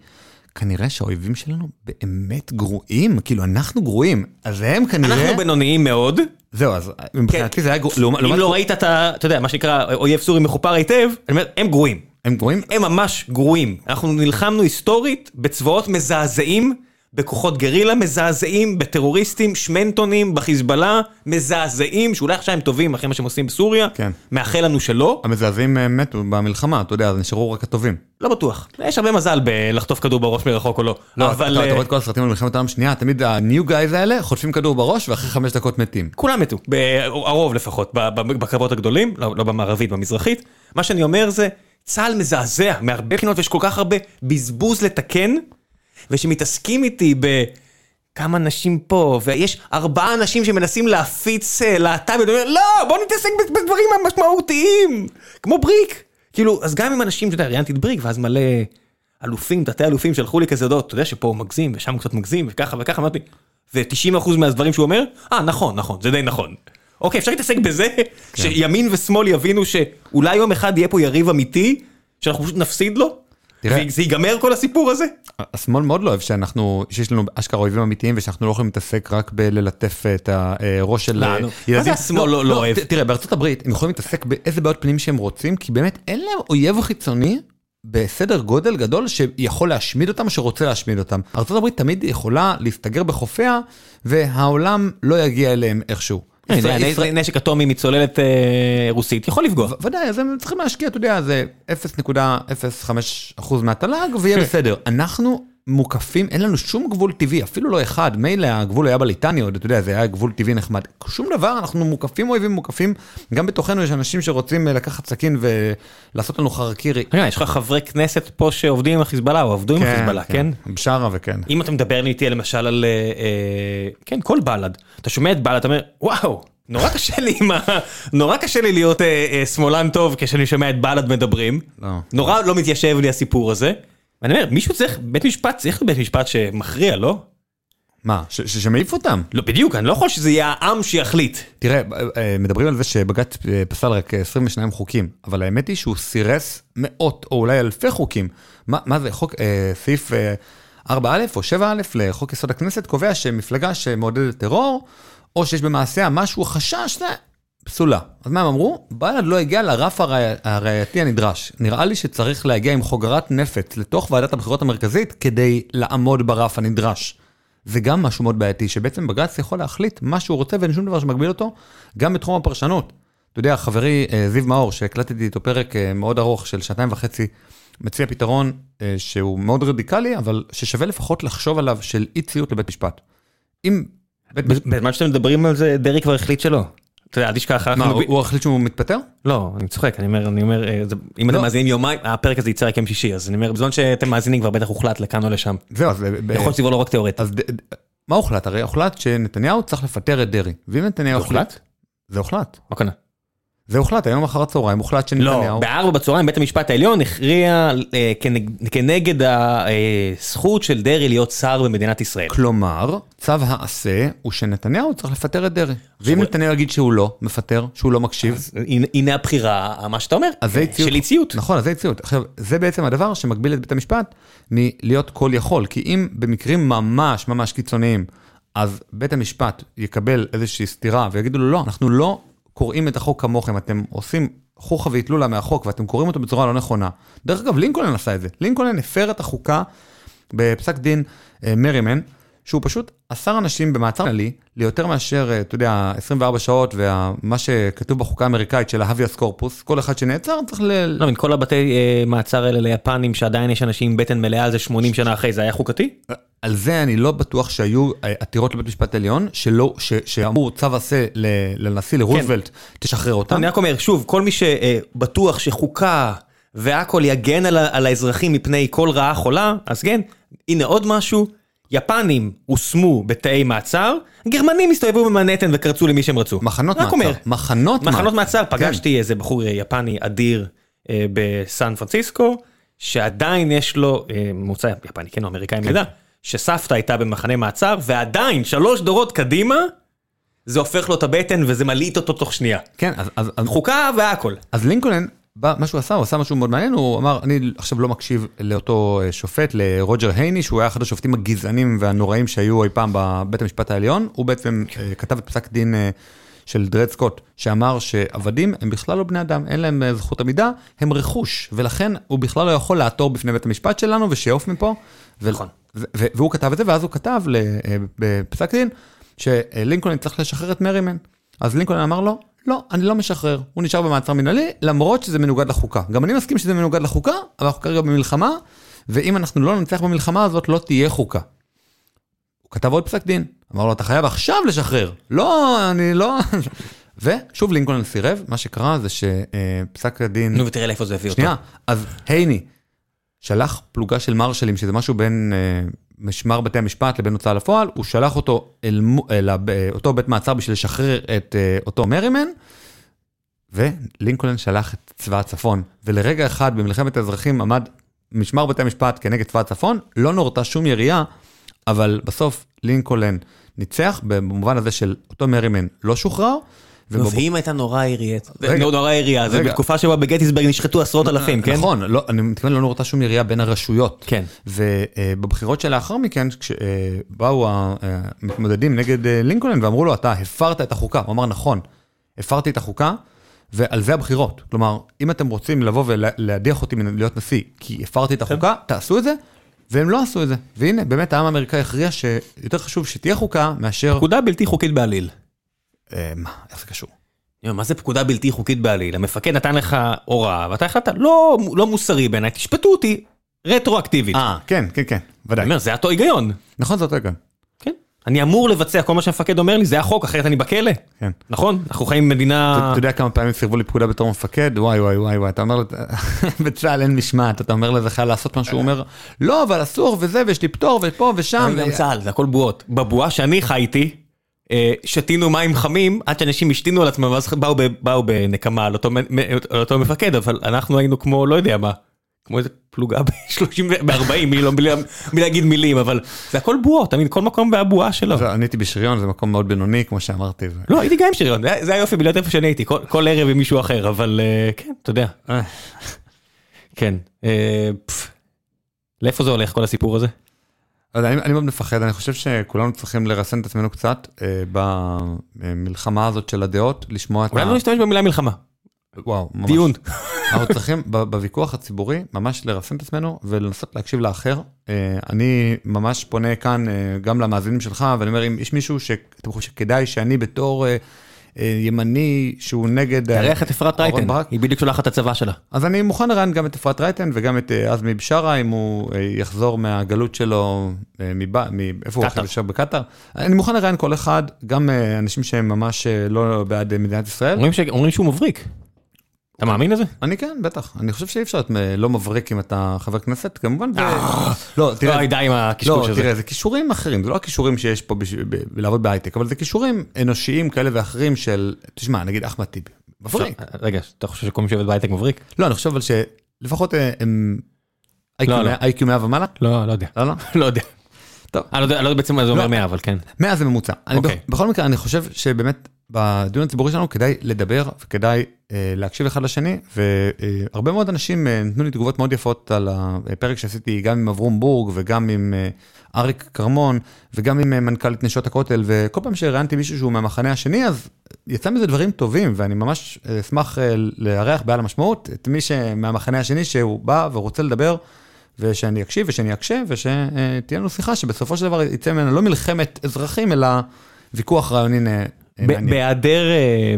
כנראה שהאויבים שלנו באמת גרועים, כאילו אנחנו גרועים, אז הם כנראה... אנחנו בינוניים מאוד, זהו, אז מבחינתי זה היה גרוע, אם לא ראית את ה... אתה יודע, מה שנקרא אויב סורי מחופר היטב, אני אומר, הם גרועים. הם גרועים? הם ממש גרועים. אנחנו נלחמנו היסטורית בצבאות מזעזעים, בכוחות גרילה מזעזעים, בטרוריסטים, שמנטונים, בחיזבאללה, מזעזעים, שאולי עכשיו הם טובים אחרי מה שהם עושים בסוריה, כן. מאחל לנו שלא, המזעזעים אה, מתו במלחמה, אתה יודע, אז נשארו רק הטובים. לא בטוח. יש הרבה מזל בלחטוף כדור בראש מרחוק או לא. לא, אבל אתה אתה אה, רואה את כל הסרטים על מלחמת העולם השנייה, תמיד ה-new guys האלה חוטפים כדור בראש ואחרי חמש דקות מתים. כולם מתו, ב- הרוב לפחות, בקרבות הגדולים, לא לא במערבית, במזרחית. מה שאני אומר זה, צה"ל מזעזע מהרבה בחינות, ויש כל כך הרבה בזבוז לתקן, ושמתעסקים איתי ב... כמה אנשים פה, ויש ארבעה אנשים שמנסים להפיץ אה, להט"ב, לא, בוא נתעסק בדברים המשמעותיים, כמו בריק. כאילו, אז גם עם אנשים, אתה יודע, ראיינתי את בריק, ואז מלא אלופים, תתי אלופים שלחו לי כזה הודעות, אתה יודע שפה הוא מגזים, ושם הוא קצת מגזים, וככה וככה, אמרתי, ו-90% מהדברים שהוא אומר, אה, נכון, נכון, זה די נכון. אוקיי, אפשר להתעסק בזה, שימין ושמאל יבינו שאולי יום אחד יהיה פה יריב אמיתי, שאנחנו פשוט נפסיד לו, תראה. וזה ייגמר כל הסיפור הזה? השמאל מאוד לא אוהב שאנחנו, שיש לנו אשכרה אויבים אמיתיים ושאנחנו לא יכולים להתעסק רק בללטף את הראש של לא, אה. ילדים. מה זה השמאל לא- לא אוהב? תראה, בארצות הברית הם יכולים להתעסק באיזה בעיות פנים שהם רוצים, כי באמת אין להם אויב חיצוני בסדר גודל גדול שיכול להשמיד אותם, שרוצה להשמיד אותם. ארצות הברית תמיד יכולה להסתגר בחופיה, והעולם לא יגיע אליהם איכשהו. נשק אטומי מצוללת אה, רוסית יכול לפגוע. ודאי, אז הם צריכים להשקיע, אתה יודע, זה 0.05% מהתל"ג ויהיה בסדר. אנחנו מוקפים, אין לנו שום גבול טבעי, אפילו לא אחד, מילא הגבול היה בליטני עוד, אתה יודע, זה היה גבול טבעי נחמד. שום דבר, אנחנו מוקפים אויבים מוקפים, גם בתוכנו יש אנשים שרוצים אה, לקחת סכין ולעשות לנו חרקירי. יש לך חברי כנסת פה שעובדים עם החיזבאללה או עבדו עם החיזבאללה, כן? בשארה וכן. אם אתה מדבר איתי למשל על, אה, אה, כן, כל בל"ד, אתה שומע את בל"ד, אתה אומר, וואו, נורא קשה לי עם ה... נורא קשה לי להיות אה, אה, שמאלן טוב כשאני שומע את בל"ד מדברים. לא. נורא לא מתיישב לי הסיפור הזה. ואני אומר, מישהו צריך, בית משפט, צריך בית משפט שמכריע, לא? מה, שמעיף אותם? לא, בדיוק, אני לא יכול שזה יהיה העם שיחליט. תראה, אה, מדברים על זה שבג"ץ אה, פסל רק 22 חוקים, אבל האמת היא שהוא סירס מאות או אולי אלפי חוקים. מה, מה זה, חוק, אה, סעיף אה, 4א או 7א לחוק יסוד הכנסת קובע שמפלגה שמעודדת טרור, או שיש במעשיה משהו חשש, זה פסולה. אז מה הם אמרו? בל"ד לא הגיע לרף הראי- הראייתי הנדרש. נראה לי שצריך להגיע עם חוגרת נפץ לתוך ועדת הבחירות המרכזית כדי לעמוד ברף הנדרש. זה גם משהו מאוד בעייתי, שבעצם בג"ץ יכול להחליט מה שהוא רוצה ואין שום דבר שמגביל אותו, גם בתחום הפרשנות. אתה יודע, חברי אה, זיו מאור, שהקלטתי איתו פרק אה, מאוד ארוך של שעתיים וחצי, מציע פתרון אה, שהוא מאוד רדיקלי, אבל ששווה לפחות לחשוב עליו של אי ציות לבית משפט. אם... בזמן שאתם מדברים על זה, דרעי כבר החליט שלא. אתה יודע, אל תשכח, מה, הוא החליט שהוא מתפטר? לא, אני צוחק, אני אומר, אני אומר, אה, אם אתם לא. מאזינים יומיים, הפרק הזה יצא רק יום שישי, אז אני אומר, בזמן שאתם מאזינים כבר בטח הוחלט לכאן או לשם. זהו, אז... אה, ב- יכול להיות שזה לא רק תיאורטי. אז מה הוחלט? הרי הוחלט שנתניהו צריך לפטר את דרעי. ואם נתניהו זה הוחלט? זה הוחלט. מה קנה? זה הוחלט, היום אחר הצהריים הוחלט שנתניהו... לא, בארבע בצהריים בית המשפט העליון הכריע אה, כנג- כנגד הזכות של דרעי להיות שר במדינת ישראל. כלומר, צו העשה הוא שנתניהו צריך לפטר את דרעי. ואם עכשיו- נתניהו יגיד שהוא לא מפטר, שהוא לא מקשיב, אז הנה- הנה הבחירה, מה שאתה אומר, אז זה אי ציות. של אי ציות. נכון, אז זה אי ציות. עכשיו, זה בעצם הדבר שמגביל את בית המשפט מלהיות כל יכול. כי אם במקרים ממש ממש קיצוניים, אז בית המשפט יקבל איזושהי סתירה ויגידו לו, לא, אנחנו לא קוראים את החוק כמוכם, אתם עושים חוכא ואטלולא מהחוק ואתם קוראים אותו בצורה לא נכונה. דרך אגב, לינקולן עשה את זה. לינקולן הפר את החוקה בפסק דין אה, מרימן, שהוא פשוט אסר אנשים במעצר מנהלי ליותר מאשר, אה, אתה יודע, 24 שעות, ומה שכתוב בחוקה האמריקאית של ההביאס קורפוס, כל אחד שנעצר צריך ל... לא, עם כל הבתי אה, מעצר האלה ליפנים שעדיין יש אנשים עם בטן מלאה על זה 80 שנה אחרי, זה היה חוקתי? על זה אני לא בטוח שהיו אה, עתירות לבית משפט עליון, שלא, ש, שאמרו צו עשה לנשיא, לרוזוולט, תשחרר אותם. אני רק אומר, שוב, כל מי שבטוח שחוקה והכל יגן על, על האזרחים מפני כל רעה חולה, אז כן, הנה עוד משהו, יפנים הושמו בתאי מעצר, גרמנים הסתובבו במנהטן וקרצו למי שהם רצו. מחנות מעצר. אומר. מחנות מחנות מעצר, כן. פגשתי איזה בחור יפני אדיר אה, בסן פרנסיסקו, שעדיין יש לו, אה, מוצא יפני, כן, או אמריקאי מידע, שסבתא הייתה במחנה מעצר, ועדיין, שלוש דורות קדימה, זה הופך לו את הבטן וזה מלהיט אותו תוך שנייה. כן, אז, אז, חוקה והכל. אז לינקולן, מה שהוא עשה, הוא עשה משהו מאוד מעניין, הוא אמר, אני עכשיו לא מקשיב לאותו אה, שופט, לרוג'ר הייני, שהוא היה אחד השופטים הגזענים והנוראים שהיו אי פעם בבית המשפט העליון, הוא בעצם אה, כתב את פסק דין אה, של דרד סקוט, שאמר שעבדים הם בכלל לא בני אדם, אין להם זכות עמידה, הם רכוש, ולכן הוא בכלל לא יכול לעתור בפני בית המשפט שלנו ושיעוף מפה. נכון. והוא כתב את זה, ואז הוא כתב בפסק דין, שלינקולן צריך לשחרר את מרימן. אז לינקולן אמר לו, לא, אני לא משחרר, הוא נשאר במעצר מנהלי, למרות שזה מנוגד לחוקה. גם אני מסכים שזה מנוגד לחוקה, אבל אנחנו כרגע במלחמה, ואם אנחנו לא ננצח במלחמה הזאת, לא תהיה חוקה. הוא כתב עוד פסק דין, אמר לו, אתה חייב עכשיו לשחרר. לא, אני לא... ושוב לינקולן סירב, מה שקרה זה שפסק הדין... נו ותראה לאיפה זה הביא אותו. שנייה, אז הייני שלח פלוגה של מרשלים, שזה משהו בין אה, משמר בתי המשפט לבין הוצאה לפועל, הוא שלח אותו אל אל הב- אה, אותו בית מעצר בשביל לשחרר את אה, אותו מרימן, ולינקולן שלח את צבא הצפון, ולרגע אחד במלחמת האזרחים עמד משמר בתי המשפט כנגד צבא הצפון, לא נורתה שום ירייה, אבל בסוף לינקולן ניצח במובן הזה של אותו מרימן לא שוחרר. ואם הייתה נורא יריית, רגע. נורא ירייה, זה. בתקופה שבה בגטיסברג נשחטו עשרות אלפים, כן? נכון, לא, אני מתכוון לא נורתה שום ירייה בין הרשויות. כן. ובבחירות שלאחר מכן, כשבאו המתמודדים נגד אה, לינקולן ואמרו לו, אתה הפרת את החוקה, הוא אמר, נכון, הפרתי את החוקה, ועל זה הבחירות. כלומר, אם אתם רוצים לבוא ולהדיח אותי מלהיות נשיא, כי הפרתי את החוקה, תעשו את זה, והם לא עשו את זה. והנה, באמת העם האמריקאי הכריע שיותר חשוב שתהיה חוקה מאשר... פקודה בלתי חוקית בעליל. אה, מה, איך זה קשור? מה זה פקודה בלתי חוקית בעליל? המפקד נתן לך הוראה ואתה החלטת, לא, לא מוסרי בעיניי, תשפטו אותי רטרואקטיבית. אה, כן, כן, כן, ודאי. אני אומר, זה אותו היגיון. נכון, זה אותו היגיון. כן. אני אמור לבצע כל מה שהמפקד אומר לי, זה החוק, אחרת אני בכלא. כן. נכון? אנחנו חיים במדינה... אתה יודע כמה פעמים סירבו לי פקודה בתור מפקד? וואי וואי וואי וואי, אתה אומר, בצה"ל אין משמעת, אתה אומר לזה חייל לעשות מה שהוא אומר, לא, אבל אסור וזה, ויש לי פטור, ופה ושם. גם צה"ל, זה הכל בועות. בבועה שאני חייתי, שתינו מים חמים עד שאנשים השתינו על עצמם, ואז באו באו בנקמה על אותו על אותו מפקד, אבל אנחנו היינו כמו, לא יודע מה, כמו איזה פלוגה ב-30, ב-40, בלי לא- בלי- להגיד מילים, אבל זה הכל בועות, תמיד כל מקום והבועה שלו. לא, אני הייתי בשריון, זה מקום מאוד בינוני, כמו שאמרתי. לא, הייתי גם עם שריון, זה- היופי בלהיות איפה שאני הייתי, כל- ערב עם מישהו אחר, אבל אה, כן, אתה יודע. אה, כן. אה. לאיפה זה הולך כל הסיפור הזה? לא יודע, אני אני מאוד מפחד, אני חושב שכולנו צריכים לרסן את עצמנו קצת אה, במלחמה הזאת של הדעות, לשמוע את אולי לא נשתמש במילה מלחמה, וואו, ממש. דיון. אנחנו צריכים בוויכוח הציבורי ממש לרסן את עצמנו ולנסות להקשיב לאחר. אה, אני ממש פונה כאן אה, גם למאזינים שלך ואני אומר אם יש מישהו שאתם חושבים שכדאי שאני בתור אה, ימני שהוא נגד... אה, תארח את אפרת רייטן, היא בדיוק שולחת את הצבא שלה. אז אני מוכן לראיין גם את אפרת רייטן וגם את אה, עזמי בשארה אם הוא אה, יחזור מהגלות שלו, אה, מבא- מאיפה הוא. עכשיו יושב בקטאר. אני מוכן לראיין כל אחד, גם אה, אנשים שהם ממש אה, לא בעד אה, מדינת ישראל. אומרים שהוא מבריק. אתה מאמין לזה? אני כן, בטח. אני חושב שאי אפשר להיות אה, לא מבריק אם אתה חבר כנסת, כמובן. ו- לא, תראה, די, די עם הקשקוש לא, הזה. תראה, זה כישורים אחרים, זה לא הכישורים שיש פה בלעבוד בהייטק, אבל זה כישורים אנושיים כאלה ואחרים של, תשמע, נגיד אחמד טיבי, מבריק. רגע, אתה חושב שכל מי שעובד בהייטק מבריק? לא, אני חושב אבל שלפחות אה, הם לא, לא. איי-קיו 100 ומעלה? לא, לא יודע. לא, לא. לא יודע. טוב. אני לא יודע לא בעצם מה זה אומר לא. 100, אבל כן. 100 זה ממוצע. אוקיי. בכ- בכל מקרה, אני חושב שבאמת בדיון הציבורי שלנו כדאי לדבר וכדאי אה, להקשיב אחד לשני, והרבה מאוד אנשים אה, נתנו לי תגובות מאוד יפות על הפרק שעשיתי גם עם אברום בורג וגם עם אה, אריק כרמון וגם עם אה, מנכ"לית נשות הכותל, וכל פעם שראיינתי מישהו שהוא מהמחנה השני, אז יצא מזה דברים טובים, ואני ממש אה, אשמח אה, לארח בעל המשמעות את מי שמהמחנה השני שהוא בא ורוצה לדבר. ושאני אקשיב ושאני אקשה ושתהיה לנו שיחה שבסופו של דבר יצא ממנה לא מלחמת אזרחים אלא ויכוח רעיוני מעניין. בהיעדר אה,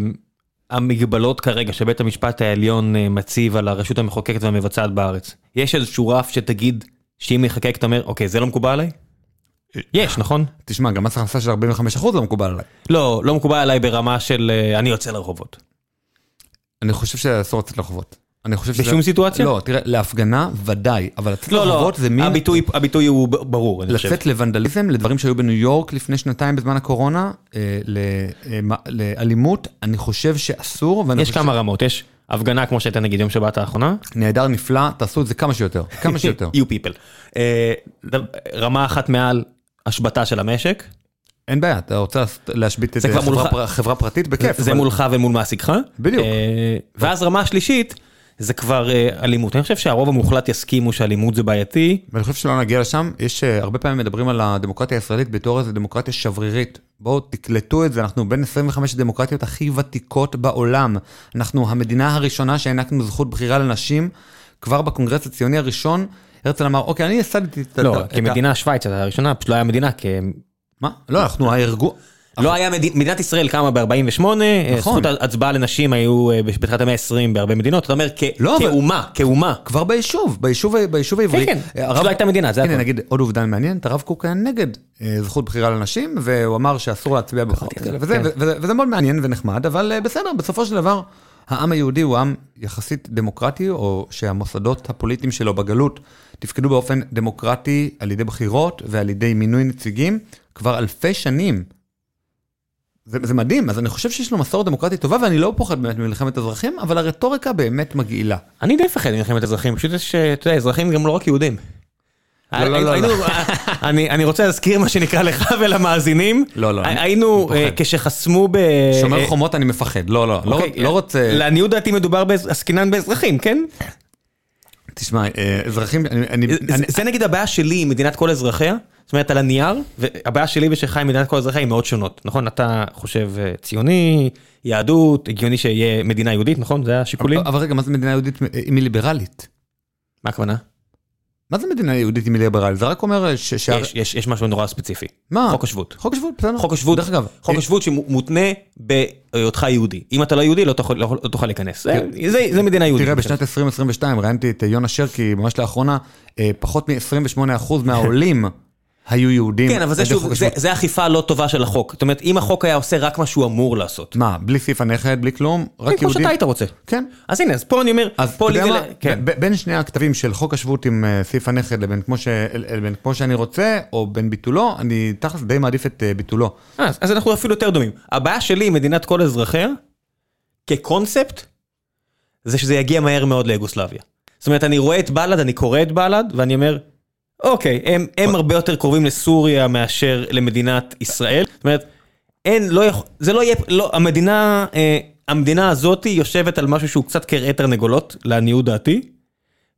המגבלות כרגע שבית המשפט העליון אה, מציב על הרשות המחוקקת והמבצעת בארץ, יש איזשהו רף שתגיד שאם נחקק אתה אומר, אוקיי, זה לא מקובל עליי? יש, נכון? תשמע, גם מס הכנסה של 45% לא מקובל עליי. לא, לא מקובל עליי ברמה של אה, אני יוצא לרחובות. אני חושב שאסור לצאת לרחובות. אני חושב שזה... בשום סיטואציה? לא, תראה, להפגנה ודאי, אבל לצאת לא, לא, לרחובות זה מין... הביטוי, הביטוי הוא ברור, אני חושב. לצאת לוונדליזם, לדברים שהיו בניו יורק לפני שנתיים בזמן הקורונה, אה, אה, לאלימות, אני חושב שאסור, יש כמה רמות, יש הפגנה כמו שהייתה נגיד יום שבת האחרונה. נהדר, נפלא, תעשו את זה כמה שיותר, כמה שיותר. you people. אה, רמה אחת מעל השבתה של המשק, אין בעיה, אתה רוצה להשבית את זה חברה פרטית, בכיף. זה מולך ומול מעסיקך. בדיוק. ואז רמה שלישית, זה כבר אה, אלימות. אני חושב שהרוב המוחלט יסכימו שאלימות זה בעייתי. ואני חושב שלא נגיע לשם, יש אה, הרבה פעמים מדברים על הדמוקרטיה הישראלית בתור איזו דמוקרטיה שברירית. בואו תקלטו את זה, אנחנו בין 25 הדמוקרטיות הכי ותיקות בעולם. אנחנו המדינה הראשונה שהענקנו זכות בחירה לנשים, כבר בקונגרס הציוני הראשון, הרצל אמר, אוקיי, אני ייסדתי את ה... לא, כמדינה שווייץ הראשונה, פשוט לא היה מדינה, כי מה? לא, אנחנו הארגון... לא היה מדינה, מדינת ישראל קמה ב-48, נכון. זכות ההצבעה לנשים היו אה, בתחילת המאה ה-20 בהרבה מדינות, אתה אומר לא, אבל- כאומה, כאומה. כבר ביישוב, ביישוב, ביישוב העברי. כן, כן, הרב- לא הייתה מדינה, זה הנה הכל. נגיד עוד עובדה מעניינת, הרב קוק היה נגד אה, זכות בחירה לנשים, והוא אמר שאסור להצביע בבחירות כאלה, וזה, כן. ו- וזה, וזה מאוד מעניין ונחמד, אבל אה, בסדר, בסופו של דבר, העם היהודי הוא עם יחסית דמוקרטי, או שהמוסדות הפוליטיים שלו בגלות תפקדו באופן דמוקרטי על ידי בחירות ועל ידי מינוי נציגים כבר אלפי שנים. זה, זה מדהים, אז אני חושב שיש לו מסורת דמוקרטית טובה, ואני לא פוחד באמת ממלחמת אזרחים, אבל הרטוריקה באמת מגעילה. אני די מפחד ממלחמת אזרחים, פשוט יש, אה, אתה יודע, אזרחים גם לא רק יהודים. לא, לא, לא, לא. אני אני רוצה להזכיר מה שנקרא לך ולמאזינים. לא, לא, היינו, אה. כשחסמו ב... שומר אה, חומות אני מפחד, לא, לא, לא, אוקיי, לא רוצה... לעניות דעתי מדובר בעסקינן באזרחים, כן? תשמע, אה, אזרחים, אני, אני, זה- אני, זה נגיד הבעיה שלי עם מדינת כל אזרחיה, זאת אומרת על הנייר, והבעיה שלי ושלך מדינת כל אזרחיה היא מאוד שונות, נכון? אתה חושב אה, ציוני, יהדות, הגיוני שיהיה מדינה יהודית, נכון? זה השיקולים? אבל רגע, מה זה מדינה יהודית אם היא ליברלית? מה הכוונה? מה זה מדינה יהודית אם היא ליברלית? זה רק אומר ש... ש... יש- יש יש משהו נורא ספציפי. מה? חוק השבות. חוק השבות, בסדר. חוק השבות, דרך אגב, חוק אה, השבות שמותנה בהיותך יהודי. אם אתה לא יהודי לא תוכל- לא תוכל להיכנס. זה- זה זה מדינה יהודית. תראה, בשנת 2022 ראיינתי את יונה שרקי, ממש לאחרונה, אה, פחות מ-28% מהעולים היו יהודים. כן, אבל זה שוב, זה-. זה אכיפה לא טובה של החוק. זאת אומרת, אם החוק היה עושה רק מה שהוא אמור לעשות. מה, בלי סעיף הנכד, בלי כלום, רק כן, כמו יהודים? שאתה היית רוצה. כן. אז הנה, אז פה אני אומר, אז פה? זה... כן. בין שני הכתבים של חוק השבות עם אה, סעיף הנכד לבין כמו, ש... לבין כמו שאני רוצה, או בין ביטולו, אני תכלס די מעדיף את אה, ביטולו. אז, אז אנחנו אפילו יותר דומים. הבעיה שלי עם מדינת כל אזרחיה, כקונספט, זה שזה יגיע מהר מאוד ליוגוסלביה. זאת אומרת, אני רואה את בל"ד, אני קורא את בל"ד, ואני אומר, אוקיי, הם, הם הרבה יותר קרובים לסוריה מאשר למדינת ישראל. זאת אומרת, אין, לא יכול, זה לא יהיה, לא, המדינה, אה, המדינה הזאתי יושבת על משהו שהוא קצת כרעי תרנגולות, לעניות דעתי,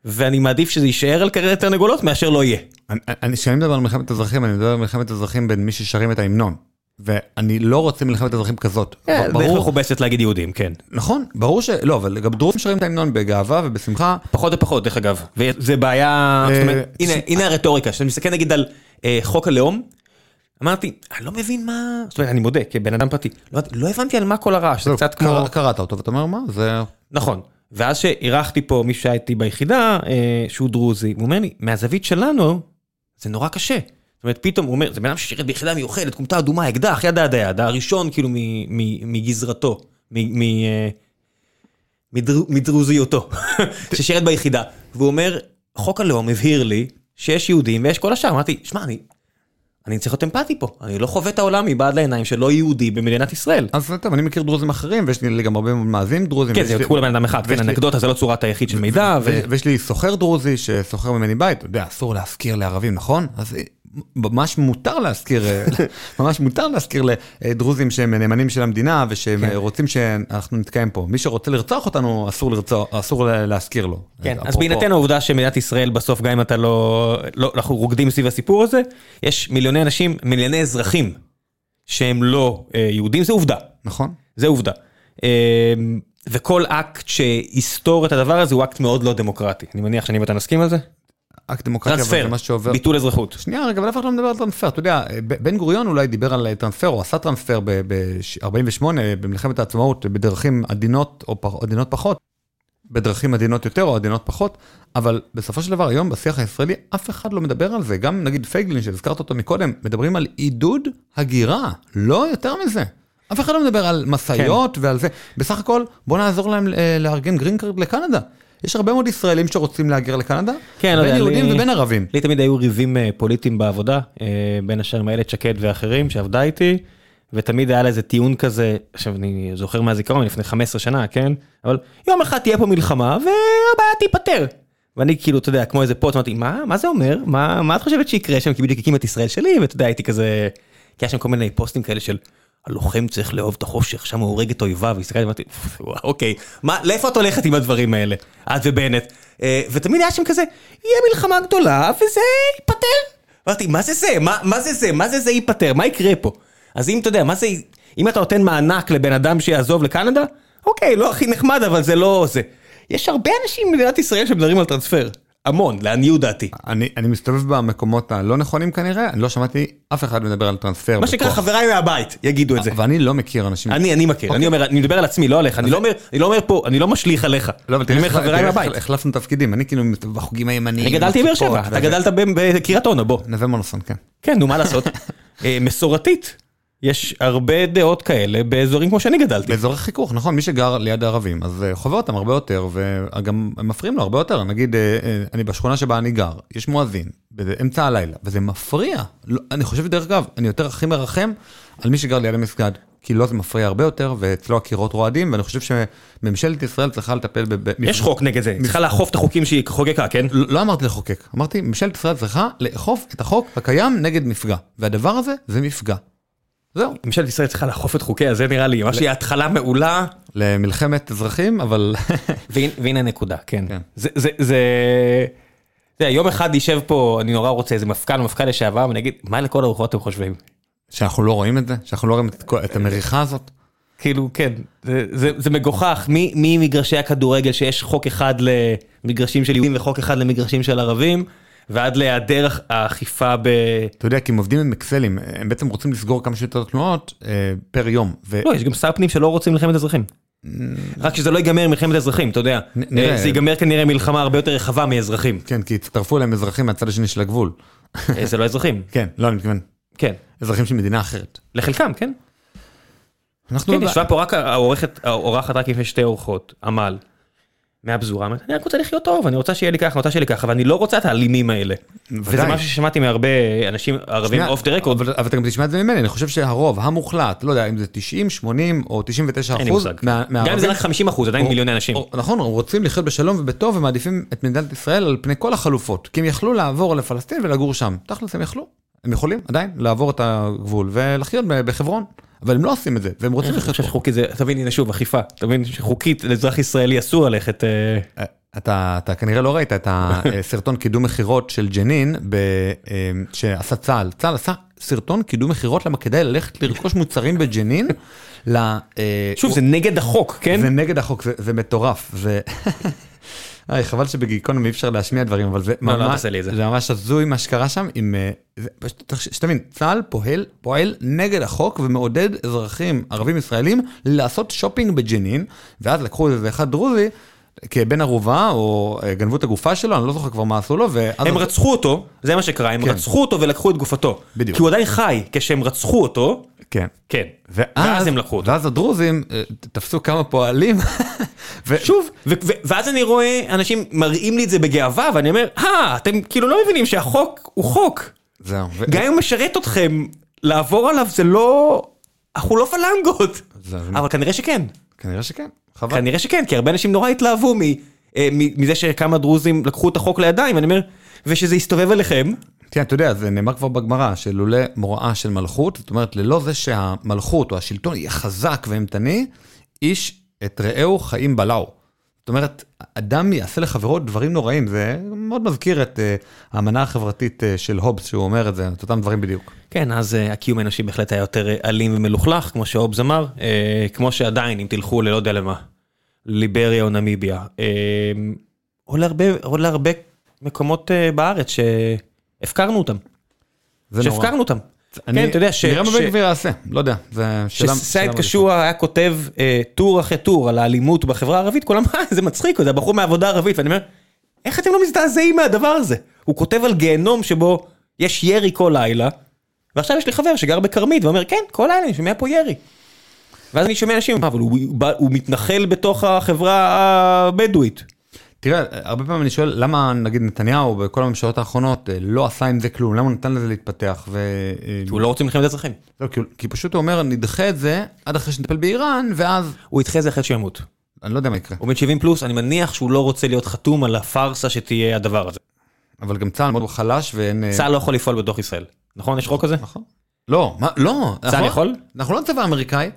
ואני מעדיף שזה יישאר על כרעי תרנגולות מאשר לא יהיה. אני- אני- כשאני מדבר על מלחמת אזרחים, אני מדבר על מלחמת אזרחים בין מי ששרים את ההמנון. ואני לא רוצה מלחמת אזרחים כזאת. כן, דרך ברור, מכובסת להגיד יהודים, כן. נכון, ברור ש... לא, אבל גם דרוזים שרים את ההמנון בגאווה ובשמחה. פחות ופחות דרך אגב, וזה בעיה, אה, הנה, הרטוריקה, כשאני מסתכל נגיד על אה, חוק הלאום, אמרתי, אני לא מבין מה, זאת אומרת, אני מודה, כבן אדם פרטי, לא, לא הבנתי על מה כל הרעש, זה לא, קצת כמו, קרא- קראת אותו ואתה אומר מה זה... נכון, ואז שאירחתי פה מישהו שהיה איתי ביחידה, אה, שהוא דרוזי, הוא אומר לי, מהזווית שלנו, זה נורא קשה. אומרת, פתאום הוא אומר, זה בן אדם ששירת ביחידה מיוחדת, כומתה אדומה, אקדח, יד עד היד, הראשון כאילו מגזרתו, אה, מדר- מדרוזיותו, ששירת ביחידה. והוא אומר, חוק הלאום הבהיר לי שיש יהודים ויש כל השאר. אמרתי, שמע, אני, אני צריך להיות אמפתי פה, אני לא חווה את העולם מבעד לעיניים של לא יהודי במדינת ישראל. אז טוב, אני מכיר דרוזים אחרים, ויש לי גם הרבה מאזינים דרוזים. כן, זה כולה בן אדם אחד, כן, אנקדוטה זה לא צורת היחיד של מידע. ויש לי סוחר דרוזי שסוחר ממני בית, אתה יודע, אסור להשכיר לערבים, נכון? אז ממש מותר להשכיר, אה, ממש מותר להשכיר לדרוזים שהם נאמנים של המדינה ושהם כן. רוצים שאנחנו נתקיים פה. מי שרוצה לרצוח אותנו, אסור לרצוח, אסור לה- להשכיר לו. כן, אז בהינתן העובדה שמדינת ישראל בסוף, גם אם אתה לא, לא, אנחנו רוקדים סביב הסיפור הזה, יש מיליוני אנשים, מיליוני אזרחים שהם לא אה, יהודים, זה עובדה, נכון. זה עובדה. אה, וכל אקט שיסתור את הדבר הזה הוא אקט מאוד לא דמוקרטי. אני מניח שאני ואתה נסכים על זה? אקט דמוקרטיה, אבל זה מה שעובר. ביטול אזרחות. שנייה רגע, אבל אף אחד לא מדבר על טרנספר, אתה יודע, בן גוריון אולי דיבר על טרנספר, או עשה טרנספר ב-48, במלחמת העצמאות, בדרכים עדינות או פח- עדינות פחות, בדרכים עדינות יותר או עדינות פחות, אבל בסופו של דבר היום בשיח הישראלי אף אחד לא מדבר על זה, גם נגיד פייגלין שהזכרת אותו מקודם, מדברים על עידוד הגירה, לא יותר מזה. אף אחד לא מדבר על משאיות ועל זה, בסך הכל בוא נעזור להם אה, לארגן green card לקנדה. יש הרבה מאוד ישראלים שרוצים להגר לקנדה, כן, לא בין יהודים ובין ערבים. לי תמיד היו ריבים אה, פוליטיים בעבודה, אה, בין השאר עם איילת שקד ואחרים שעבדה איתי, ותמיד היה לה איזה טיעון כזה, עכשיו אני זוכר מהזיכרון לפני 15 שנה, כן? אבל יום אחד תהיה פה מלחמה והבעיה תיפתר. ואני כאילו, אתה יודע, כמו איזה פוץ, אמרתי, מה, מה זה אומר? מה, מה את חושבת שיקרה שם? כי בדיוק הקים את ישראל שלי, ואתה יודע, הייתי כזה... כי היה שם כל מיני פוסטים כאלה של... הלוחם צריך לאהוב את החושך, שם הוא הורג את אויביו, והסתכלתי ואמרתי, "וואו, אוקיי, מה, לאיפה את הולכת עם הדברים האלה? את ובנט. אה, ותמיד היה שם כזה, יהיה מלחמה גדולה וזה ייפתר. אמרתי, מה זה זה? מה, מה זה זה? מה זה זה ייפתר? מה יקרה פה? אז אם אתה יודע, מה זה, אם אתה נותן מענק לבן אדם שיעזוב לקנדה, אוקיי, לא הכי נחמד, אבל זה לא זה. יש הרבה אנשים במדינת ישראל שמדברים על טרנספר. המון, לעניות דעתי. אני, אני מסתובב במקומות הלא נכונים כנראה, אני לא שמעתי אף אחד מדבר על טרנספר. מה שנקרא. חבריי מהבית יגידו את זה. ואני לא מכיר אנשים. אני, אני מכיר, אני אומר, אני מדבר על עצמי, לא עליך, אני לא אומר, אני לא אומר פה, אני לא משליך עליך. לא, אבל אני אומר תראה, חבריי מהבית. החלפנו תפקידים, אני כאילו בחוגים הימניים. אני גדלתי בבאר שבע, אתה. גדלת בקריית אונו, בוא. נווה מונוסון, כן. כן, נו, מה לעשות? אה, מסורתית. יש הרבה דעות כאלה באזורים כמו שאני גדלתי. באזורי חיכוך, נכון, מי שגר ליד הערבים, אז אה, חווה אותם הרבה יותר, וגם הם מפריעים לו הרבה יותר. נגיד, אה, אה, אני בשכונה שבה אני גר, יש מואזין, באמצע הלילה, וזה מפריע. לא, אני חושב, דרך אגב, אני יותר הכי מרחם על מי שגר ליד המסגד. כי לו זה מפריע הרבה יותר, ואצלו הקירות רועדים, ואני חושב שממשלת ישראל צריכה לטפל ב... ב- יש חוק נגד זה, צריכה לאכוף את החוקים שהיא חוקקה, כן? לא לא אמרתי לחוקק, אמרתי, ממשלת ישראל צריכה לאכוף את החוק הקיים נגד מפגע, והדבר הזה זה מפגע. זהו, ממשלת ישראל צריכה לאכוף את חוקיה, זה נראה לי, ממש היא התחלה מעולה, למלחמת אזרחים, אבל והנה הנקודה, כן. כן. זה, זה, זה... אתה יודע, יום אחד יישב פה, אני נורא רוצה איזה מפכ"ל, מפכ"ל לשעבר, ואני אגיד, מה לכל הרוחות אתם חושבים? שאנחנו לא רואים את זה, שאנחנו לא רואים את, המריחה הזאת. כאילו, כן, זה, זה, זה מגוחך, מי- ממגרשי הכדורגל שיש חוק אחד למגרשים של יהודים וחוק אחד למגרשים של ערבים, ועד להיעדר האכיפה ב... אתה יודע, כי הם עובדים עם אקסלים, הם בעצם רוצים לסגור כמה שיותר תנועות אה, פר יום. ו... לא, יש גם שר פנים שלא רוצים מלחמת אזרחים. רק שזה לא ייגמר מלחמת אזרחים, אתה יודע. אה, זה ייגמר כנראה מלחמה הרבה יותר רחבה מאזרחים. כן, כי הצטרפו אליהם אזרחים מהצד השני של הגבול. אה, זה לא אזרחים. כן, לא, אני מתכוון, כן. אזרחים של מדינה אחרת. לחלקם, כן. אנחנו... כן, ישבה פה רק העורכת, האורחת רק לפני שתי אורחות, עמל. מהפזורה, אני רק רוצה לחיות טוב, אני רוצה שיהיה לי ככה, אני רוצה שיהיה לי ככה, ואני לא רוצה את האלימים האלה. וזה. משהו ששמעתי מהרבה אנשים ערבים אוף דה רקורד, אבל אתה גם תשמע את זה ממני, אני חושב שהרוב המוחלט, לא יודע אם זה 90, 80 או 99 אין לי אחוז. מה- גם אם זה רק 50 אחוז, עדיין מיליוני אנשים. נכון, הם רוצים לחיות בשלום ובטוב ומעדיפים את מדינת ישראל על פני כל החלופות. כי הם יכלו לעבור לפלסטין ולגור שם. תכלס הם יכלו. הם יכולים עדיין לעבור את הגבול ולחיות בחברון. אבל הם לא עושים את זה, והם רוצים אני לחיות חושב פה. שחוקית זה, תבין, הנה שוב, אכיפה, תבין שחוקית לאזרח ישראלי אסור ללכת, אה, אה, אתה, אתה כנראה לא ראית את הסרטון קידום מכירות של ג'נין ב, אה, שעשה צה"ל. צה"ל עשה סרטון קידום מכירות למה כדאי ללכת לרכוש מוצרים בג'נין. ל, אה, שוב, זה נגד החוק, כן? זה נגד החוק, זה, זה מטורף. איי, חבל שבגיקונומי אי אפשר להשמיע דברים, אבל זה לא, לא, ממש, תעשה לי את זה. זה ממש הזוי מה שקרה שם עם... אה, פשוט שתבין, צה"ל פועל, פועל נגד החוק ומעודד אזרחים ערבים ישראלים לעשות שופינג בג'נין, ואז לקחו איזה אחד דרוזי כבן ערובה, או אה, גנבו את הגופה שלו, אני לא זוכר כבר מה עשו לו, ואז... הם רצחו אותו, זה מה שקרה, הם כן. רצחו אותו ולקחו את גופתו. בדיוק. כי הוא עדיין חי, כשהם רצחו אותו, כן. כן. ואז, הם לקחו אותו. ואז הדרוזים אה, תפסו כמה פועלים. שוב, ואז אני רואה אנשים מראים לי את זה בגאווה, ואני אומר, אה, אתם כאילו לא מבינים שהחוק הוא חוק. זהו. גם אם הוא משרת אתכם, לעבור עליו זה לא... אנחנו לא פלנגות. אבל כנראה שכן. כנראה שכן. חבל. כנראה שכן, כי הרבה אנשים נורא התלהבו מ- אה, מזה שכמה דרוזים לקחו את החוק לידיים, ואני אומר, ושזה יסתובב עליכם, תראה, אתה יודע, זה נאמר כבר בגמרא, שלולא מוראה של מלכות, זאת אומרת, ללא זה שהמלכות או השלטון יהיה חזק ואימתני, איש את רעהו חיים בלעו. זאת אומרת, אדם יעשה לחברו דברים נוראים, זה מאוד מזכיר את uh, האמנה החברתית uh, של הובס, שהוא אומר את זה, את אותם דברים בדיוק. כן, אז uh, הקיום האנושי בהחלט היה יותר אה, אלים ומלוכלך, כמו שהובס אמר, כמו שעדיין, אם תלכו ללא יודע למה, ליבריה או נמיביה, או להרבה, או להרבה מקומות בארץ שהפקרנו אותם, זה נורא. שהפקרנו אותם. אני- כן, אתה יודע ש- נראה מה בן גביר יעשה, לא יודע, זה שאלה... שסייד קשוע היה כותב אה, טור אחרי טור על האלימות בחברה הערבית, כולם, "אה, זה מצחיק, זה הבחור מעבודה ערבית, ואני אומר, איך אתם לא מזדעזעים מהדבר הזה? הוא כותב על גיהנום שבו יש ירי כל לילה, ועכשיו יש לי חבר שגר בכרמית ואומר, כן, כל לילה אני שומע פה ירי. ואז אני שומע אנשים, "מה, אבל הוא מתנחל בתוך החברה הבדואית. תראה, הרבה פעמים אני שואל למה נגיד נתניהו בכל הממשלות האחרונות אה, לא עשה עם זה כלום, למה הוא נתן לזה להתפתח? ו... אה, הוא לא רוצה מלחמת אזרחים. לא, כי, כי פשוט הוא אומר נדחה את זה עד אחרי שנטפל באיראן ואז הוא ידחה את זה אחרי שימות. אני לא יודע מה יקרה. הוא בן 70 פלוס, אני מניח שהוא לא רוצה להיות חתום על הפארסה שתהיה הדבר הזה. אבל גם צה"ל מאוד חלש ואין... אה, צה"ל לא יכול לפעול בתוך ישראל. נכון? יש חוק כזה? נכון. לא, מה, לא. צה"ל אנחנו- יכול? אנחנו לא צבא אמריקאי.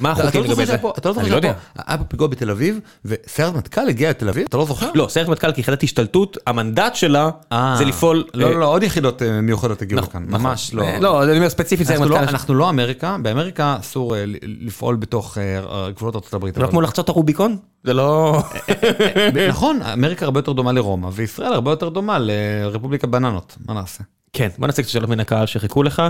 מה החוקים לא לגבי זה? אתה לא זוכר לא שהיה יודע. פה- היה פה פיגוע בתל אביב וסיירת מטכ"ל הגיעה לתל אביב? אתה לא זוכר? לא, סיירת מטכ"ל כיחידת השתלטות, המנדט שלה אה, זה לפעול... לא, אה, לא, לא, עוד יחידות אה, מיוחדות הגיעו נכון, לכאן, נכון. ממש לא. אה, לא, אני אומר ספציפית סיירת לא- מטכ"ל. אנחנו לא אמריקה, באמריקה אסור אה, לפעול בתוך אה, גבולות ארצות הברית. לא כמו לחצות הרוביקון? זה לא... נכון, אמריקה הרבה יותר דומה לרומא, וישראל הרבה יותר דומה לרפובליקה בננות, מה נעשה? כן, בוא נעשה קצת שאלות מן הקהל שחיכו לך.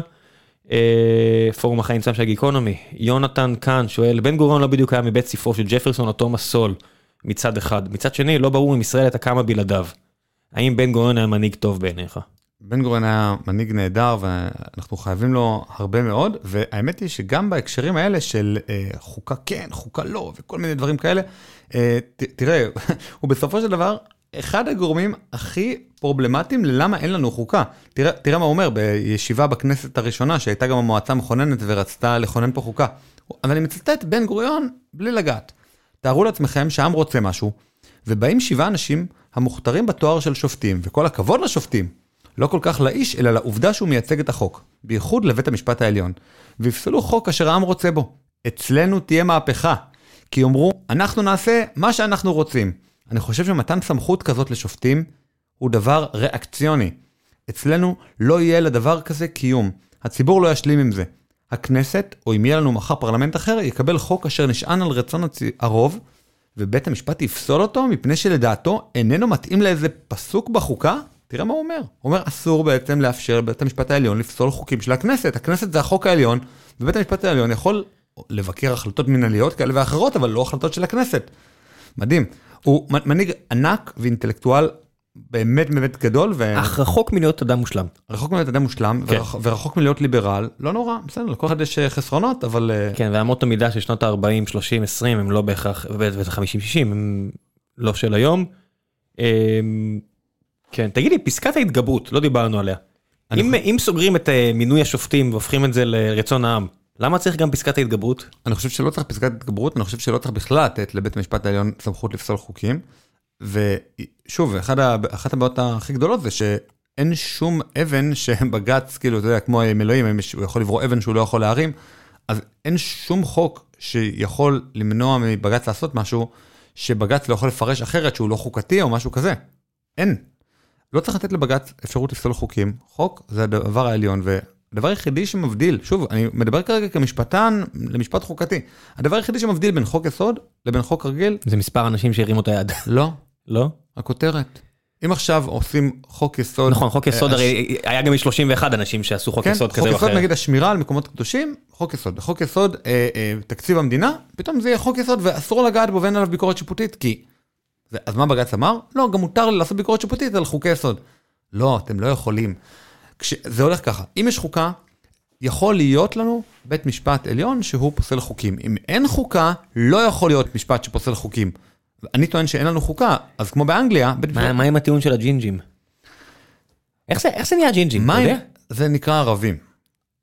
אה, פורום החיים שם של גיקונומי, יונתן כאן שואל, בן גוריון לא בדיוק היה מבית ספרו של ג'פרסון או תומאס סול מצד אחד, מצד שני לא ברור אם ישראל הייתה קמה בלעדיו. האם בן גוריון היה מנהיג טוב בעיניך? בן גוריון היה מנהיג נהדר ואנחנו חייבים לו הרבה מאוד, והאמת היא שגם בהקשרים האלה של אה, חוקה כן, חוקה לא, וכל מיני דברים כאלה, אה, ת, תראה, הוא בסופו של דבר אחד הגורמים הכי פרובלמטיים ללמה אין לנו חוקה. תראה, תראה מה הוא אומר בישיבה בכנסת הראשונה, שהייתה גם המועצה המכוננת ורצתה לכונן פה חוקה. אבל אני מצטט בן גוריון בלי לגעת. תארו לעצמכם שהעם רוצה משהו, ובאים שבעה אנשים המוכתרים בתואר של שופטים, וכל הכבוד לשופטים, לא כל כך לאיש, אלא לעובדה שהוא מייצג את החוק, בייחוד לבית המשפט העליון, ויפסלו חוק אשר העם רוצה בו. אצלנו תהיה מהפכה, כי יאמרו, אנחנו נעשה מה שאנחנו רוצים. אני חושב שמתן סמכות כזאת לשופטים הוא דבר ריאקציוני. אצלנו לא יהיה לדבר כזה קיום. הציבור לא ישלים עם זה. הכנסת, או אם יהיה לנו מחר פרלמנט אחר, יקבל חוק אשר נשען על רצון הצ... הרוב, ובית המשפט יפסול אותו מפני שלדעתו איננו מתאים לאיזה פסוק בחוקה? תראה מה הוא אומר. הוא אומר, אסור בעצם לאפשר לבית המשפט העליון לפסול חוקים של הכנסת. הכנסת זה החוק העליון, ובית המשפט העליון יכול לבקר החלטות מנהליות כאלה ואחרות, אבל לא החלטות של הכנסת. מדהים. הוא מנהיג ענק ואינטלקטואל באמת באמת גדול, ו... אך רחוק מלהיות אדם מושלם. רחוק מלהיות אדם מושלם, כן. ורח... ורחוק מלהיות ליברל, לא נורא, בסדר, לכל אחד יש אה, חסרונות, אבל... אה, כן, ואמות המידה של שנות ה-40, 30, 20 הם לא בהכרח, וזה 50, 60 הם לא של היום. אמ, כן, תגידי, פסקת ההתגברות, לא דיברנו עליה. אם, אם סוגרים את אה, מינוי השופטים והופכים את זה לרצון העם, למה צריך גם פסקת ההתגברות? אני חושב שלא צריך פסקת התגברות, אני חושב שלא צריך בכלל לתת לבית המשפט העליון סמכות לפסול חוקים. ושוב, אחד אחת הבעיות הכי גדולות זה שאין שום אבן שבג"ץ, כאילו, אתה יודע, כמו עם אלוהים, אם הוא יכול לברוא אבן שהוא לא יכול להרים, אז אין שום חוק שיכול למנוע מבג"ץ לעשות משהו שבג"ץ לא יכול לפרש אחרת שהוא לא חוקתי או משהו כזה. אין. לא צריך לתת לבג"ץ אפשרות לפסול חוקים, חוק זה הדבר העליון, והדבר היחידי שמבדיל, שוב, אני מדבר כרגע כמשפטן למשפט חוקתי, הדבר היחידי שמבדיל בין חוק יסוד לבין חוק רגיל, זה מספר אנשים שהרימו את היד. לא, לא? הכותרת. אם עכשיו עושים חוק יסוד, נכון, חוק יסוד אה, הרי היה גם 31 אנשים שעשו חוק כן, יסוד חוק כזה או יסוד אחר. נגיד השמירה על מקומות קדושים, חוק יסוד. בחוק יסוד אה, אה, תקציב המדינה, פתאום זה יהיה חוק יסוד ואסור לגעת בו ואין עליו ביקורת שיפוטית, כי... זה, אז מה בג"ץ אמר? לא, גם מותר לעשות ביקורת שיפוטית על חוקי יסוד. לא, אתם לא יכולים. כש... זה הולך ככה, אם יש חוקה, יכול להיות לנו בית משפט עליון שהוא פוסל חוקים. אם אין חוקה, לא יכול להיות משפט שפוסל חוקים. אני טוען שאין לנו חוקה, אז כמו באנגליה, בית מה משפט... מה עם הטיעון של הג'ינג'ים? איך זה- איך זה נהיה ג'ינג'ים? אתה מה יודע? זה נקרא ערבים.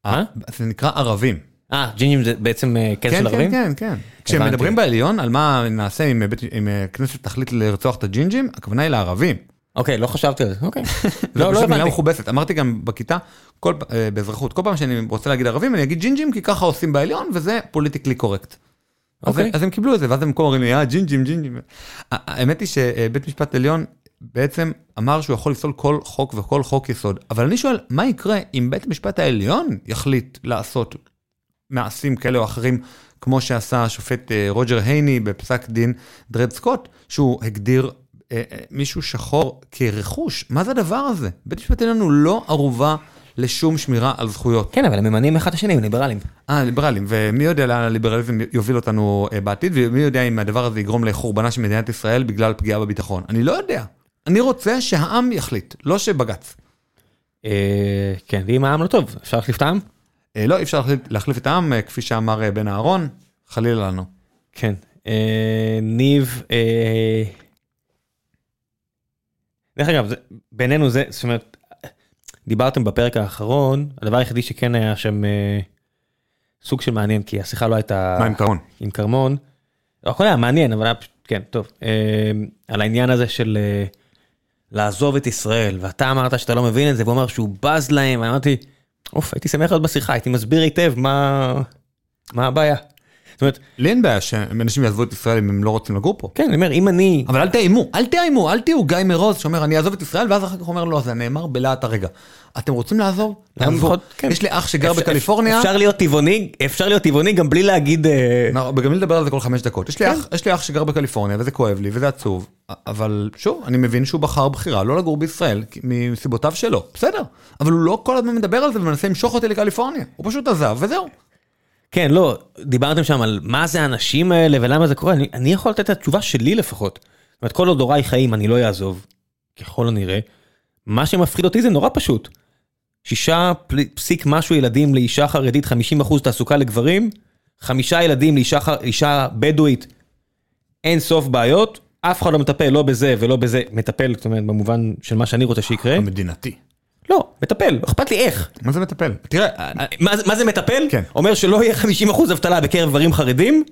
מה? זה נקרא ערבים. אה, ג'ינג'ים זה בעצם אה, קטע כן, של כן, ערבים? כן, כן. כשמדברים הבנתי. בעליון על מה נעשה אם אם הכנסת תחליט לרצוח את הג'ינג'ים, הכוונה היא לערבים. אוקיי, לא חשבתי על זה, אוקיי. לא, לא פשוט מילה הבנתי. מכובסת. אמרתי גם בכיתה, אה, באזרחות, כל פעם שאני רוצה להגיד ערבים, אני אגיד ג'ינג'ים, כי ככה עושים בעליון, וזה politically correct. אז אוקיי. אז הם קיבלו את זה, ואז הם כל אומרים לי, אה, ג'ינג'ים, ג'ינג'ים. האמת היא שבית משפט עליון בעצם אמר שהוא יכול לפסול כל חוק וכל חוק יסוד. אבל אני שואל, מה יקרה אם בית המשפט העליון יחליט לעשות מעשים כאלה או אחרים, כמו שעשה השופט אה, רוג'ר הייני בפסק דין דרד סקוט, שהוא הגדיר מישהו שחור כרכוש? מה זה הדבר הזה? בית המשפט העליון הוא לא ערובה לשום שמירה על זכויות. כן, אבל הם ממנים אחד את השני, הם ליברלים. אה, ליברלים, ומי יודע לאן הליברליזם יוביל אותנו אה, בעתיד, ומי יודע אם הדבר הזה יגרום לחורבנה של מדינת ישראל בגלל פגיעה בביטחון. אני לא יודע. אני רוצה שהעם יחליט, לא שבג"ץ. אה, כן, ואם העם לא טוב, אפשר להחליף את העם? אה, לא, אי אפשר להחליף, להחליף את העם, אה, כפי שאמר אה, בן אהרון, חלילה לנו. כן. אה, ניב, אה, דרך אגב, זה- בינינו זה, זאת אומרת, דיברתם בפרק האחרון, הדבר היחידי שכן היה שם אה, סוג של מעניין, כי השיחה לא הייתה... מה עם קרון? עם כרמון. לא, הכל היה מעניין, אבל היה פשוט, כן, טוב. אה, על העניין הזה של אה, לעזוב את ישראל, ואתה אמרת שאתה לא מבין את זה, והוא אמר שהוא בז להם, ואמרתי, אוף, הייתי שמח להיות בשיחה, הייתי מסביר היטב מה, מה הבעיה. זאת אומרת, לי אין בעיה שאנשים יעזבו את ישראל אם הם לא רוצים לגור פה. כן, אני אומר, אם אני... אבל אל תאיימו, אל תאיימו, אל תהיו גיא מרוז שאומר אני אעזוב את ישראל ואז אחר כך אומר לא זה נאמר בלהט הרגע. אתם רוצים לעזוב? גם תעזבו. כן. יש לי אח שגר בקליפורניה, אפשר להיות טבעוני, אפשר להיות טבעוני גם בלי להגיד... אה, לי לדבר על זה כל חמש דקות. יש לי כן. אח- יש לי אח שגר בקליפורניה וזה כואב לי וזה עצוב, אבל שוב אני מבין שהוא בחר בחירה לא לגור בישראל מסיבותיו שלו, בסדר, אבל הוא לא כל הזמן מדבר על זה ומנסה למשוך אותי לקליפורניה, הוא פשוט עזב וזהו. כן, לא, דיברתם שם על מה זה האנשים האלה ולמה זה קורה, אני, אני יכול לתת את התשובה שלי לפחות. זאת אומרת, כל עוד הוריי חיים אני לא אעזוב, ככל הנראה. מה שמפחיד אותי זה נורא פשוט. שישה פסיק משהו ילדים לאישה חרדית, 50% תעסוקה לגברים, חמישה ילדים לאישה אישה בדואית, אין סוף בעיות, אף אחד לא מטפל לא בזה ולא בזה, מטפל, זאת אומרת, במובן של מה שאני רוצה שיקרה. המדינתי. לא, מטפל, אכפת לי איך. מה זה מטפל? תראה, מה, זה- מה זה מטפל? כן. אומר שלא יהיה 50% אבטלה בקרב גברים חרדים,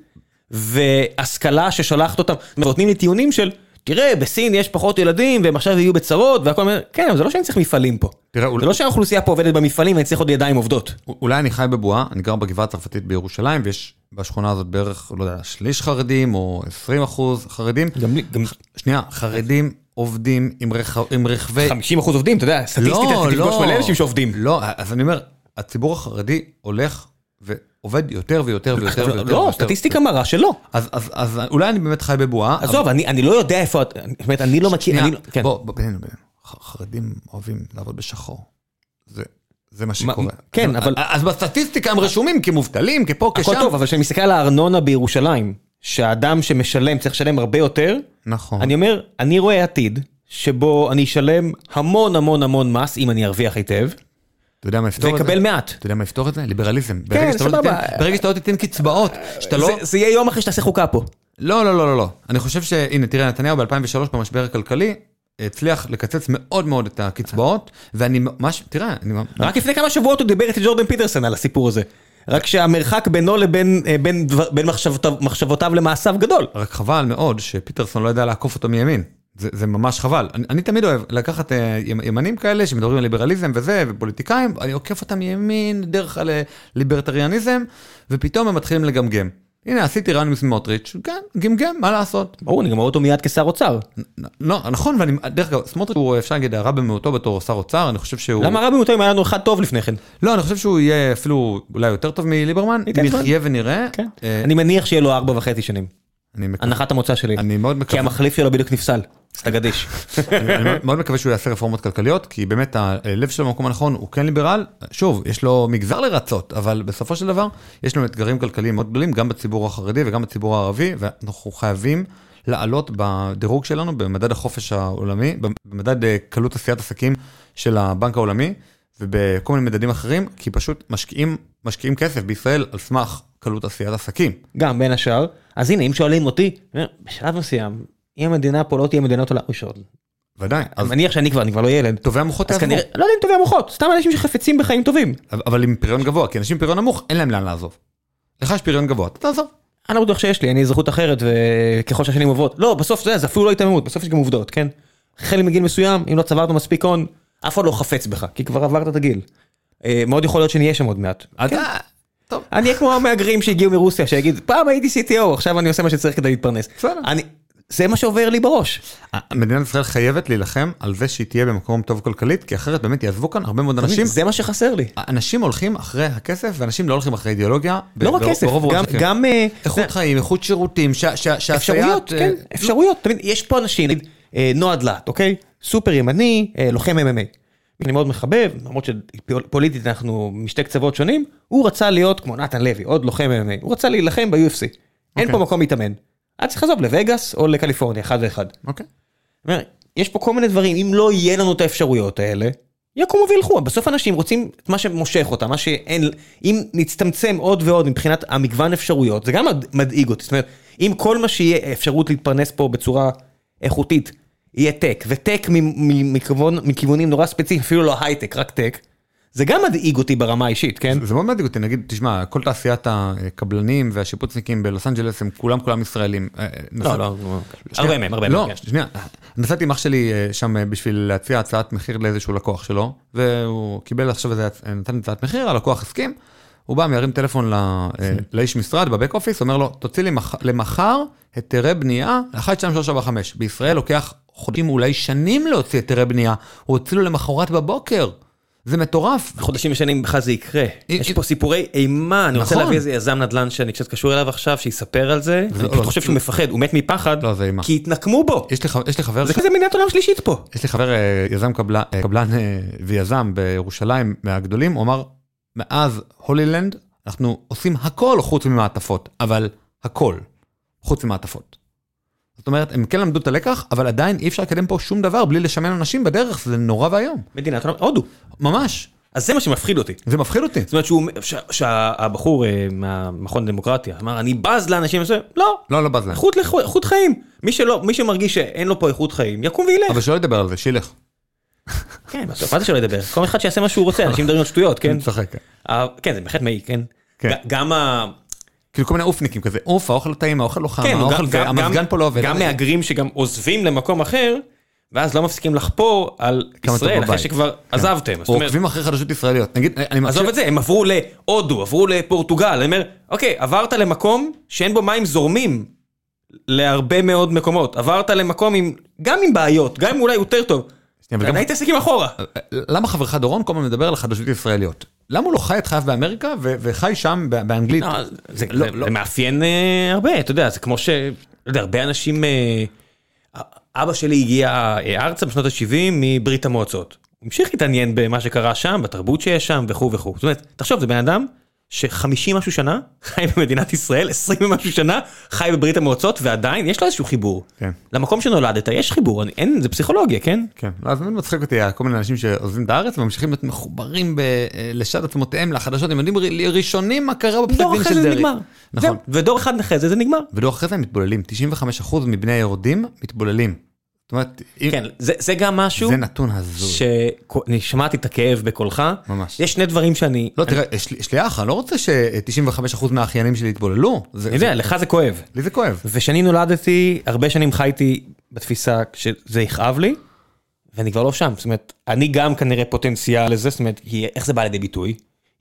והשכלה ששולחת אותם, נותנים לי טיעונים של, תראה, בסין יש פחות ילדים, והם עכשיו יהיו בצרות, והכל אומר, כן, אבל זה לא שאני צריך מפעלים פה. תראה, זה אולי- לא שהאוכלוסייה פה עובדת במפעלים ואני צריך עוד ידיים עובדות. אולי אני חי בבועה, אני גר בגבעה הצרפתית בירושלים, ויש בשכונה הזאת בערך, לא יודע, שליש חרדים, או 20 אחוז חרדים. גם לי, גם שנייה, חרדים עובדים עם, רכ... עם רכבי... 50% עובדים, אתה יודע, סטטיסטית, אתה תפגוש מלא אנשים שעובדים. לא, אז אני אומר, הציבור החרדי הולך ועובד יותר ויותר ויותר ויותר. לא, ויותר. סטטיסטיקה מראה שלא. אז, אז, אז אולי אני באמת חי בבועה. עזוב, אני אני לא יודע איפה, את- זאת אומרת, אני לא מכיר, אני לא- כן. בוא, בוא, בינינו, בינינו. חרדים אוהבים לעבוד בשחור. זה, זה מה שקורה. כן, אבל- אז בסטטיסטיקה הם רשומים כמובטלים, כפה, כשם. הכל טוב, אבל כשאני מסתכל על הארנונה בירושלים, שהאדם שמשלם צריך לשלם הרבה יותר, נכון. אני אומר, אני רואה עתיד שבו אני אשלם המון המון המון מס, אם אני ארוויח היטב, אתה יודע מה יפתור את זה? ואקבל מעט. אתה יודע מה יפתור את זה? ליברליזם. שאתה לא סבבה. ברגע שאתה לא תיתן קצבאות, שאתה לא... זה- יהיה יום אחרי שתעשה חוקה פה. לא, לא, לא, לא, לא. אני חושב שהנה, תראה, נתניהו ב-2003 במשבר הכלכלי, הצליח לקצץ מאוד מאוד את הקצבאות, ואני ממש, תראה, אני... רק לפני כמה שבועות הוא דיבר אצל ג'ורדן פיטרסון על הסיפור הזה. רק שהמרחק בינו לבין אה, בין בין מחשבותיו- מחשבותיו למעשיו גדול. רק חבל מאוד שפיטרסון לא ידע לעקוף אותו מימין. זה, זה ממש חבל. אני, אני תמיד אוהב לקחת אה, ימ- ימנים כאלה שמדברים על ליברליזם וזה, ופוליטיקאים, אני עוקף אותם מימין דרך הליברטריאניזם, ופתאום הם מתחילים לגמגם. הנה, עשיתי רעיון עם סמוטריץ', כן, גמגם, מה לעשות? ברור, אני גם רואה אותו מיד כשר אוצר. לא, נכון, ואני, דרך אגב, סמוטריץ' הוא, אפשר להגיד, הרע במיעוטו בתור שר אוצר, אני חושב שהוא... למה רע במותו אם היה לנו אחד טוב לפני כן? לא, אני חושב שהוא יהיה אפילו אולי יותר טוב מליברמן. נחיה ונראה. כן. אה, אני מניח שיהיה לו ארבע וחצי שנים. הנחת המוצא שלי. אני מאוד כי מקווה. המחליף שלו בדיוק נפסל. אז אתה גדיש. אני אני מאוד מקווה שהוא יעשה רפורמות כלכליות, כי באמת הלב שלו במקום הנכון הוא כן ליברל, שוב, יש לו מגזר לרצות, אבל בסופו של דבר יש לנו אתגרים כלכליים מאוד גדולים, גם בציבור החרדי וגם בציבור הערבי, ואנחנו חייבים לעלות בדירוג שלנו במדד החופש העולמי, במדד אה, קלות עשיית עסקים של הבנק העולמי, ובכל מיני מדדים אחרים, כי פשוט משקיעים, משקיעים כסף בישראל על סמך קלות עשיית עסקים. גם בין השאר. אז הנה, אם שואלים אותי, בשלב מסוים, אם המדינה פה לא תהיה מדינת עולם ראשון. ודאי, אני מניח שאני כבר, אני כבר לא ילד. טובי המוחות יעזבו. לא יודע אם טובי המוחות, סתם אנשים שחפצים בחיים טובים. אבל עם פריון גבוה, כי אנשים עם פריון נמוך, אין להם לאן לעזוב. לך יש פריון גבוה, אתה תעזוב. אני לא בטוח שיש לי, אני אזרחות אחרת וככל שהשנים עוברות. לא, בסוף זה, זה אפילו לא התעממות, בסוף יש גם עובדות, כן? החל מגיל מסוים, אם לא צברת מספיק הון, אף אחד לא חפץ בך, כי כבר עברת את הגיל. אה, מאוד יכול להיות שנהיה שם עוד מעט. אז כן. טוב. אני אהיה כמו המהגרים שהגיעו מרוסיה, שיגיד, פעם הייתי CTO, עכשיו אני עושה מה שצריך כדי להתפרנס. בסדר. אני, זה מה שעובר לי בראש. מדינת ישראל חייבת להילחם על זה שהיא תהיה במקום טוב כלכלית, כי אחרת באמת יעזבו כאן הרבה מאוד אנשים. זה מה שחסר לי. אנשים הולכים אחרי הכסף, ואנשים לא הולכים אחרי אידיאולוגיה. לא רק כסף, גם- אה, איכות חיים, איכות שירותים, שה- שה- שהסייעת... אפשרויות, אה, כן, אפשרויות. תמיד יש פה אנשים, אה, נועה דלת, אוקיי? סופר ימני, לוחם MMA. אני מאוד מחבב, למרות שפוליטית אנחנו משתי קצוות שונים, הוא רצה להיות כמו נתן לוי, עוד לוחם MMA, הוא רצה להילחם ב-UFC. אין אוקיי. פה מקום להתאמן. היה צריך לעזוב לווגאס או לקליפורניה, אחד ואחד. אוקיי. יש פה כל מיני דברים, אם לא יהיה לנו את האפשרויות האלה, יקומו וילכו, בסוף אנשים רוצים את מה שמושך אותם, מה שאין, אם נצטמצם עוד ועוד מבחינת המגוון אפשרויות, זה גם מד- מדאיג אותי, זאת אומרת, אם כל מה שיהיה אפשרות להתפרנס פה בצורה איכותית, יהיה tech, ו tech מכיוונים נורא ספציפיים, אפילו לא הייטק, רק tech, זה גם מדאיג אותי ברמה האישית, כן? זה מאוד מדאיג אותי, נגיד, תשמע, כל תעשיית הקבלנים והשיפוצניקים בלוס אנג'לס הם כולם כולם ישראלים. אה, לא, לא, לא, הרבה מהם, הרבה לא, מהם, כן. שנייה, נסעתי עם אח שלי אה, שם אה, בשביל להציע הצעת מחיר לאיזשהו לקוח שלו, והוא קיבל עכשיו איזה, נתן לי הצעת מחיר, הלקוח הסכים, הוא בא, מרים טלפון אה, לאיש משרד בבק אופיס, אומר לו, תוציא לי מח- למחר היתרי בנייה, 1, 2, 3, 4, 5. בישראל לוקח חודשים, אולי שנים להוציא היתרי בנייה, הוא הוציא לו למחרת בבוקר. זה מטורף. חודשים ושנים בכלל זה יקרה. יש פה סיפורי אימה, אני רוצה נכון. להביא איזה יזם נדל"ן שאני קצת קשור אליו עכשיו, שיספר על זה, אני לא, פשוט לא, חושב שהוא מפחד, הוא מת מפחד, לא. כי התנקמו בו. יש לי, חבר, זה כזה מדינת עולם שלישית פה. יש לי חבר אה, יזם קבלן, אה, אה, ויזם בירושלים מהגדולים, הוא אמר, מאז הולילנד אנחנו עושים הכל חוץ ממעטפות, אבל הכל חוץ ממעטפות. זאת אומרת, הם כן למדו את הלקח, אבל עדיין אי אפשר לקדם פה שום דבר בלי לשמן אנשים בדרך, זה נורא ואיום. מדינת עולם, הודו. ממש. אז זה מה שמפחיד אותי. זה מפחיד אותי. זאת אומרת שהוא, ש- שהבחור אה, מהמכון דמוקרטיה אמר אני בז לאנשים לא, לא, לא בז להם. איכות חיים. מי שלא, מי שמרגיש שאין לו פה איכות חיים, יקום וילך. אבל שלא ידבר על זה, שילך. כן, בסוף, מה זה שלא ידבר? כל אחד שיעשה מה שהוא רוצה, אנשים מדברים על שטויות, כן? אני צוחק. אה, כן, זה בהחלט מעיק, כן? כן. גם ה... כאילו כל מיני אופניקים כזה, אוף, האוכל לא טעים, האוכל לא חם, כן, האוכל גם- זה, גם- המזגן פה לא עובד. גם מהגרים שגם עוזבים למקום אחר, ואז לא מפסיקים לחפור על ישראל, אחרי. שכבר כן. עזבתם. או עוקבים אחרי חדשות ישראליות. נגיד, אני. עזוב את זה, הם עברו להודו, עברו לפורטוגל, אני אומר, אוקיי, עברת למקום שאין בו מים זורמים להרבה מאוד מקומות, עברת למקום עם, גם עם בעיות, גם אם אולי יותר טוב, גם- עדיין תעסקים אחורה. למה חברך דורון כל הזמן מדבר על חדשות ישראליות? למה הוא לא חי את חייו באמריקה וחי שם באנגלית? לא, זה, לא, לא. זה מאפיין אה, הרבה, אתה יודע, זה כמו ש... לא יודע, הרבה אנשים... אה, אבא שלי הגיע אה, ארצה בשנות ה-70 מברית המועצות. הוא המשיך להתעניין במה שקרה שם, בתרבות שיש שם וכו' וכו'. זאת אומרת, תחשוב, זה בן אדם ש-50 משהו שנה חי במדינת ישראל, 20 ומשהו שנה חי בברית המועצות, ועדיין יש לו איזשהו חיבור. כן. למקום שנולדת יש חיבור, אני- אין, זה פסיכולוגיה, כן? כן, לא, אז מאוד מצחיק אותי כל מיני אנשים שעוזבים את הארץ וממשיכים להיות מחוברים ב- אה, לשד עצמותיהם לחדשות, הם יודעים ראשונים מה קרה בפסק דור דין של זה דרעי. נגמר. נכון. ודור אחד אחרי זה זה נגמר. ודור אחרי זה הם מתבוללים, 95% מבני היורדים מתבוללים. זאת אומרת, אם- כן, זה, זה גם משהו זה נתון הזוי. שאני שמעתי את הכאב בקולך. ממש. יש שני דברים שאני... לא, תראה, יש לי- אח, אני לא רוצה ש-95% מהאחיינים שלי יתבוללו. אני יודע, זה- לך זה כואב. לי זה כואב. וכשאני נולדתי, הרבה שנים חייתי בתפיסה שזה יכאב לי, ואני כבר לא שם. זאת אומרת, אני גם כנראה פוטנציאל לזה, זאת אומרת, איך זה בא לידי ביטוי?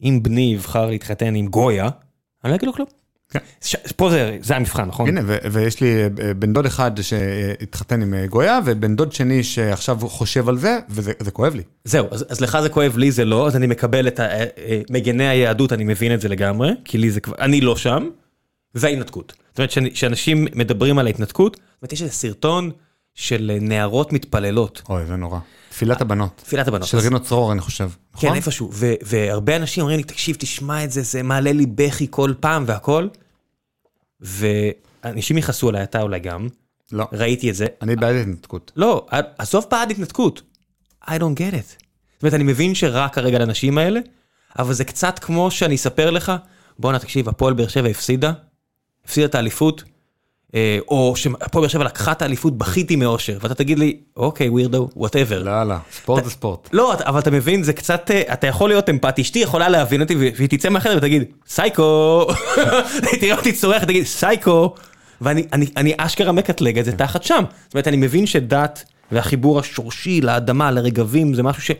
אם בני יבחר להתחתן עם גויה, אני לא אגיד לו כלום. כן. פה זה, זה המבחן, נכון? הנה, ויש לי אה, בן דוד אחד שהתחתן עם אה, גויה, ובן דוד שני שעכשיו חושב על זה, וזה זה כואב לי. זהו, אז, אז לך זה כואב, לי זה לא, אז אני מקבל את אה, מגני היהדות, אני מבין את זה לגמרי, כי לי זה כבר, אני לא שם, וההתנתקות. זאת אומרת, שאני- שאנשים מדברים על ההתנתקות, זאת אומרת, יש איזה סרטון של אה, נערות מתפללות, אוי, זה נורא. תפילת הבנות. תפילת הבנות. של רינו צרור, אני חושב. כן, נכון? איפשהו, והרבה אנשים אומרים לי, תקשיב, תשמע את זה, זה מעלה לי בכי כל פעם והכל, ואנשים יכעסו עליי, אתה אולי גם, לא. ראיתי את זה, אני בעד התנתקות. לא, עזוב בעד התנתקות. I don't get it. זאת אומרת, אני מבין שרע כרגע לאנשים האלה, אבל זה קצת כמו שאני אספר לך, בואנה, תקשיב, הפועל באר שבע הפסידה, הפסידה את האליפות, אה, או שהפועל באר שבע לקחה את האליפות, בכיתי מאושר, ואתה תגיד לי, אוקיי, weirdo, whatever. לא, לא, ספורט זה ספורט. לא, אבל אתה מבין, זה קצת, אה, אתה יכול להיות אמפתי, אשתי יכולה להבין אותי, והיא תצא מהחדר ותגיד, סייקו, תראה אותי צורח, תגיד, סייקו, ואני אני, אני אשכרה מקטלג את זה תחת שם. זאת אומרת, אני מבין שדת והחיבור השורשי לאדמה, לרגבים, זה משהו ש...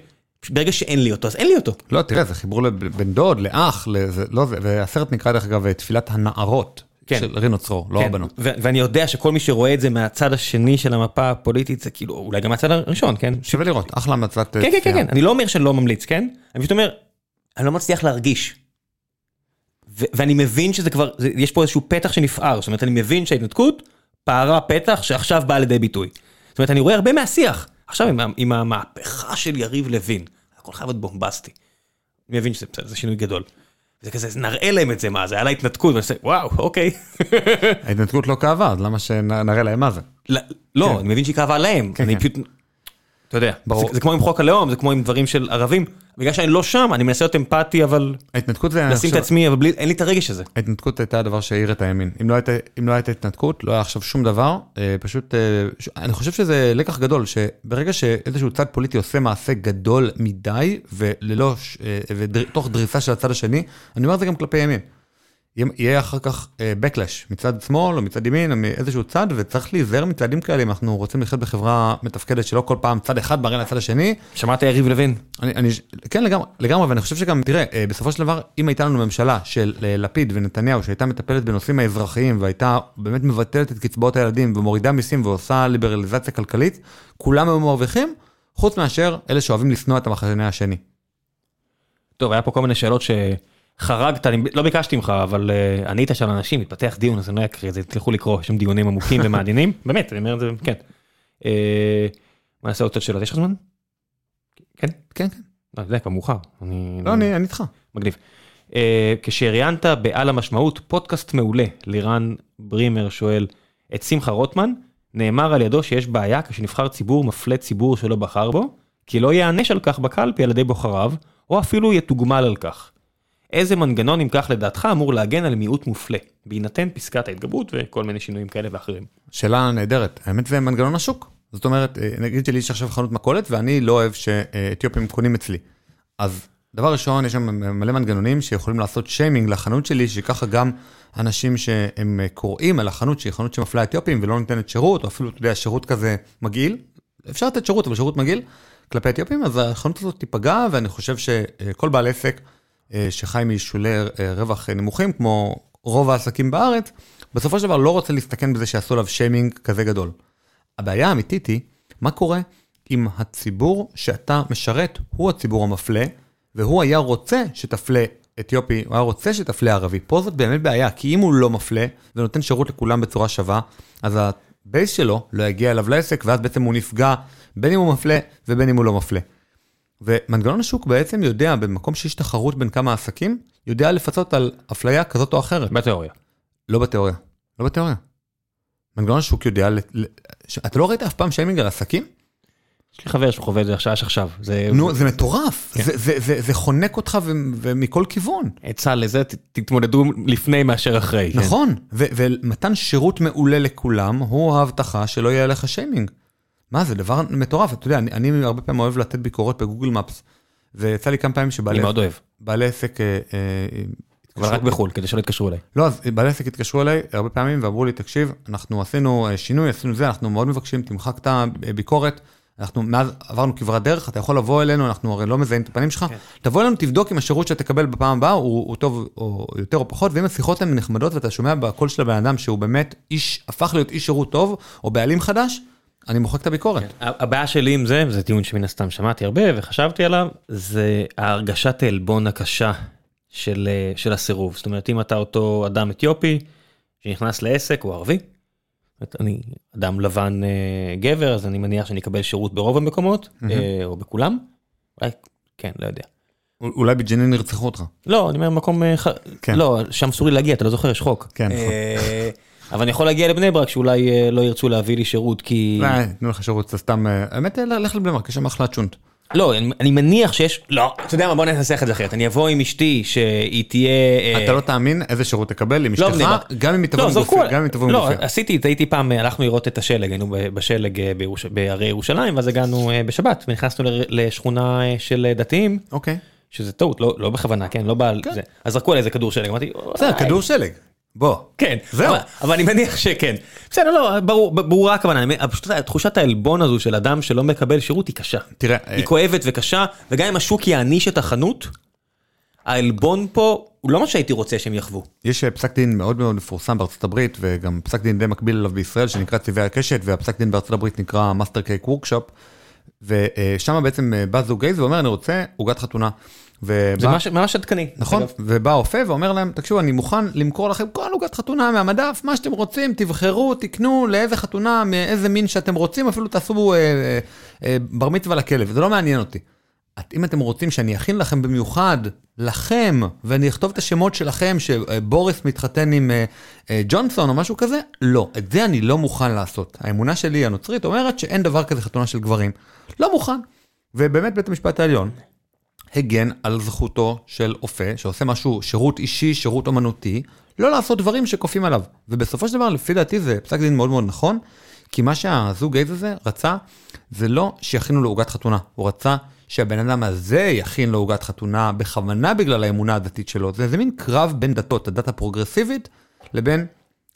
ברגע שאין לי אותו, אז אין לי אותו. לא, תראה, זה חיבור לבן דוד, לאח, לזה, לא זה, והסרט נקרא דרך אגב תפילת הנערות. כן. של רינו צרור, לא כן, הבנות. ואני יודע שכל מי שרואה את זה מהצד השני של המפה הפוליטית, זה כאילו, אולי גם מהצד הראשון, כן? שווה לראות, אחלה מצלת כן, כן, כן, כן, אני לא אומר שאני לא ממליץ, כן? אני פשוט אומר, אני לא מצליח להרגיש. ואני מבין שזה כבר, זה- יש פה איזשהו פתח שנפער, זאת אומרת, אני מבין שההתנתקות פערה פתח שעכשיו בא לידי ביטוי. זאת אומרת, אני רואה הרבה מהשיח. עכשיו עם, עם המהפכה של יריב לוין, הכל חייב להיות בומבסטי. אני מבין שזה בסדר, זה שינוי גדול. זה כזה, נראה להם את זה, מה זה, היה לה התנתקות, ואני עושה, וואו, אוקיי. ההתנתקות לא כאבה, אז למה שנראה להם מה זה? לא, לא, אני מבין שהיא כאבה להם, כן, אני כן. פשוט, אתה יודע, זה כמו עם חוק הלאום, זה כמו עם דברים של ערבים, בגלל שאני לא שם, אני מנסה להיות אמפתי, אבל ההתנתקות זה, לשים את עצמי, אבל בלי, אין לי את הרגש הזה. ההתנתקות הייתה הדבר שהעיר את הימין. אם לא הייתה, אם לא הייתה התנתקות, לא היה עכשיו שום דבר. אה, פשוט, אה, אני חושב שזה לקח גדול, שברגע שאיזשהו צד פוליטי עושה מעשה גדול מדי, וללא, אה, ותוך דריסה של הצד השני, אני אומר את זה גם כלפי ימין. יהיה- אחר כך אה, backlash מצד שמאל או מצד ימין או מאיזשהו צד, וצריך להיזהר מצעדים כאלה אם אנחנו רוצים לחיות בחברה מתפקדת שלא כל פעם צד אחד מראה לצד השני, שמעת יריב לוין? אני, אני, כן לגמרי, לגמרי, ואני חושב שגם, תראה, אה, בסופו של דבר, אם הייתה לנו ממשלה של אה, לפיד ונתניהו, שהייתה מטפלת בנושאים האזרחיים, והייתה באמת מבטלת את קצבאות הילדים, ומורידה מיסים ועושה ליברליזציה כלכלית, כולם היו מרוויחים, חוץ מאשר אלה שאוהבים לשנוא את המחנה השני. טוב, היה פה כל מיני שאלות שחרגת, אני לא ביקשתי ממך, אבל uh, ענית של אנשים, התפתח דיון, אז אני לא אקריא את זה, תלכו לקרוא, יש שם דיונים עמוקים ומעניינים, באמת, אני אומר את זה, כן. Uh, מה נעשה עוד קצת שאלות, יש לך זמן? כן? כן, כן. לא, זה כבר מאוחר. אני... לא, אני, איתך. מגניב. Uh, כשראיינת בעל המשמעות, פודקאסט מעולה, לירן ברימר שואל, את שמחה רוטמן, נאמר על ידו שיש בעיה כשנבחר ציבור מפלה ציבור שלא בחר בו, כי לא ייענש על כך בקלפי על ידי בוחריו, או אפילו יתוגמל על כך. איזה מנגנון אם כך לדעתך אמור להגן על מיעוט מופלה, בהינתן פסקת ההתגברות וכל מיני שינויים כאלה ואחרים. שאלה נהדרת, האמת זה מנגנון השוק. זאת אומרת, אה, נגיד שלי יש עכשיו חנות מכולת ואני לא אוהב שאתיופים קונים אצלי. אז דבר ראשון, יש שם מלא מנגנונים שיכולים לעשות שיימינג לחנות שלי, שככה גם אנשים שהם קוראים על החנות שהיא חנות שמפלה אתיופים ולא נותנת שירות, או אפילו, אתה יודע, שירות כזה מגעיל. אפשר לתת שירות, אבל שירות מגעיל כלפי אתיופים, אז החנות הזאת תיפגע, ואני חושב שכל בעל עסק שחי משולי אה, רווח נמוכים, כמו רוב העסקים בארץ, בסופו של דבר לא רוצה להסתכן בזה שיעשו עליו שיימינג כזה גדול. הבעיה האמיתית היא, מה קורה אם הציבור שאתה משרת הוא הציבור המפלה, והוא היה רוצה שתפלה אתיופי, הוא היה רוצה שתפלה ערבי. פה זאת באמת בעיה, כי אם הוא לא מפלה ונותן שירות לכולם בצורה שווה, אז הבייס שלו לא יגיע אליו לעסק, ואז בעצם הוא נפגע בין אם הוא מפלה ובין אם הוא לא מפלה. ומנגנון השוק בעצם יודע, במקום שיש תחרות בין כמה עסקים, יודע לפצות על אפליה כזאת או אחרת. בתיאוריה. לא בתיאוריה. לא בתיאוריה. מנגנון השוק יודע. אתה לא ראית אף פעם שיימינג על עסקים? יש לי חבר שחווה את זה עכשיו עכשיו. זה נו, זה מטורף. כן. זה, זה, זה, זה חונק אותך ו... ומכל כיוון. עצה לזה, ת- תתמודדו לפני מאשר אחרי. כן. נכון. ו... ומתן שירות מעולה לכולם, הוא ההבטחה שלא יהיה לך שיימינג. מה, זה דבר מטורף. אתה יודע, אני, אני הרבה פעמים אוהב לתת ביקורות בגוגל מפס, ויצא לי כמה פעמים אני שבעלי מאוד אוהב, בעלי עסק... אה, אה, אבל רק בחו"ל, כדי שלא יתקשרו אליי. לא, אז בעלי עסק התקשרו אליי הרבה פעמים ואמרו לי, תקשיב, אנחנו עשינו אה, שינוי, עשינו זה, אנחנו מאוד מבקשים, תמחק את הביקורת, אנחנו מאז עברנו כברת דרך, אתה יכול לבוא אלינו, אנחנו הרי לא מזהים את הפנים שלך, כן. תבוא אלינו, תבדוק אם השירות שתקבל בפעם הבאה הוא, הוא טוב או יותר או פחות, ואם השיחות הן נחמדות ואתה שומע בקול של הבן אדם שהוא באמת איש, הפך להיות איש שירות טוב, או בעלים חדש, אני מוחק את הביקורת. הבעיה שלי עם זה, וזה טיעון שמן הסתם שמעתי הרבה וחשבתי עליו, זה ההרגשת העלבון הקשה של, אה, של הסירוב. זאת אומרת, אם אתה אותו אדם אתיופי שנכנס לעסק, הוא ערבי, אני אדם לבן אה, גבר, אז אני מניח שאני אקבל שירות ברוב המקומות, אה, או בכולם. אולי, כן, לא יודע. אולי בג'נין ירצחו אותך. לא, אני אומר מקום. כן. לא, שם אסור לי להגיע, אתה לא זוכר, יש חוק. כן, נכון. אבל אני יכול להגיע לבני ברק שאולי אה, לא ירצו להביא לי שירות כי... אה, תנו לך שירות, זה סתם, אה, האמת, לך לבני ברק, יש שם אחלה צ'ונט. לא, אני, מניח שיש, לא, אתה יודע מה, בוא ננסח את זה אחרת, אני אבוא עם אשתי שהיא תהיה... אתה לא תאמין איזה שירות תקבל עם לא, אשתך. גם אם היא תבוא לא, עם זרקו גופיה, על- גם אם היא תבוא עם לא, גופיה. עשיתי, הייתי פעם, הלכנו לראות את השלג, היינו בשלג בהרי ירושלים, ואז הגענו בשבת, ונכנסנו לשכונה של דתיים, אוקיי. שזה טעות, לא לא בכוונה, כן, לא בעל זה. אז זרקו על איזה כדור שלג, אמרתי, בסדר. כדור שלג. בוא. כן, זהו. אבל, אבל אני מניח שכן. בסדר, לא, ברור, ברורה הכוונה, פשוט תחושת העלבון הזו של אדם שלא מקבל שירות היא קשה. תראה, היא כואבת וקשה, וגם אם השוק יעניש את החנות, העלבון פה הוא לא מה שהייתי רוצה שהם יחוו. יש אה, פסק דין מאוד מאוד מפורסם בארצות הברית, וגם פסק דין די מקביל אליו בישראל, שנקרא צבעי הקשת, והפסק דין בארצות הברית נקרא Master Cake Workshop, ושם בעצם אה, בא זוג gays ואומר, אני רוצה עוגת חתונה. זה ובא, ממש- ממש עדכני. נכון. ובא האופה ואומר להם, תקשיבו, אני מוכן למכור לכם כל עוגת חתונה מהמדף, מה שאתם רוצים, תבחרו, תקנו לאיזה חתונה, מאיזה מין שאתם רוצים, אפילו תעשו אה, אה, אה, בר מצווה לכלב, זה לא מעניין אותי. את- אם אתם רוצים שאני אכין לכם במיוחד, לכם, ואני אכתוב את השמות שלכם, שבוריס מתחתן עם אה, אה, ג'ונסון או משהו כזה, לא, את זה אני לא מוכן לעשות. האמונה שלי הנוצרית אומרת שאין דבר כזה חתונה של גברים. לא מוכן. ובאמת בית המשפט העליון הגן על זכותו של אופה שעושה משהו, שירות אישי, שירות אומנותי, לא לעשות דברים שכופים עליו. ובסופו של דבר, לפי דעתי זה פסק דין מאוד מאוד נכון, כי מה שהזוג גייז הזה רצה, זה לא שיכינו לו עוגת חתונה, הוא רצה שהבן אדם הזה יכין לו עוגת חתונה בכוונה בגלל האמונה הדתית שלו. זה איזה מין קרב בין דתות, הדת הפרוגרסיבית לבין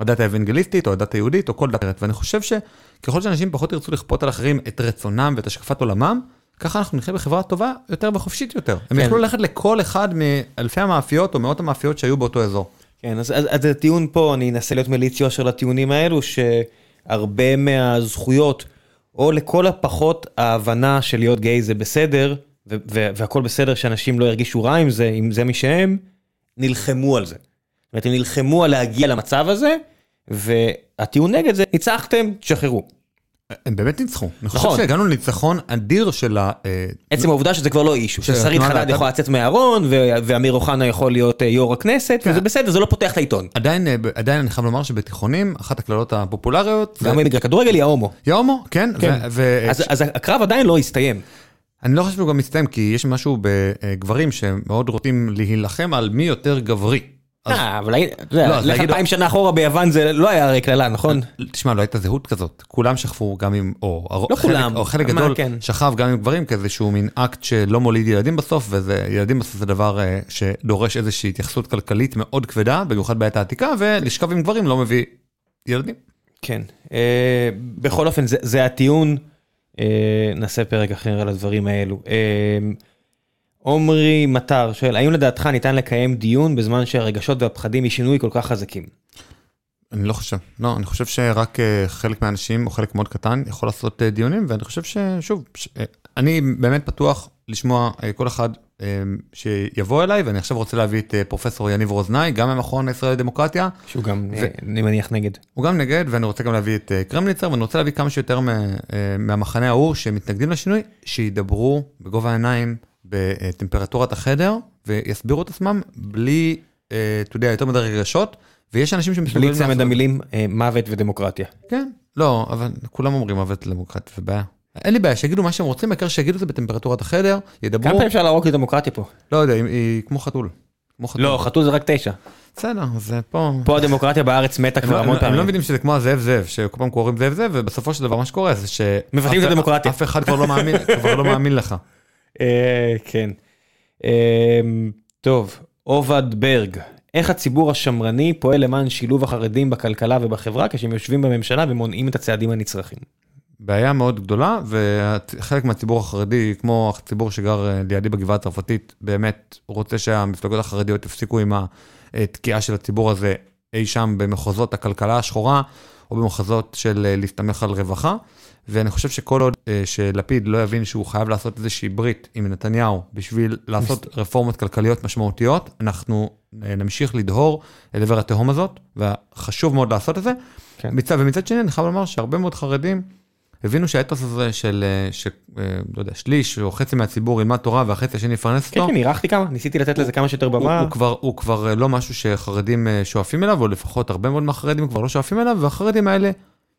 הדת האבנגליסטית או הדת היהודית או כל דת אחרת. ואני חושב שככל שאנשים פחות ירצו לכפות על אחרים את רצונם ואת השקפת עולמם, ככה אנחנו נחיה בחברה טובה יותר וחופשית יותר. הם כן. יוכלו ללכת לכל אחד מאלפי המאפיות או מאות המאפיות שהיו באותו אזור. כן, אז, אז, אז הטיעון פה, אני אנסה להיות מליץ יושר לטיעונים האלו, שהרבה מהזכויות, או לכל הפחות ההבנה של להיות גיי זה בסדר, ו- ו- והכל בסדר שאנשים לא ירגישו רע עם זה, אם זה מי שהם, נלחמו על זה. זאת אומרת, הם נלחמו על להגיע למצב הזה, והטיעון נגד זה, ניצחתם, תשחררו. הם באמת ניצחו. אני נכון. חושב שהגענו לניצחון אדיר של ה... אה, עצם העובדה שזה כבר לא אישו, ששרית חדד להט"ב. יכולה לצאת מהארון, ואמיר אוחנה יכול להיות אה, יו"ר הכנסת, כן. וזה בסדר, זה לא פותח את העיתון. עדיין, אה, עדיין אני חייב לומר שבתיכונים, אחת הקללות הפופולריות, גם בגלל כדורגל היא ההומו. יא הומו, כן, כן. אז הקרב עדיין לא הסתיים. אני לא חושב שהוא גם מסתיים, כי יש משהו בגברים שמאוד רוצים להילחם על מי יותר גברי. אה, אבל לא, לך אלפיים שנה אחורה ביוון זה לא היה הרי קללה, נכון? תשמע, לא הייתה זהות כזאת, כולם שכבו גם עם, או, לא חלק, גדול כן. שכב גם עם גברים כאיזשהו מין אקט שלא מוליד ילדים בסוף, וזה, ילדים בסוף זה דבר אה, שדורש איזושהי התייחסות כלכלית מאוד כבדה, במיוחד בעת העתיקה, ולשכב עם גברים לא מביא ילדים. כן. אה, בכל אופן, זה- הטיעון. נעשה פרק אחר על הדברים האלו. עומרי מטר שואל, האם לדעתך ניתן לקיים דיון בזמן שהרגשות והפחדים משינוי כל כך חזקים? אני לא חושב, לא, אני חושב שרק אה, חלק מהאנשים, או חלק מאוד קטן, יכול לעשות אה, דיונים, ואני חושב ששוב, ש- אה, אני באמת פתוח לשמוע כל אחד שיבוא אליי, ואני עכשיו רוצה להביא את פרופסור יניב רוזנאי, גם מהמכון הישראלי לדמוקרטיה, שהוא גם, ו- אני מניח, נגד. הוא גם נגד, ואני רוצה גם להביא את קרמניצר, ואני רוצה להביא כמה שיותר מה, מהמחנה ההוא שמתנגדים לשינוי, שידברו בגובה העיניים בטמפרטורת החדר, ויסבירו את עצמם בלי, אה, אתה יודע, יותר מדי רגשות, ויש אנשים שמסוגלים בלי צמד המילים אה, מוות ודמוקרטיה. כן, לא, אבל כולם אומרים מוות לדמוקרטיה, זה בעיה. אין לי בעיה, שיגידו מה שהם רוצים, העיקר שיגידו את זה בטמפרטורת החדר, כמה ידברו, פעמים אפשר להרוג לדמוקרטיה פה? לא יודע, היא, כמו חתול. כמו חתול. לא, חתול זה רק תשע. בסדר, זה פה... פה הדמוקרטיה בארץ מתה כבר לא- המון לא- הם לא פעמים. מבינים שזה כמו הזאב זאב, שכל פעם קוראים זאב זאב, ובסופו של דבר מה שקורה זה ש... מבטלים את הדמוקרטיה. אף אחד כבר לא מאמין, כבר לא מאמין לך. אה, כן. אה, טוב, עובד ברג, איך הציבור השמרני פועל למען שילוב החרדים בכלכלה ובחברה כשהם יושבים בממשלה ומונעים את הצעדים הנצרכים? בעיה מאוד גדולה, וחלק מהציבור החרדי, כמו הציבור שגר אה, לידי בגבעה הצרפתית, באמת רוצה שהמפלגות החרדיות יפסיקו עם התקיעה של הציבור הזה אי שם במחוזות הכלכלה השחורה, או במחוזות של אה, להסתמך על רווחה. ואני חושב שכל עוד אה, שלפיד לא יבין שהוא חייב לעשות איזושהי ברית עם נתניהו בשביל לעשות רפורמות כלכליות משמעותיות, אנחנו אה, נמשיך לדהור אל עבר התהום הזאת, וחשוב מאוד לעשות את זה. כן. מצד, ומצד שני אני חייב לומר שהרבה מאוד חרדים הבינו שהאתוס הזה של, אה, ש, לא יודע, שליש או חצי מהציבור ילמד תורה והחצי השני יפרנס כן, אותו, כן, אירחתי כמה, ניסיתי לתת לזה כמה שיותר הוא, במה. הוא, כבר, הוא כבר לא משהו שחרדים שואפים אליו, או לפחות הרבה מאוד מהחרדים כבר לא שואפים אליו, והחרדים האלה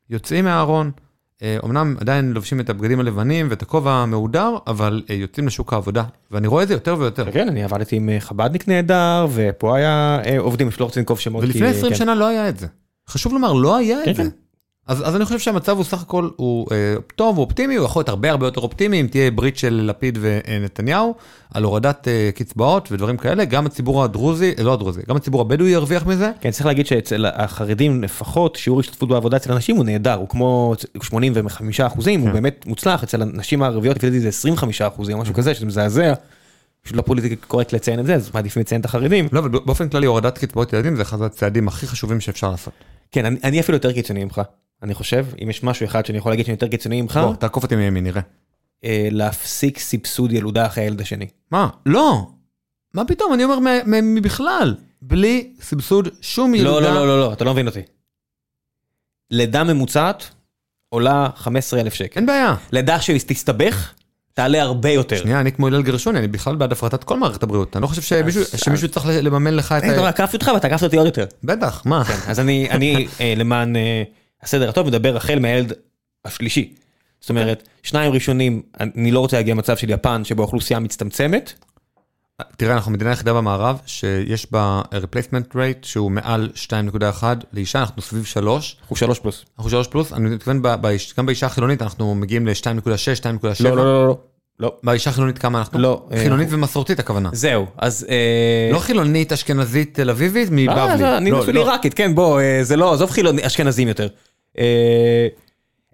יוצאים מהארון, אמנם עדיין לובשים את הבגדים הלבנים ואת הכובע המהודר, אבל אה, יוצאים לשוק העבודה, ואני רואה את זה יותר ויותר. כן, אני עבדתי עם אה, חב"דניק נהדר, ופה היה אה, עובדים, שלא רוצה לנקוב שמות. ולפני כי, 20 כן. שנה לא היה את זה. חשוב לומר, לא היה כן, את זה. אז, אז אני חושב שהמצב הוא סך הכל, הוא אה, טוב, הוא אופטימי, הוא יכול להיות הרבה הרבה יותר אופטימי אם תהיה ברית של לפיד ונתניהו, על הורדת אה, קצבאות ודברים כאלה, גם הציבור הדרוזי, אה, לא הדרוזי, גם הציבור הבדואי ירוויח מזה. כן, צריך להגיד שאצל החרדים לפחות, שיעור השתתפות בעבודה אצל הנשים הוא נהדר, הוא כמו 85 אחוזים, הוא כן. באמת מוצלח, אצל הנשים הערביות לפי דעתי זה 25 אחוזים, משהו כזה, שזה מזעזע. פשוט לא פוליטיקלי קורקט לציין את זה, אז מעדיפים לציין את החרדים. לא, אבל באופן כללי הורדת קצבאות ילדים זה אחד הצעדים הכי חשובים שאפשר לעשות. כן, אני, אני אפילו יותר קיצוני ממך, אני חושב, אם יש משהו אחד שאני יכול להגיד שאני יותר קיצוני ממך, בוא, תעקוף אותי מימין, נראה. אה, להפסיק סבסוד ילודה אחרי הילד השני. מה? לא. מה פתאום, אני אומר מבכלל, בלי סבסוד שום ילודה. לא, לא, לא, לא, לא, אתה לא מבין אותי. לידה ממוצעת עולה 15,000 שקל. אין בעיה. לידה שתסתבך, תעלה הרבה יותר. שנייה, אני כמו הלל גרשוני, אני בכלל בעד הפרטת כל מערכת הבריאות. אני לא חושב שמישהו, שמישהו צריך לממן לך את אין, אתה רואה, ה... עקפתי אותך ואתה עקפת אותי עוד יותר. בטח, מה? כן, אז אני, אני אה, למען אה, הסדר הטוב מדבר החל מהילד השלישי. זאת אומרת, שניים ראשונים, אני לא רוצה להגיע למצב של יפן שבו האוכלוסייה מצטמצמת, תראה, אנחנו מדינה יחידה במערב שיש בה replacement rate שהוא מעל 2.1 לאישה, אנחנו סביב 3. אנחנו שלוש פלוס. אנחנו 3 פלוס, אני מתכוון גם באישה החילונית אנחנו מגיעים ל-2.6, 2.7. לא, לא, לא, לא. לא. באישה החילונית כמה אנחנו? לא, אה, חילונית ומסורתית הכוונה. זהו, אז... אה, לא חילונית אשכנזית תל אביבית אה, מבבלי. אני לא, נשוי לא. עיראקית, כן, בוא, אה, זה לא, עזוב חילוני, אשכנזים יותר. אה,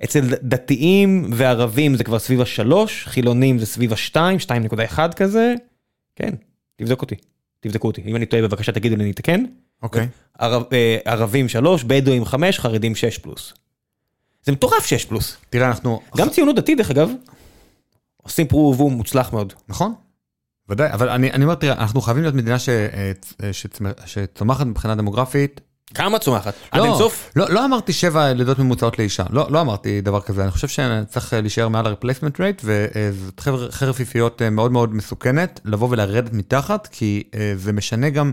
אצל דתיים וערבים זה כבר סביב השלוש, חילונים זה סביב השתיים, שתיים נקודה אחד כזה. כן, תבדוק אותי, תבדקו אותי. אם אני טועה בבקשה תגידו לי, אני אתקן. אוקיי. ערב- אה, ערבים שלוש, בדואים חמש, חרדים שש פלוס. זה מטורף שש פלוס. תראה, אנחנו... גם ציונות דתית דרך אגב, עושים פרו ורבו מוצלח מאוד. נכון. ודאי, אבל אני אני אומר, תראה, אנחנו חייבים להיות מדינה ש- אה, שצומחת מבחינה דמוגרפית. כמה צומחת? עד לא, אינסוף? לא, לא אמרתי שבע לידות ממוצעות לאישה, לא, לא אמרתי דבר כזה, אני חושב שצריך אה, להישאר מעל ה-replacement rate, וזאת חרב חרב פיפיות אה, מאוד מאוד מסוכנת, לבוא ולרדת מתחת, כי אה, זה משנה גם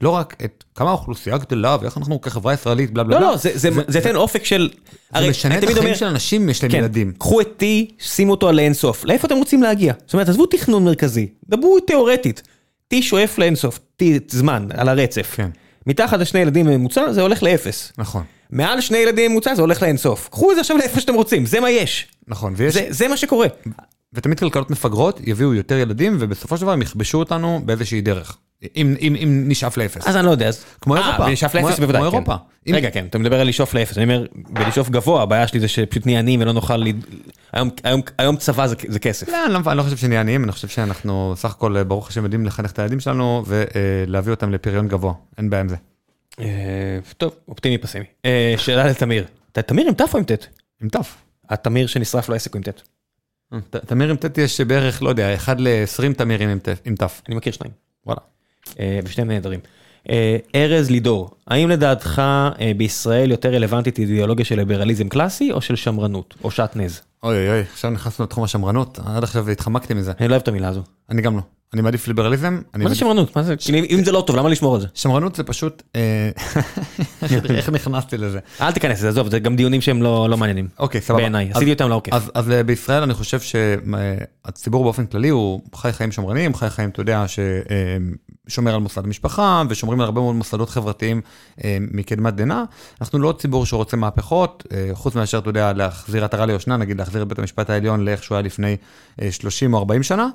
לא רק את כמה האוכלוסייה גדלה ואיך אנחנו כחברה ישראלית, בלה בלה לא, בלה. לא, זה- זה זה ייתן אופק של... זה משנה את החיים של אנשים, יש להם כן, ילדים. קחו את T, שימו אותו על האינסוף. לאיפה אתם רוצים להגיע? זאת אומרת, עזבו תכנון מרכזי, דברו תיאורטית. T שואף לאינסוף, T זמן, על הרצף. כן. מתחת לשני ילדים ממוצע זה הולך לאפס. נכון, מעל שני ילדים ממוצע זה הולך לאינסוף. קחו את זה עכשיו לאיפה שאתם רוצים, זה מה יש. נכון, ויש, זה- זה מה שקורה. ותמיד כלכלות מפגרות יביאו יותר ילדים, ובסופו של דבר הם יכבשו אותנו באיזושהי דרך, אם, אם, אם נשאף לאפס. אז אני לא יודע, אז... כמו אה, אירופה. ונשאף כמו- לאפס בוודאי, כמו כן. אירופה. אם- רגע, כן, אתה מדבר על לשאוף לאפס, אני אומר, בלשאוף גבוה, הבעיה שלי זה שפשוט נהיה עניים ולא נוכל... היום- היום- היום צבא זה- זה כסף. לא, אני לא, אני לא חושב שנהיה עניים, אני חושב שאנחנו סך הכל, אה, ברוך השם, יודעים לחנך את הילדים שלנו ולהביא אותם לפריון גבוה, אין בעיה עם זה. אה, טוב, אופטימי פסימי. אה, שאלה לתמיר. תמיר עם ת' או עם ט'? עם ת'. התמיר שנשרף לו עסק הוא עם ט'. תמיר עם ט' יש בערך, לא יודע, 1 ל-20 תמירים עם ת'-. אני מכיר שניים. וואלה. אה, ושניהם נהדרים. אה, ארז לידור, האם לדעתך אה, בישראל יותר רלוונטית אידיאולוגיה של ליברליזם קלאסי או של שמרנות או שעטנז? אוי אוי אוי, עכשיו נכנסנו לתחום השמרנות, עד עכשיו התחמקתי מזה. אני לא אוהב את המילה הזו. אני גם לא. אני מעדיף ליברליזם. מה זה שמרנות? מה זה? אם זה לא טוב, למה לשמור על זה? שמרנות זה פשוט, אה, איך נכנסתי לזה? אל תיכנס לזה, עזוב, זה גם דיונים שהם לא לא מעניינים. אוקיי, סבבה. בעיניי, עשיתי אותם לעוקף. אז, אה, בישראל אני חושב שהציבור באופן כללי הוא חי חיים שמרניים, חי חיים, אתה יודע, ששומר על מוסד המשפחה ושומרים על הרבה מאוד מוסדות חברתיים אה, מקדמת דנא. אנחנו לא ציבור שרוצה מהפכות, אה, חוץ מאשר, אתה יודע, להחזיר עטרה ליושנה, נגיד להחזיר את בית המשפט העליון לאיך שהוא היה לפני אה, 30 או 40 שנה.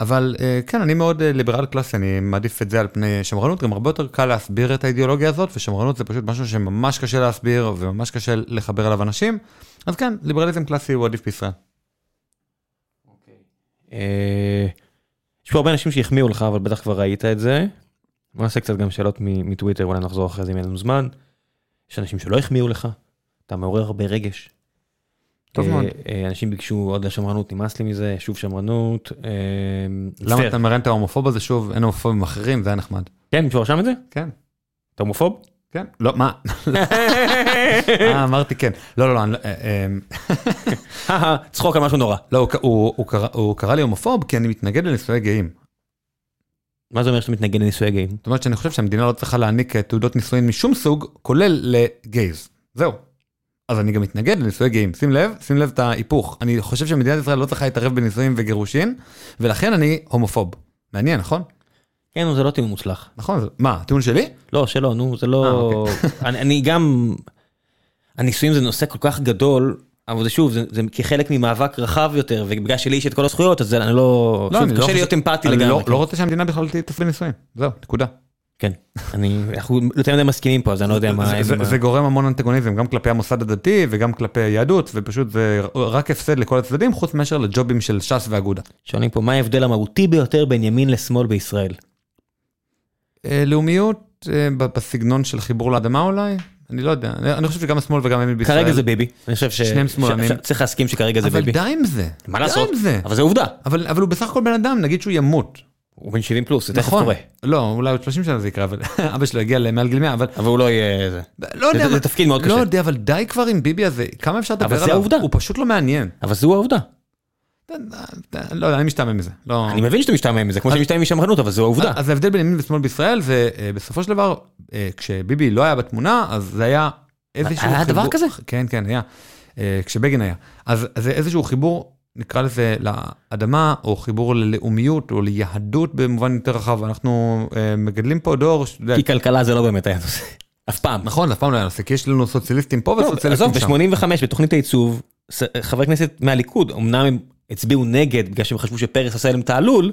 אבל אה, כן, אני מאוד אה, ליברל קלאסי, אני מעדיף את זה על פני שמרנות, גם הרבה יותר קל להסביר את האידיאולוגיה הזאת, ושמרנות זה פשוט משהו שממש קשה להסביר וממש קשה לחבר אליו אנשים. אז כן, ליברליזם קלאסי הוא עדיף בישראל. אה, יש פה הרבה אנשים שהחמיאו לך, אבל בטח כבר ראית את זה. בוא נעשה קצת גם שאלות מטוויטר, אולי נחזור אחרי זה אם אין לנו זמן. יש אנשים שלא החמיאו לך, אתה מעורר הרבה רגש. טוב אה, מאוד. אה, אנשים ביקשו עוד לשמרנות, נמאס לי מזה, שוב שמרנות. אה, למה. אתה מראה את ההומופוב הזה שוב, אין הומופובים אחרים, זה היה נחמד. כן, מישהו רשם את זה? כן, אתה הומופוב? כן. לא, מה? אה, אמרתי כן. לא, לא, לא, לא, אה, צחוק על משהו נורא. לא, הוא קרא- לי הומופוב כי אני מתנגד לנישואי גאים. מה זה אומר שאתה מתנגד לנישואי גאים? זאת אומרת שאני חושב שהמדינה לא צריכה להעניק תעודות נישואין משום סוג, כולל לגייז. זהו. אז אני גם מתנגד לנישואי גאים. שים לב, שים לב את ההיפוך. אני חושב שמדינת ישראל לא צריכה להתערב בנישואים וגירושין, ולכן אני הומופוב. מעניין, נכון? כן, נו, זה לא טיעון מוצלח. נכון, זה- מה, הטיעון שלי? לא, שלא, נו, זה לא... אה, אוקיי. אני, אני גם... הנישואים זה נושא כל כך גדול, אבל זה שוב, זה, זה כחלק ממאבק רחב יותר, ובגלל שלי יש את כל הזכויות, אז אני לא... לא, שוב, אני קשה לא להיות אמפתי אני לגמרי. לא- כן. לא רוצה שהמדינה בכלל תעשה נישואים. זהו, נקודה. כן, אני... אנחנו יותר מדי מסכימים פה, אז אני לא יודע מה... זה- גורם המון אנטגוניזם, גם כלפי המוסד הדתי וגם כלפי היהדות, ופשוט זה רק הפסד לכל הצדדים, חוץ מאשר לג'ובים של ש"ס ואגודה. שואלים פה, מה ההבדל המהותי ביותר בין ימין לשמאל בישראל? אה, לאומיות אה, בסגנון של חיבור לאדמה אולי? אני לא יודע, אני חושב שגם השמאל וגם הימין בישראל. כרגע זה ביבי. אני חושב ש... שניהם שמאלנים. צריך להסכים שכרגע זה אבל ביבי. די עם זה. מה לעשות? אבל זה עובדה. אבל אבל הוא בסך הכל בן אדם, נגיד שהוא ימות. הוא בן 70 פלוס, זה תכף נכון. קורה. לא, אולי עוד 30 שנה זה יקרה, אבל אבא שלו הגיע למעל גיל 100, אבל אבל הוא לא יהיה... זה. לא יודע. זה- אבל- תפקיד מאוד קשה. לא יודע, אבל די כבר עם ביבי הזה, כמה אפשר לדבר אבל עליו? זה העובדה. הוא פשוט לא מעניין. אבל זו העובדה. לא יודע, אני משתעמם מזה. לא... אני מבין שאתה משתעמם מזה, כמו שאני משתעמם משמרנות, אבל זו העובדה. אז ההבדל בין ימין ושמאל בישראל זה אה, בסופו של דבר, אה, כשביבי לא היה בתמונה, אז זה היה איזשהו היה דבר חיבור- כזה? כן, כן, היה. אה, כשבגין היה. אז זה איזשהו חיבור נקרא לזה, לאדמה, או חיבור ללאומיות, או ליהדות במובן יותר רחב. אנחנו אה, מגדלים פה דור, יודע, כי כלכלה זה לא באמת היה נושא. אף פעם. נכון, אף פעם לא היה נושא, כי יש לנו סוציאליסטים פה לא, וסוציאליסטים שם. ב-85 בתוכנית הייצוב, ס- חברי כנסת מהליכוד, אמנם הם הצביעו נגד בגלל שהם חשבו שפרס עשה להם תעלול,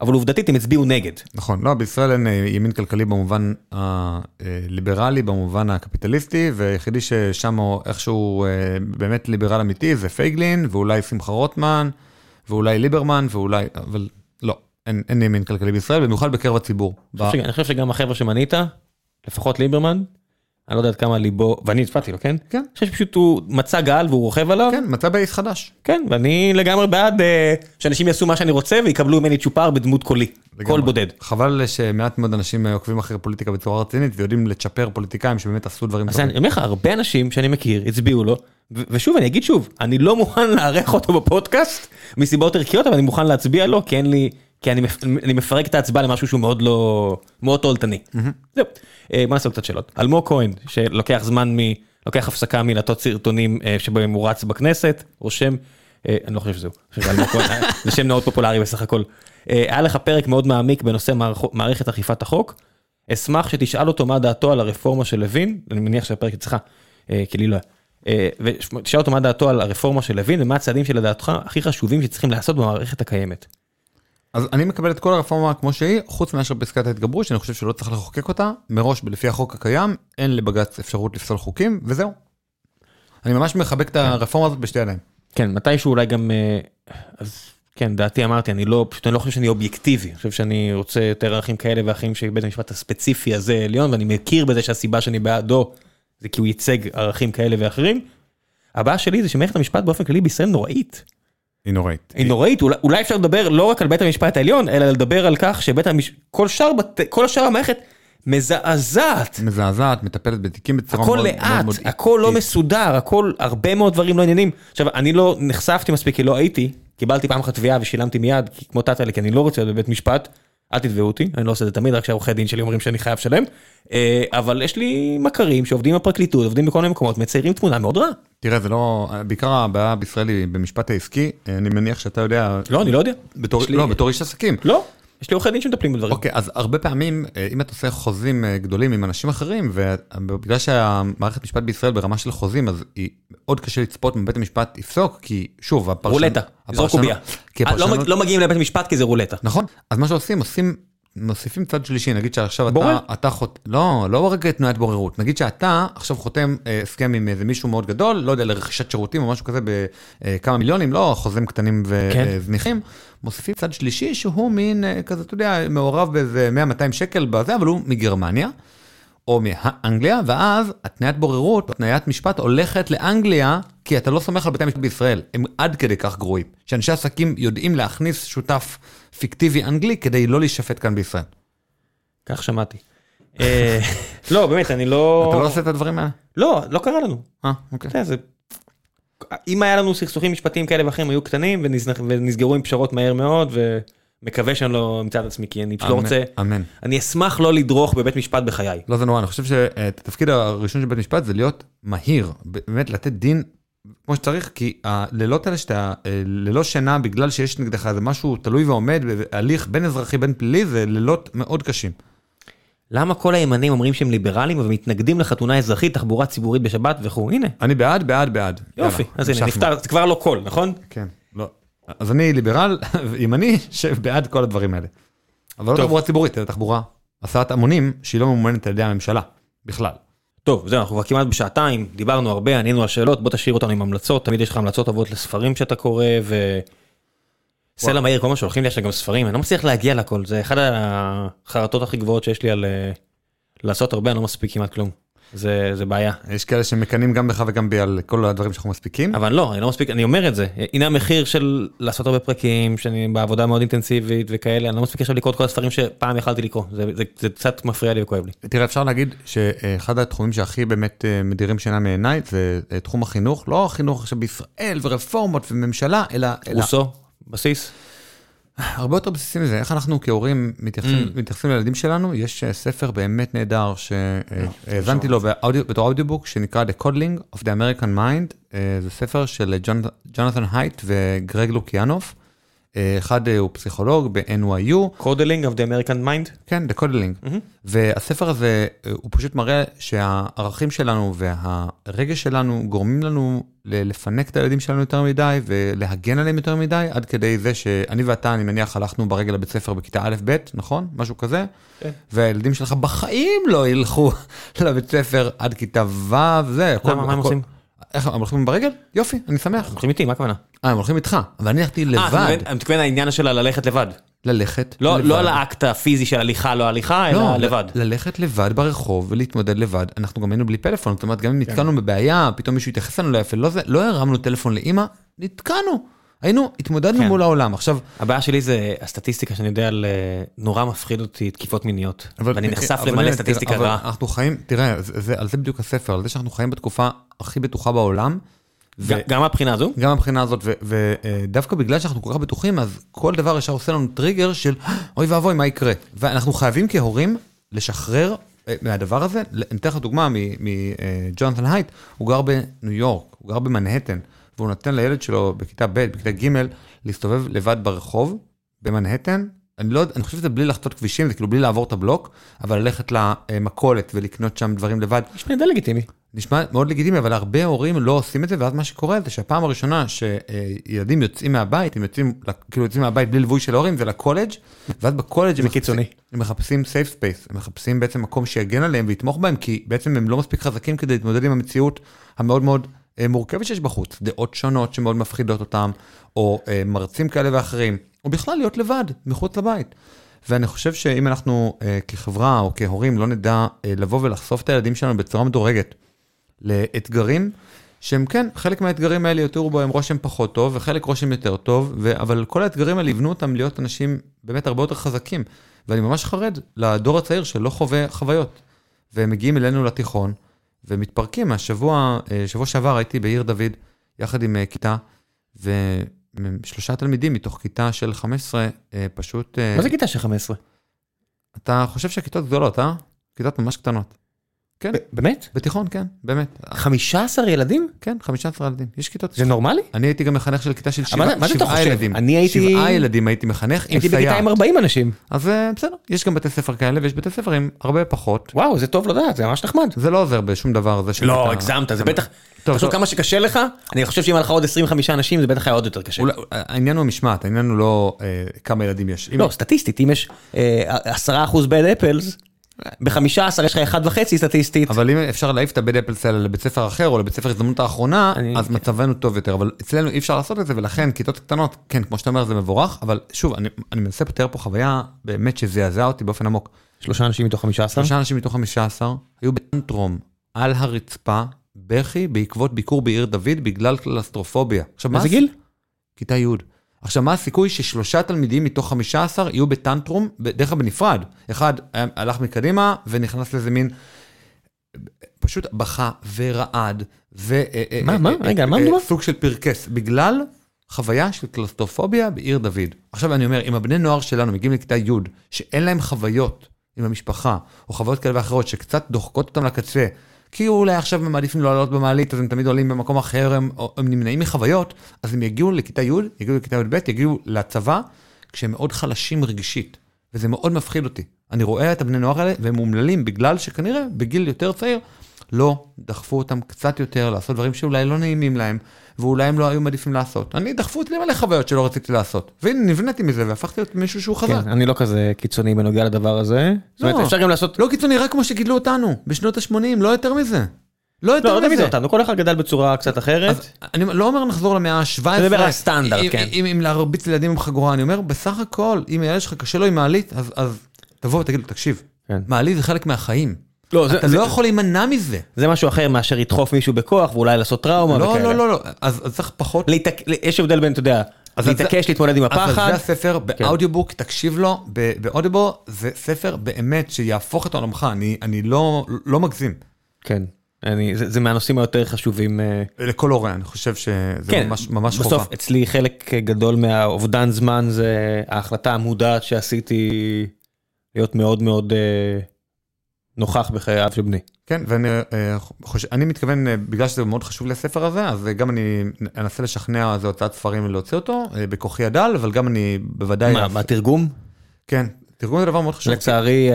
אבל עובדתית הם הצביעו נגד. נכון, לא, בישראל אין אה, ימין כלכלי במובן הליברלי, במובן הקפיטליסטי, והיחידי ששם הוא איכשהו אה, באמת ליברל אמיתי זה פייגלין, ואולי שמחה רוטמן, ואולי ליברמן, ואולי, אבל לא, אין, אין ימין כלכלי בישראל, במיוחד בקרב הציבור. ב- אני חושב ש- אני חושב שגם החבר'ה שמנית, לפחות ליברמן, אני לא יודע עד כמה ליבו, ואני הצבעתי לו, כן? כן. אני חושב שפשוט הוא מצא גל והוא רוכב עליו, כן, מצא base חדש. כן, ואני לגמרי בעד אה, שאנשים יעשו מה שאני רוצה ויקבלו ממני צ'ופר בדמות קולי, קול לגמרי. בודד. חבל שמעט מאוד אנשים אה, עוקבים אחרי פוליטיקה בצורה רצינית ויודעים לצ'פר פוליטיקאים שבאמת עשו דברים אז טובים. אני אומר לך, הרבה אנשים שאני מכיר הצביעו לו, ושוב, אני אגיד שוב, אני לא מוכן לארח אותו בפודקאסט מסיבות ערכיות, אבל אני מוכן להצביע לו, כי אין לי, כי אני, מפ- אני מפרק את ההצבעה למשהו שהוא מאוד לא, מאוד תועלתני. זהו, בוא נעשה קצת שאלות. אלמוג כהן, שלוקח זמן מ... לוקח הפסקה מלעטות סרטונים אה, שבהם הוא רץ בכנסת, רושם, אה, אני לא חושב שזהו, שזה אלמוג כהן, אה, זה שם מאוד פופולרי בסך הכל. היה לך פרק מאוד מעמיק בנושא מערכת אכיפת החוק. אשמח שתשאל אותו מה דעתו על הרפורמה של לוין, אני מניח שהפרק אצלך, כי לי לא היה. ותשאל אותו מה דעתו על הרפורמה של לוין ומה הצעדים שלדעתך הכי חשובים שצריכים לעשות במערכת הקיימת. אז אני מקבל את כל הרפורמה כמו שהיא, חוץ מאשר פסקת ההתגברות, שאני חושב שלא צריך לחוקק אותה, מראש לפי החוק הקיים, אין לבג"ץ אפשרות לפסול חוקים, וזהו. אני ממש מחבק את הרפורמה הזאת בשתי ידיים. כן, מתישהו אולי גם, אה, אז כן, דעתי אמרתי, אני לא, פשוט אני לא חושב שאני אובייקטיבי, אני חושב שאני רוצה יותר ערכים כאלה ואחרים שבית המשפט הספציפי הזה עליון, ואני מכיר בזה שהסיבה שאני בעדו זה כי הוא ייצג ערכים כאלה ואחרים. הבעיה שלי זה שמערכת המשפט באופן כללי בישראל נוראית. היא נוראית. היא נוראית, אולי, אפשר לדבר לא רק על בית המשפט העליון, אלא לדבר על כך שבית המשפט, כל שאר, המערכת מזעזעת. מזעזעת, מטפלת בתיקים בצורה הכל מאוד לאט, מאוד הכל לא. מסודר, הכל, הרבה מאוד דברים לא עניינים. עכשיו, אני לא נחשפתי מספיק כי לא הייתי, קיבלתי פעם אחת תביעה ושילמתי מיד, כמו טאטאלי, כי אני לא רוצה להיות בבית משפט, אל תתבעו אותי, אני לא עושה את זה תמיד, רק שהעורכי דין שלי אומרים שאני חייב לשלם. אה, אבל יש לי מכרים שעובדים בפרקליטות, עובדים בכל מיני מקומות, מציירים תמונה מאוד רעה. תראה, זה לא, בעיקר הבעיה בישראל היא במשפט העסקי, אני מניח שאתה יודע, לא, אני לא יודע. לא, בתור איש עסקים. לא, יש לי עורכי דין שמטפלים בדברים. אוקיי, אז הרבה פעמים, אה, אם אתה עושה חוזים אה, גדולים עם אנשים אחרים, ובגלל שהמערכת משפט בישראל ברמה של חוזים, אז היא מאוד קשה לצפות אם בית המשפט יפסוק, כי שוב, הפרשנות... רולטה, הפרשנות- קובייה. אה, לא לא מגיעים לבית משפט כי זה רולטה. נכון, אז מה שעושים, עושים, מוסיפים צד שלישי, נגיד שעכשיו בורר? אתה, אתה חוט... לא, לא רק תנועת בוררות, נגיד שאתה עכשיו חותם הסכם עם איזה מישהו מאוד גדול, לא יודע, לרכישת שירותים או משהו כזה בכמה מיליונים, לא חוזים קטנים כן. מוסיפים צד שלישי שהוא מין אה, כזה, אתה יודע, מעורב באיזה 100-200 שקל בזה, אבל הוא מגרמניה. או מאנגליה, ואז התניית בוררות, התניית משפט הולכת לאנגליה, כי אתה לא סומך על בתי המשפט בישראל, הם עד כדי כך גרועים, שאנשי עסקים יודעים להכניס שותף פיקטיבי אנגלי כדי לא להישפט כאן בישראל. כך שמעתי. אה, לא, באמת, אני לא... אתה לא עושה את הדברים האלה? לא, לא קרה לנו. אה, אוקיי. אם היה לנו סכסוכים משפטיים כאלה ואחרים היו קטנים ונסגרו עם פשרות מהר מאוד ומקווה שאני לא אמצא את עצמי כי אני פשוט לא רוצה, אמן. אני אשמח לא לדרוך בבית משפט בחיי. לא זה נורא, אני חושב שהתפקיד הראשון של בית משפט זה להיות מהיר, באמת לתת דין כמו שצריך, כי הלילות האלה שאתה אה, ללא שינה בגלל שיש נגדך איזה משהו תלוי ועומד, הליך בין אזרחי בין פלילי, זה לילות מאוד קשים. למה כל הימנים אומרים שהם ליברלים ומתנגדים לחתונה אזרחית, תחבורה ציבורית בשבת וכו', הנה, אני בעד, בעד, בעד. יופי, יאללה, אז הנה. נפתר, זה כבר לא קול, נכון? כן, לא. אז אני ליברל, ימני, שבעד כל הדברים האלה. אבל לא טוב. תחבורה ציבורית, אלא תחבורה, הסעת המונים, שהיא לא ממומנת על ידי הממשלה, בכלל. טוב, זהו, אנחנו כבר כמעט בשעתיים, דיברנו הרבה, ענינו על שאלות, בוא תשאיר אותנו עם המלצות, תמיד יש לך המלצות טובות לספרים שאתה קורא, ו... סלע מהיר, כל מה שהולכים לי עכשיו גם ספרים, אני לא מצליח להגיע לכל, זה אחד החרטות הכי גבוהות שיש לי על אה, לעשות הרבה, אני לא מספיק כמעט כלום. זה, זה בעיה. יש כאלה שמקנאים גם בך וגם בי על כל הדברים שאנחנו מספיקים. אבל לא, אני לא מספיק, אני אומר את זה, הנה המחיר של לעשות הרבה פרקים, שאני בעבודה מאוד אינטנסיבית וכאלה, אני לא מספיק עכשיו לקרוא את כל הספרים שפעם יכלתי לקרוא, זה, זה, זה קצת מפריע לי וכואב לי. תראה, אפשר להגיד שאחד התחומים שהכי באמת אה, מדירים שינה מעיניי זה אה, תחום החינוך, לא החינוך עכשיו בישראל ורפורמות וממשלה, אלא... אלא- רוסו, בסיס, הרבה יותר בסיסי מזה, איך אנחנו כהורים מתייחסים, Mm. מתייחסים לילדים שלנו, יש אה, ספר באמת נהדר שהאזנתי לו באודיו, בתור audiobook שנקרא The Coddling of the American Mind, אה, זה ספר של ג'ונ- ג'ונתן הייט וגרג לוקיאנוף, אה, אחד אה, הוא פסיכולוג ב-NYU, Coddling of the American mind? כן, The Coddling. מהמם. והספר הזה, אה, הוא פשוט מראה שהערכים שלנו והרגש שלנו גורמים לנו לפנק את הילדים שלנו יותר מדי ולהגן עליהם יותר מדי, עד כדי זה שאני ואתה, אני מניח, הלכנו ברגל לבית ספר בכיתה א'-ב', נכון? משהו כזה? כן. והילדים שלך בחיים לא ילכו לבית ספר עד כיתה ו', זה. למה, מה הם עושים? איך, הם הולכים ברגל? יופי, אני שמח. הולכים איתי, מה הכוונה? אה, הם הולכים איתך, אבל אני הלכתי אה, לבד, אתה מתכוון העניין שלה ללכת לבד. ללכת לא לבד. לא על האקט הפיזי של הליכה, לא הליכה, אלא לא, לבד. ל- ללכת לבד ברחוב ולהתמודד לבד. אנחנו גם היינו בלי פלאפון, זאת אומרת, גם אם נתקענו בבעיה, פתאום מישהו התייחס לנו לא יפה, לא לא הרמנו טלפון לאימא, נתקענו. היינו, התמודדנו כן. מול העולם. עכשיו, הבעיה שלי זה הסטטיסטיקה שאני יודע על... אה, נורא מפחיד אותי תקיפות מיניות. אבל- ואני נחשף אבל למלא סטטיסטיקה רעה. אנחנו חיים, תראה, זה, זה, על זה בדיוק הספר, על זה שאנחנו חיים בתקופה הכי בטוחה בעולם. ו- גם מהבחינה הזו? גם מהבחינה הזאת, ודווקא בגלל שאנחנו כל כך בטוחים, אז כל דבר ישר עושה לנו טריגר של אוי ואבוי, מה יקרה? ואנחנו חייבים כהורים לשחרר אה, מהדבר הזה. אני אתן לך דוגמה מג'ונתן הייט, הוא גר בניו יורק, הוא גר במנהטן, והוא נותן לילד שלו בכיתה ב', בכיתה ג', להסתובב לבד ברחוב, במנהטן. אני לא יודע, אני חושב שזה בלי לחצות כבישים, זה כאילו בלי לעבור את הבלוק, אבל ללכת למכולת ולקנות שם דברים לבד. נשמע די לגיטימי. נשמע מאוד לגיטימי, אבל הרבה הורים לא עושים את זה, ואז מה שקורה זה שהפעם הראשונה שילדים יוצאים מהבית, הם יוצאים, כאילו יוצאים מהבית בלי ליווי של ההורים, זה לקולג', ואז בקולג' הם קיצוני. מחפשים- הם מחפשים safe space, הם מחפשים בעצם מקום שיגן עליהם ויתמוך בהם, כי בעצם הם לא מספיק חזקים כדי להתמודד עם המציאות המאוד מאוד מורכבת שיש בחוץ, דעות שונות שמאוד מפחידות אותם, או אה, מרצים כאלה ואחרים, או בכלל להיות לבד, מחוץ לבית. ואני חושב שאם אנחנו אה, כחברה או כהורים לא נדע אה, לבוא ולחשוף את הילדים שלנו בצורה מדורגת לאתגרים, שהם כן, חלק מהאתגרים האלה יותירו בהם רושם פחות טוב, וחלק רושם יותר טוב, ו- אבל כל האתגרים האלה יבנו אותם להיות אנשים באמת הרבה יותר חזקים. ואני ממש חרד לדור הצעיר שלא חווה חוויות. והם מגיעים אלינו לתיכון, ומתפרקים. השבוע, אה, שבוע שעבר הייתי בעיר דוד, יחד עם אה, כיתה, ושלושה תלמידים מתוך כיתה של 15, אה, פשוט... מה זה כיתה של 15? אתה חושב שהכיתות גדולות, אה? כיתות ממש קטנות. כן, באמת? בתיכון, כן, באמת. 15 ילדים? כן, 15 ילדים. יש כיתות... זה נורמלי? אני הייתי גם מחנך של כיתה של שבעה מה זה אתה חושב? ילדים. אני הייתי- שבעה ילדים הייתי מחנך עם הייתי בכיתה סייעת. עם 40 אנשים. אז אה, בסדר, יש גם בתי ספר כאלה ויש בתי ספר עם הרבה פחות. וואו, זה טוב לדעת, זה ממש נחמד. זה לא עוזר בשום דבר. זה לא, הגזמת, זה בטח... תחשוב. כמה שקשה לך, אני חושב שאם היה לך עוד 25 אנשים זה בטח היה עוד יותר קשה. העניין הוא המשמעת, העניין הוא לא אה, כמה ילדים יש. לא, סטטיסטית, אם יש אה, 10% בד אפלס, ב-15 יש לך 1.5 סטטיסטית. אבל אם אפשר להעיף את הבד אפלס האלה לבית ספר אחר או לבית ספר הזדמנות האחרונה, אני- אז מצבנו טוב יותר, אבל אצלנו אי אפשר לעשות את זה, ולכן כיתות קטנות, כן, כמו שאתה אומר, זה מבורך, אבל שוב, אני אני מנסה לתאר פה חוויה באמת שזעזעה אותי באופן עמוק. שלושה אנשים מתוך 15? שלושה אנשים מתוך 15 היו בטנטרום על הרצפה, בכי בעקבות ביקור בעיר דוד בגלל קלסטרופוביה. עכשיו, מה זה גיל? כיתה י'. עכשיו, מה הסיכוי ששלושה תלמידים מתוך 15 יהיו בטנטרום, בדרך כלל בנפרד? אחד היה- הלך מקדימה ונכנס לאיזה מין, פשוט בכה ורעד, ו... מה, מה? אה, רגע, מה אה, מדובר? סוג של פרקס, בגלל חוויה של קלסטרופוביה בעיר דוד. עכשיו אני אומר, אם הבני נוער שלנו מגיעים לכיתה י', שאין להם חוויות עם המשפחה, או חוויות כאלה ואחרות שקצת דוחקות אותם לקצה, כי אולי עכשיו הם מעדיפים לא לעלות במעלית, אז הם תמיד עולים במקום אחר, הם, הם נמנעים מחוויות, אז הם יגיעו לכיתה י', יגיעו לכיתה י"ב, יגיעו לצבא, כשהם מאוד חלשים רגשית, וזה מאוד מפחיד אותי. אני רואה את הבני נוער האלה, והם אומללים בגלל שכנראה בגיל יותר צעיר, לא דחפו אותם קצת יותר לעשות דברים שאולי לא נעימים להם, ואולי הם לא היו מעדיפים לעשות. אני, דחפו אותי למלא חוויות שלא רציתי לעשות. והנה, נבנתי מזה והפכתי להיות מישהו שהוא חזק. כן, אני לא כזה קיצוני בנוגע לדבר הזה. זאת אומרת, לא. אפשר גם לעשות... לא קיצוני, רק כמו שגידלו אותנו, בשנות ה-80, לא יותר מזה. לא יותר לא, לא תמיד מזה. אותנו, כל אחד גדל בצורה קצת אחרת. אז אני לא אומר נחזור למאה ה-17. אתה מדבר על הסטנדרט, אם- כן. אם אם להרביץ לילדים עם חגורה, אני אומר, בסך הכל, אם הילד שלך קשה לו עם מעלית, אז- אז תבוא ותגיד לו, תקשיב, כן. מעלית זה חלק מהחיים. לא, זה- אתה זה- לא יכול להימנע מזה. זה משהו אחר מאשר לדחוף מישהו בכוח ואולי לעשות טראומה לא, וכאלה. לא, לא, לא, אז אז צריך פחות... להתעק- יש הבדל בין, אתה יודע, אז זה- להתעקש להתמודד עם אבל הפחד. זה הספר באודיובוק, תקשיב לו, ב- באודיובו זה ספר באמת שיהפוך את עולמך, אני אני לא לא מגזים. כן. אני, זה, זה מהנושאים היותר חשובים. אה, לכל הורה, אני חושב שזה כן, ממש, ממש חובה. בסוף אצלי חלק גדול מהאובדן זמן זה ההחלטה המודעת שעשיתי להיות מאוד מאוד אה, נוכח בחייו של בני. כן, ואני אה, מתכוון, אה, בגלל שזה מאוד חשוב לי הספר הזה, אז אה, גם אני אנסה לשכנע איזה הוצאת ספרים להוציא אותו, בכוחי הדל, אבל גם אני בוודאי... מה, מה תרגום? כן, תרגום זה דבר מאוד חשוב. לצערי,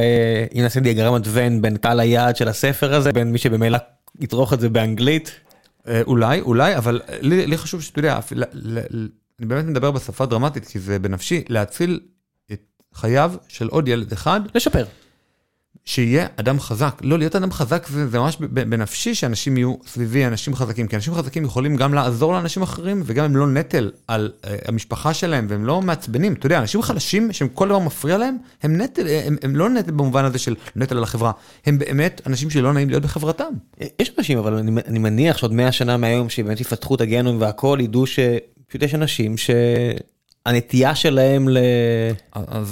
אם נעשה דיאגרמת ון בין קהל היעד של הספר הזה, בין מי שבמילא יצרוך את זה באנגלית. אולי, אולי, אבל לי, לי חשוב שאתה יודע, אני באמת מדבר בשפה דרמטית, כי זה בנפשי, להציל את חייו של עוד ילד אחד, לשפר. שיהיה אדם חזק. לא, להיות אדם חזק זה, זה ממש בנפשי שאנשים יהיו סביבי אנשים חזקים, כי אנשים חזקים יכולים גם לעזור לאנשים אחרים, וגם הם לא נטל על uh, המשפחה שלהם, והם לא מעצבנים. אתה יודע, אנשים חלשים, שהם כל דבר מפריע להם, הם נטל, הם, הם לא נטל במובן הזה של נטל על החברה, הם באמת אנשים שלא נעים להיות בחברתם. יש אנשים, אבל אני, אני מניח שעוד 100 שנה מהיום, שבאמת יפתחו את הגנום והכל, ידעו שפשוט יש אנשים שהנטייה שלהם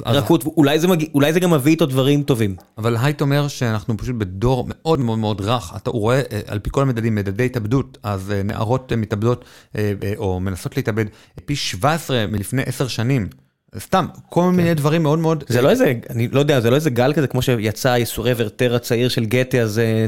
לרכות, אולי זה, מגיע, אולי זה גם מביא איתו דברים טובים. אבל הייט אומר שאנחנו פשוט בדור מאוד מאוד מאוד רך, אתה רואה אה, על פי כל המדדים, מדדי התאבדות, אז אה, נערות אה, מתאבדות או מנסות להתאבד פי 17 מלפני 10 שנים. סתם, כל מיני דברים מאוד מאוד... זה לא איזה, אני לא יודע, זה לא איזה גל כזה, כמו שיצא ייסורי ורטר הצעיר של גתה, אז אה,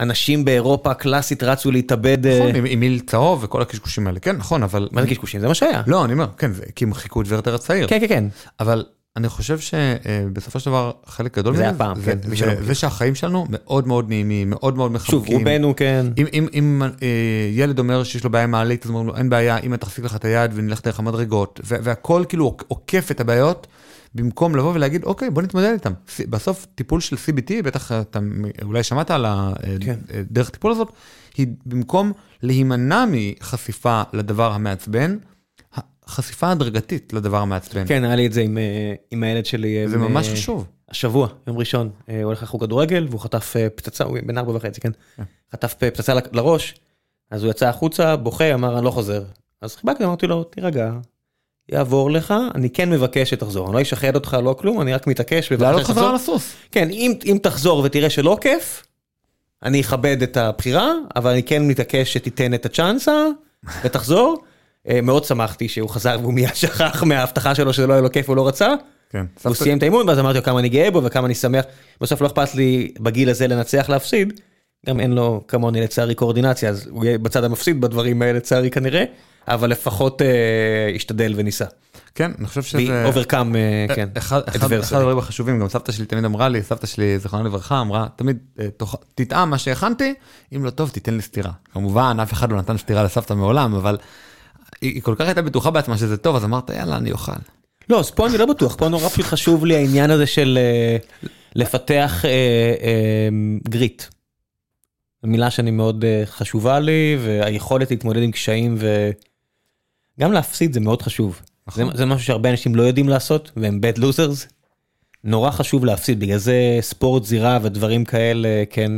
אנשים באירופה הקלאסית רצו להתאבד. אה, נכון, עם- עם מיל צהוב וכל הקשקושים האלה, כן, נכון, אבל... מה זה קשקושים? זה מה שהיה. לא, אני אומר, כן, זה כי הם חיכו את ורטר הצעיר. כן, כן, כן. אבל אני חושב שבסופו של דבר חלק גדול זה מזה, זה- כן, זה- שהחיים שלנו מאוד מאוד נעימים, מאוד מאוד מחבקים. שוב, רובנו כן. אם, אם, אם אה, ילד אומר שיש לו בעיה עם מעלית, אז אומרים לו, אין בעיה, אמא תחזיק לך את היד ונלך דרך המדרגות, והכל כאילו עוקף את הבעיות, במקום לבוא ולהגיד, אוקיי, בוא נתמודד איתם. בסוף טיפול של CBT, בטח אתה אולי שמעת על כן. הדרך טיפול הזאת, היא במקום להימנע מחשיפה לדבר המעצבן, חשיפה הדרגתית לדבר המעצבן. כן, היה לי את זה עם, אה, עם הילד שלי. זה אה, ממש אה, חשוב. השבוע, יום ראשון, אה, הוא הולך לחוג כדורגל והוא חטף אה, פצצה, הוא בן ארבע וחצי, כן? חטף אה, פצצה לראש, אז הוא יצא החוצה, בוכה, אמר אני לא חוזר. אז חיבקתי, אמרתי לו, תירגע, יעבור לך, אני כן מבקש שתחזור, אני לא אשחד אותך, לא כלום, אני רק מתעקש. לעלות שתחזור." חזרה על הסוס. כן, אם, אם תחזור ותראה שלא כיף, אני אכבד את הבחירה, אבל אני כן מתעקש שתיתן את הצ'אנסה ותחזור. אה, מאוד שמחתי שהוא חזר והוא מיד שכח מההבטחה שלו שזה לא היה לו כיף והוא לא רצה. כן. הוא סיים את האימון ואז אמרתי לו כמה אני גאה בו וכמה אני שמח. בסוף לא אכפת לי בגיל הזה לנצח להפסיד. גם אין לו כמוני לצערי קואורדינציה אז הוא יהיה בצד המפסיד בדברים האלה לצערי כנראה. אבל לפחות אה, השתדל וניסה. כן, אני חושב שזה... אוברקאם כן. אחד, אחד. אחד הדברים החשובים, גם סבתא שלי תמיד אמרה לי, סבתא שלי, זיכרונה לברכה, אמרה, תמיד, אה, תאכל- תטעם מה שהכנתי, אם לא טוב, תיתן לי סטירה. כמובן, אף אחד לא נתן סטירה לסבתא מעולם, אבל היא, כל כך הייתה בטוחה בעצמה שזה טוב, אז אמרת, יאללה, אני אוכל. לא, אז פה אני לא בטוח, פה נורא פשוט חשוב לי העניין הזה של אה, לפתח אה, אה, גריט. מילה שאני מאוד חשובה לי, והיכולת להתמודד עם קשיים וגם להפסיד זה מאוד חשוב. זה, נכון. זה משהו שהרבה אנשים לא יודעים לעשות, והם bad losers. נורא חשוב להפסיד, בגלל זה ספורט זירה ודברים כאלה, כן,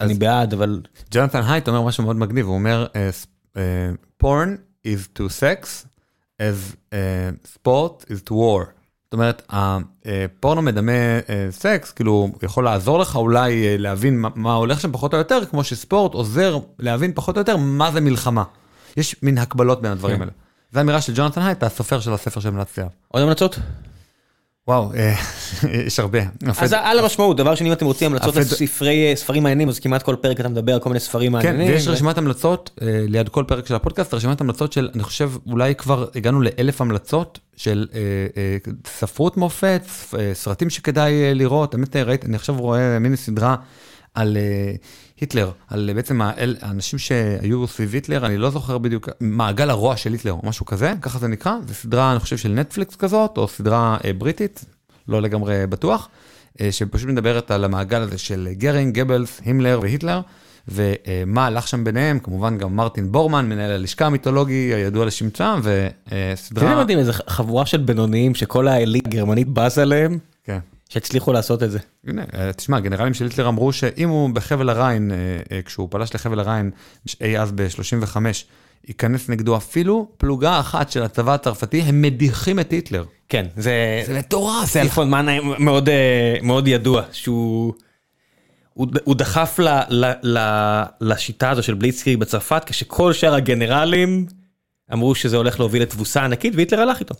אני בעד, אבל ג'ונתן הייט אומר משהו מאוד מגניב, הוא אומר, porn is to sex as אה, sport is to war. זאת אומרת, הפורנו מדמה אה, סקס, כאילו, הוא יכול לעזור לך אולי אה, להבין מה, מה הולך שם פחות או יותר, כמו שספורט עוזר להבין פחות או יותר מה זה מלחמה. יש מין הקבלות בין הדברים כן. האלה. זו אמירה של ג'ונתן הייט, הסופר של הספר שהמלצתי עליו. עוד המלצות? וואו, אה, יש הרבה. אז על המשמעות, דבר שני, אם אתם רוצים המלצות הפד- לספרי ספרים מעניינים, אז כמעט כל פרק אתה מדבר על כל מיני ספרים כן, מעניינים. ויש ו- רשימת המלצות אה, ליד כל פרק של הפודקאסט, רשימת המלצות של, אני חושב, אולי כבר הגענו לאלף המלצות של אה, אה, ספרות מופת, אה, סרטים שכדאי אה, לראות. באמת אה, ראיתי, אני עכשיו רואה מיני סדרה על אה, היטלר, על אה, בעצם האל- האנשים שהיו סביב היטלר, אני לא זוכר בדיוק, מעגל הרוע של היטלר או משהו כזה, ככה זה נקרא, זו סדרה, אני חושב, של נטפליקס כזאת, או סדרה אה, בריטית, לא לגמרי בטוח, אה, שפשוט מדברת על המעגל הזה של גרינג, גבלס, הימלר והיטלר, ומה הלך שם ביניהם, כמובן גם מרטין בורמן, מנהל הלשכה המיתולוגי הידוע לשמצה, זה וסדרה... מדהים, איזה חבורה של בינוניים שכל האליט הגרמנית בז עליהם, כן. שהצליחו לעשות את זה. הנה, אה, תשמע, הגנרלים של היטלר אמרו שאם הוא בחבל הריין, אה, אה, כשהוא פלש לחבל הריין אי אז ב-35, ייכנס נגדו אפילו פלוגה אחת של הצבא הצרפתי, הם מדיחים את היטלר. כן, זה... זה מטורף. סלפון מאנה מאוד אה, מאוד ידוע, שהוא... הוא הוא דחף ל, ל, ל, לשיטה הזו של בליצקריג בצרפת, כשכל שאר הגנרלים אמרו שזה הולך להוביל לתבוסה ענקית, והיטלר הלך איתו.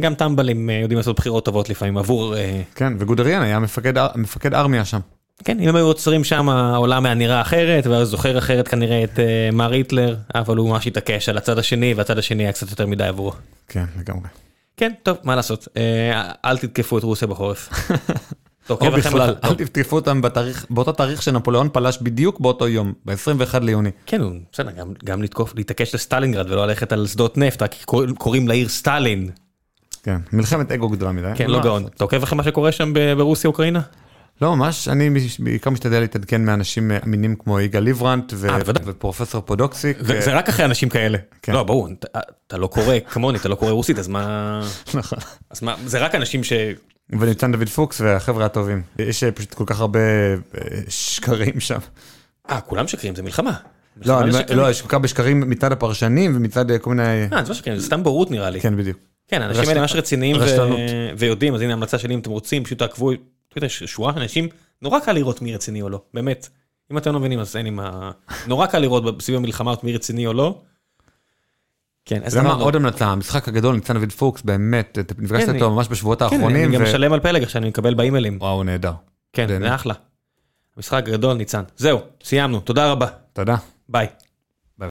גם טמבלים אה, יודעים לעשות בחירות טובות לפעמים עבור... אה, כן, וגודריאן היה מפקד, מפקד ארמיה שם. כן, אם הם היו עוצרים שם העולם היה נראה אחרת, ואז זוכר אחרת כנראה את אה, מר היטלר, אבל הוא ממש התעקש על הצד השני, והצד השני היה קצת יותר מדי עבורו. כן, לגמרי. כן, טוב, מה לעשות, אל תתקפו את רוסיה בחורף. או בכלל, אל תתקפו אותם בתאריך, באותו תאריך שנפוליאון פלש בדיוק באותו יום, ב-21 ליוני. כן, בסדר, גם, גם לתקוף, להתעקש לסטלינגרד ולא ללכת על שדות נפט, רק קור- קוראים לעיר סטלין. כן, מלחמת אגו גדולה מדי. כן, לא? גאון. אתה עוקב אחרי מה שקורה שם ב- ברוסיה אוקראינה? לא, ממש, אני בעיקר משתדל להתעדכן מאנשים אמינים כמו יגאל ליברנט ו- אה. ופרופסור פודוקסיק. זה זה רק אחרי אנשים כאלה. כן. לא, ברור, אתה- אתה לא קורא כמוני, אתה לא קורא רוסית, אז מה... נכון. אז מה, זה רק אנשים ש... וניצן דוד פוקס והחבר'ה הטובים. יש אה, פשוט כל כך הרבה אה, שקרים שם. אה, כולם שקרים, זה מלחמה. לא, שקרים. לא, יש כל כך הרבה שקרים מצד הפרשנים ומצד כל מיני... אה, זה לא שקרים, זה סתם בורות נראה לי. כן, בדיוק. כן, האנשים רשת- האלה ממש רציניים. ויודעים, אז הנה המלצה שלי אם אתם רוצים, פשוט תעקבו, אתה יודע, ש- שורה של אנשים, נורא קל לראות מי רציני או לא, באמת. אם אתם לא מבינים אז אין לי מה... נורא קל לראות סביב המלחמה מי רציני או לא. כן, אז יודע מה, אמרנו- עוד המלצה, המשחק הגדול, ניצן דוד פוקס, באמת, אתה נפגשת כן, איתו ממש בשבועות כן, האחרונים. אני גם משלם על פלג עכשיו, אני מקבל באימיילים. וואו, נהדר. כן. זה אחלה. המשחק גדול ניצן. זהו, סיימנו, תודה רבה. תודה. ביי.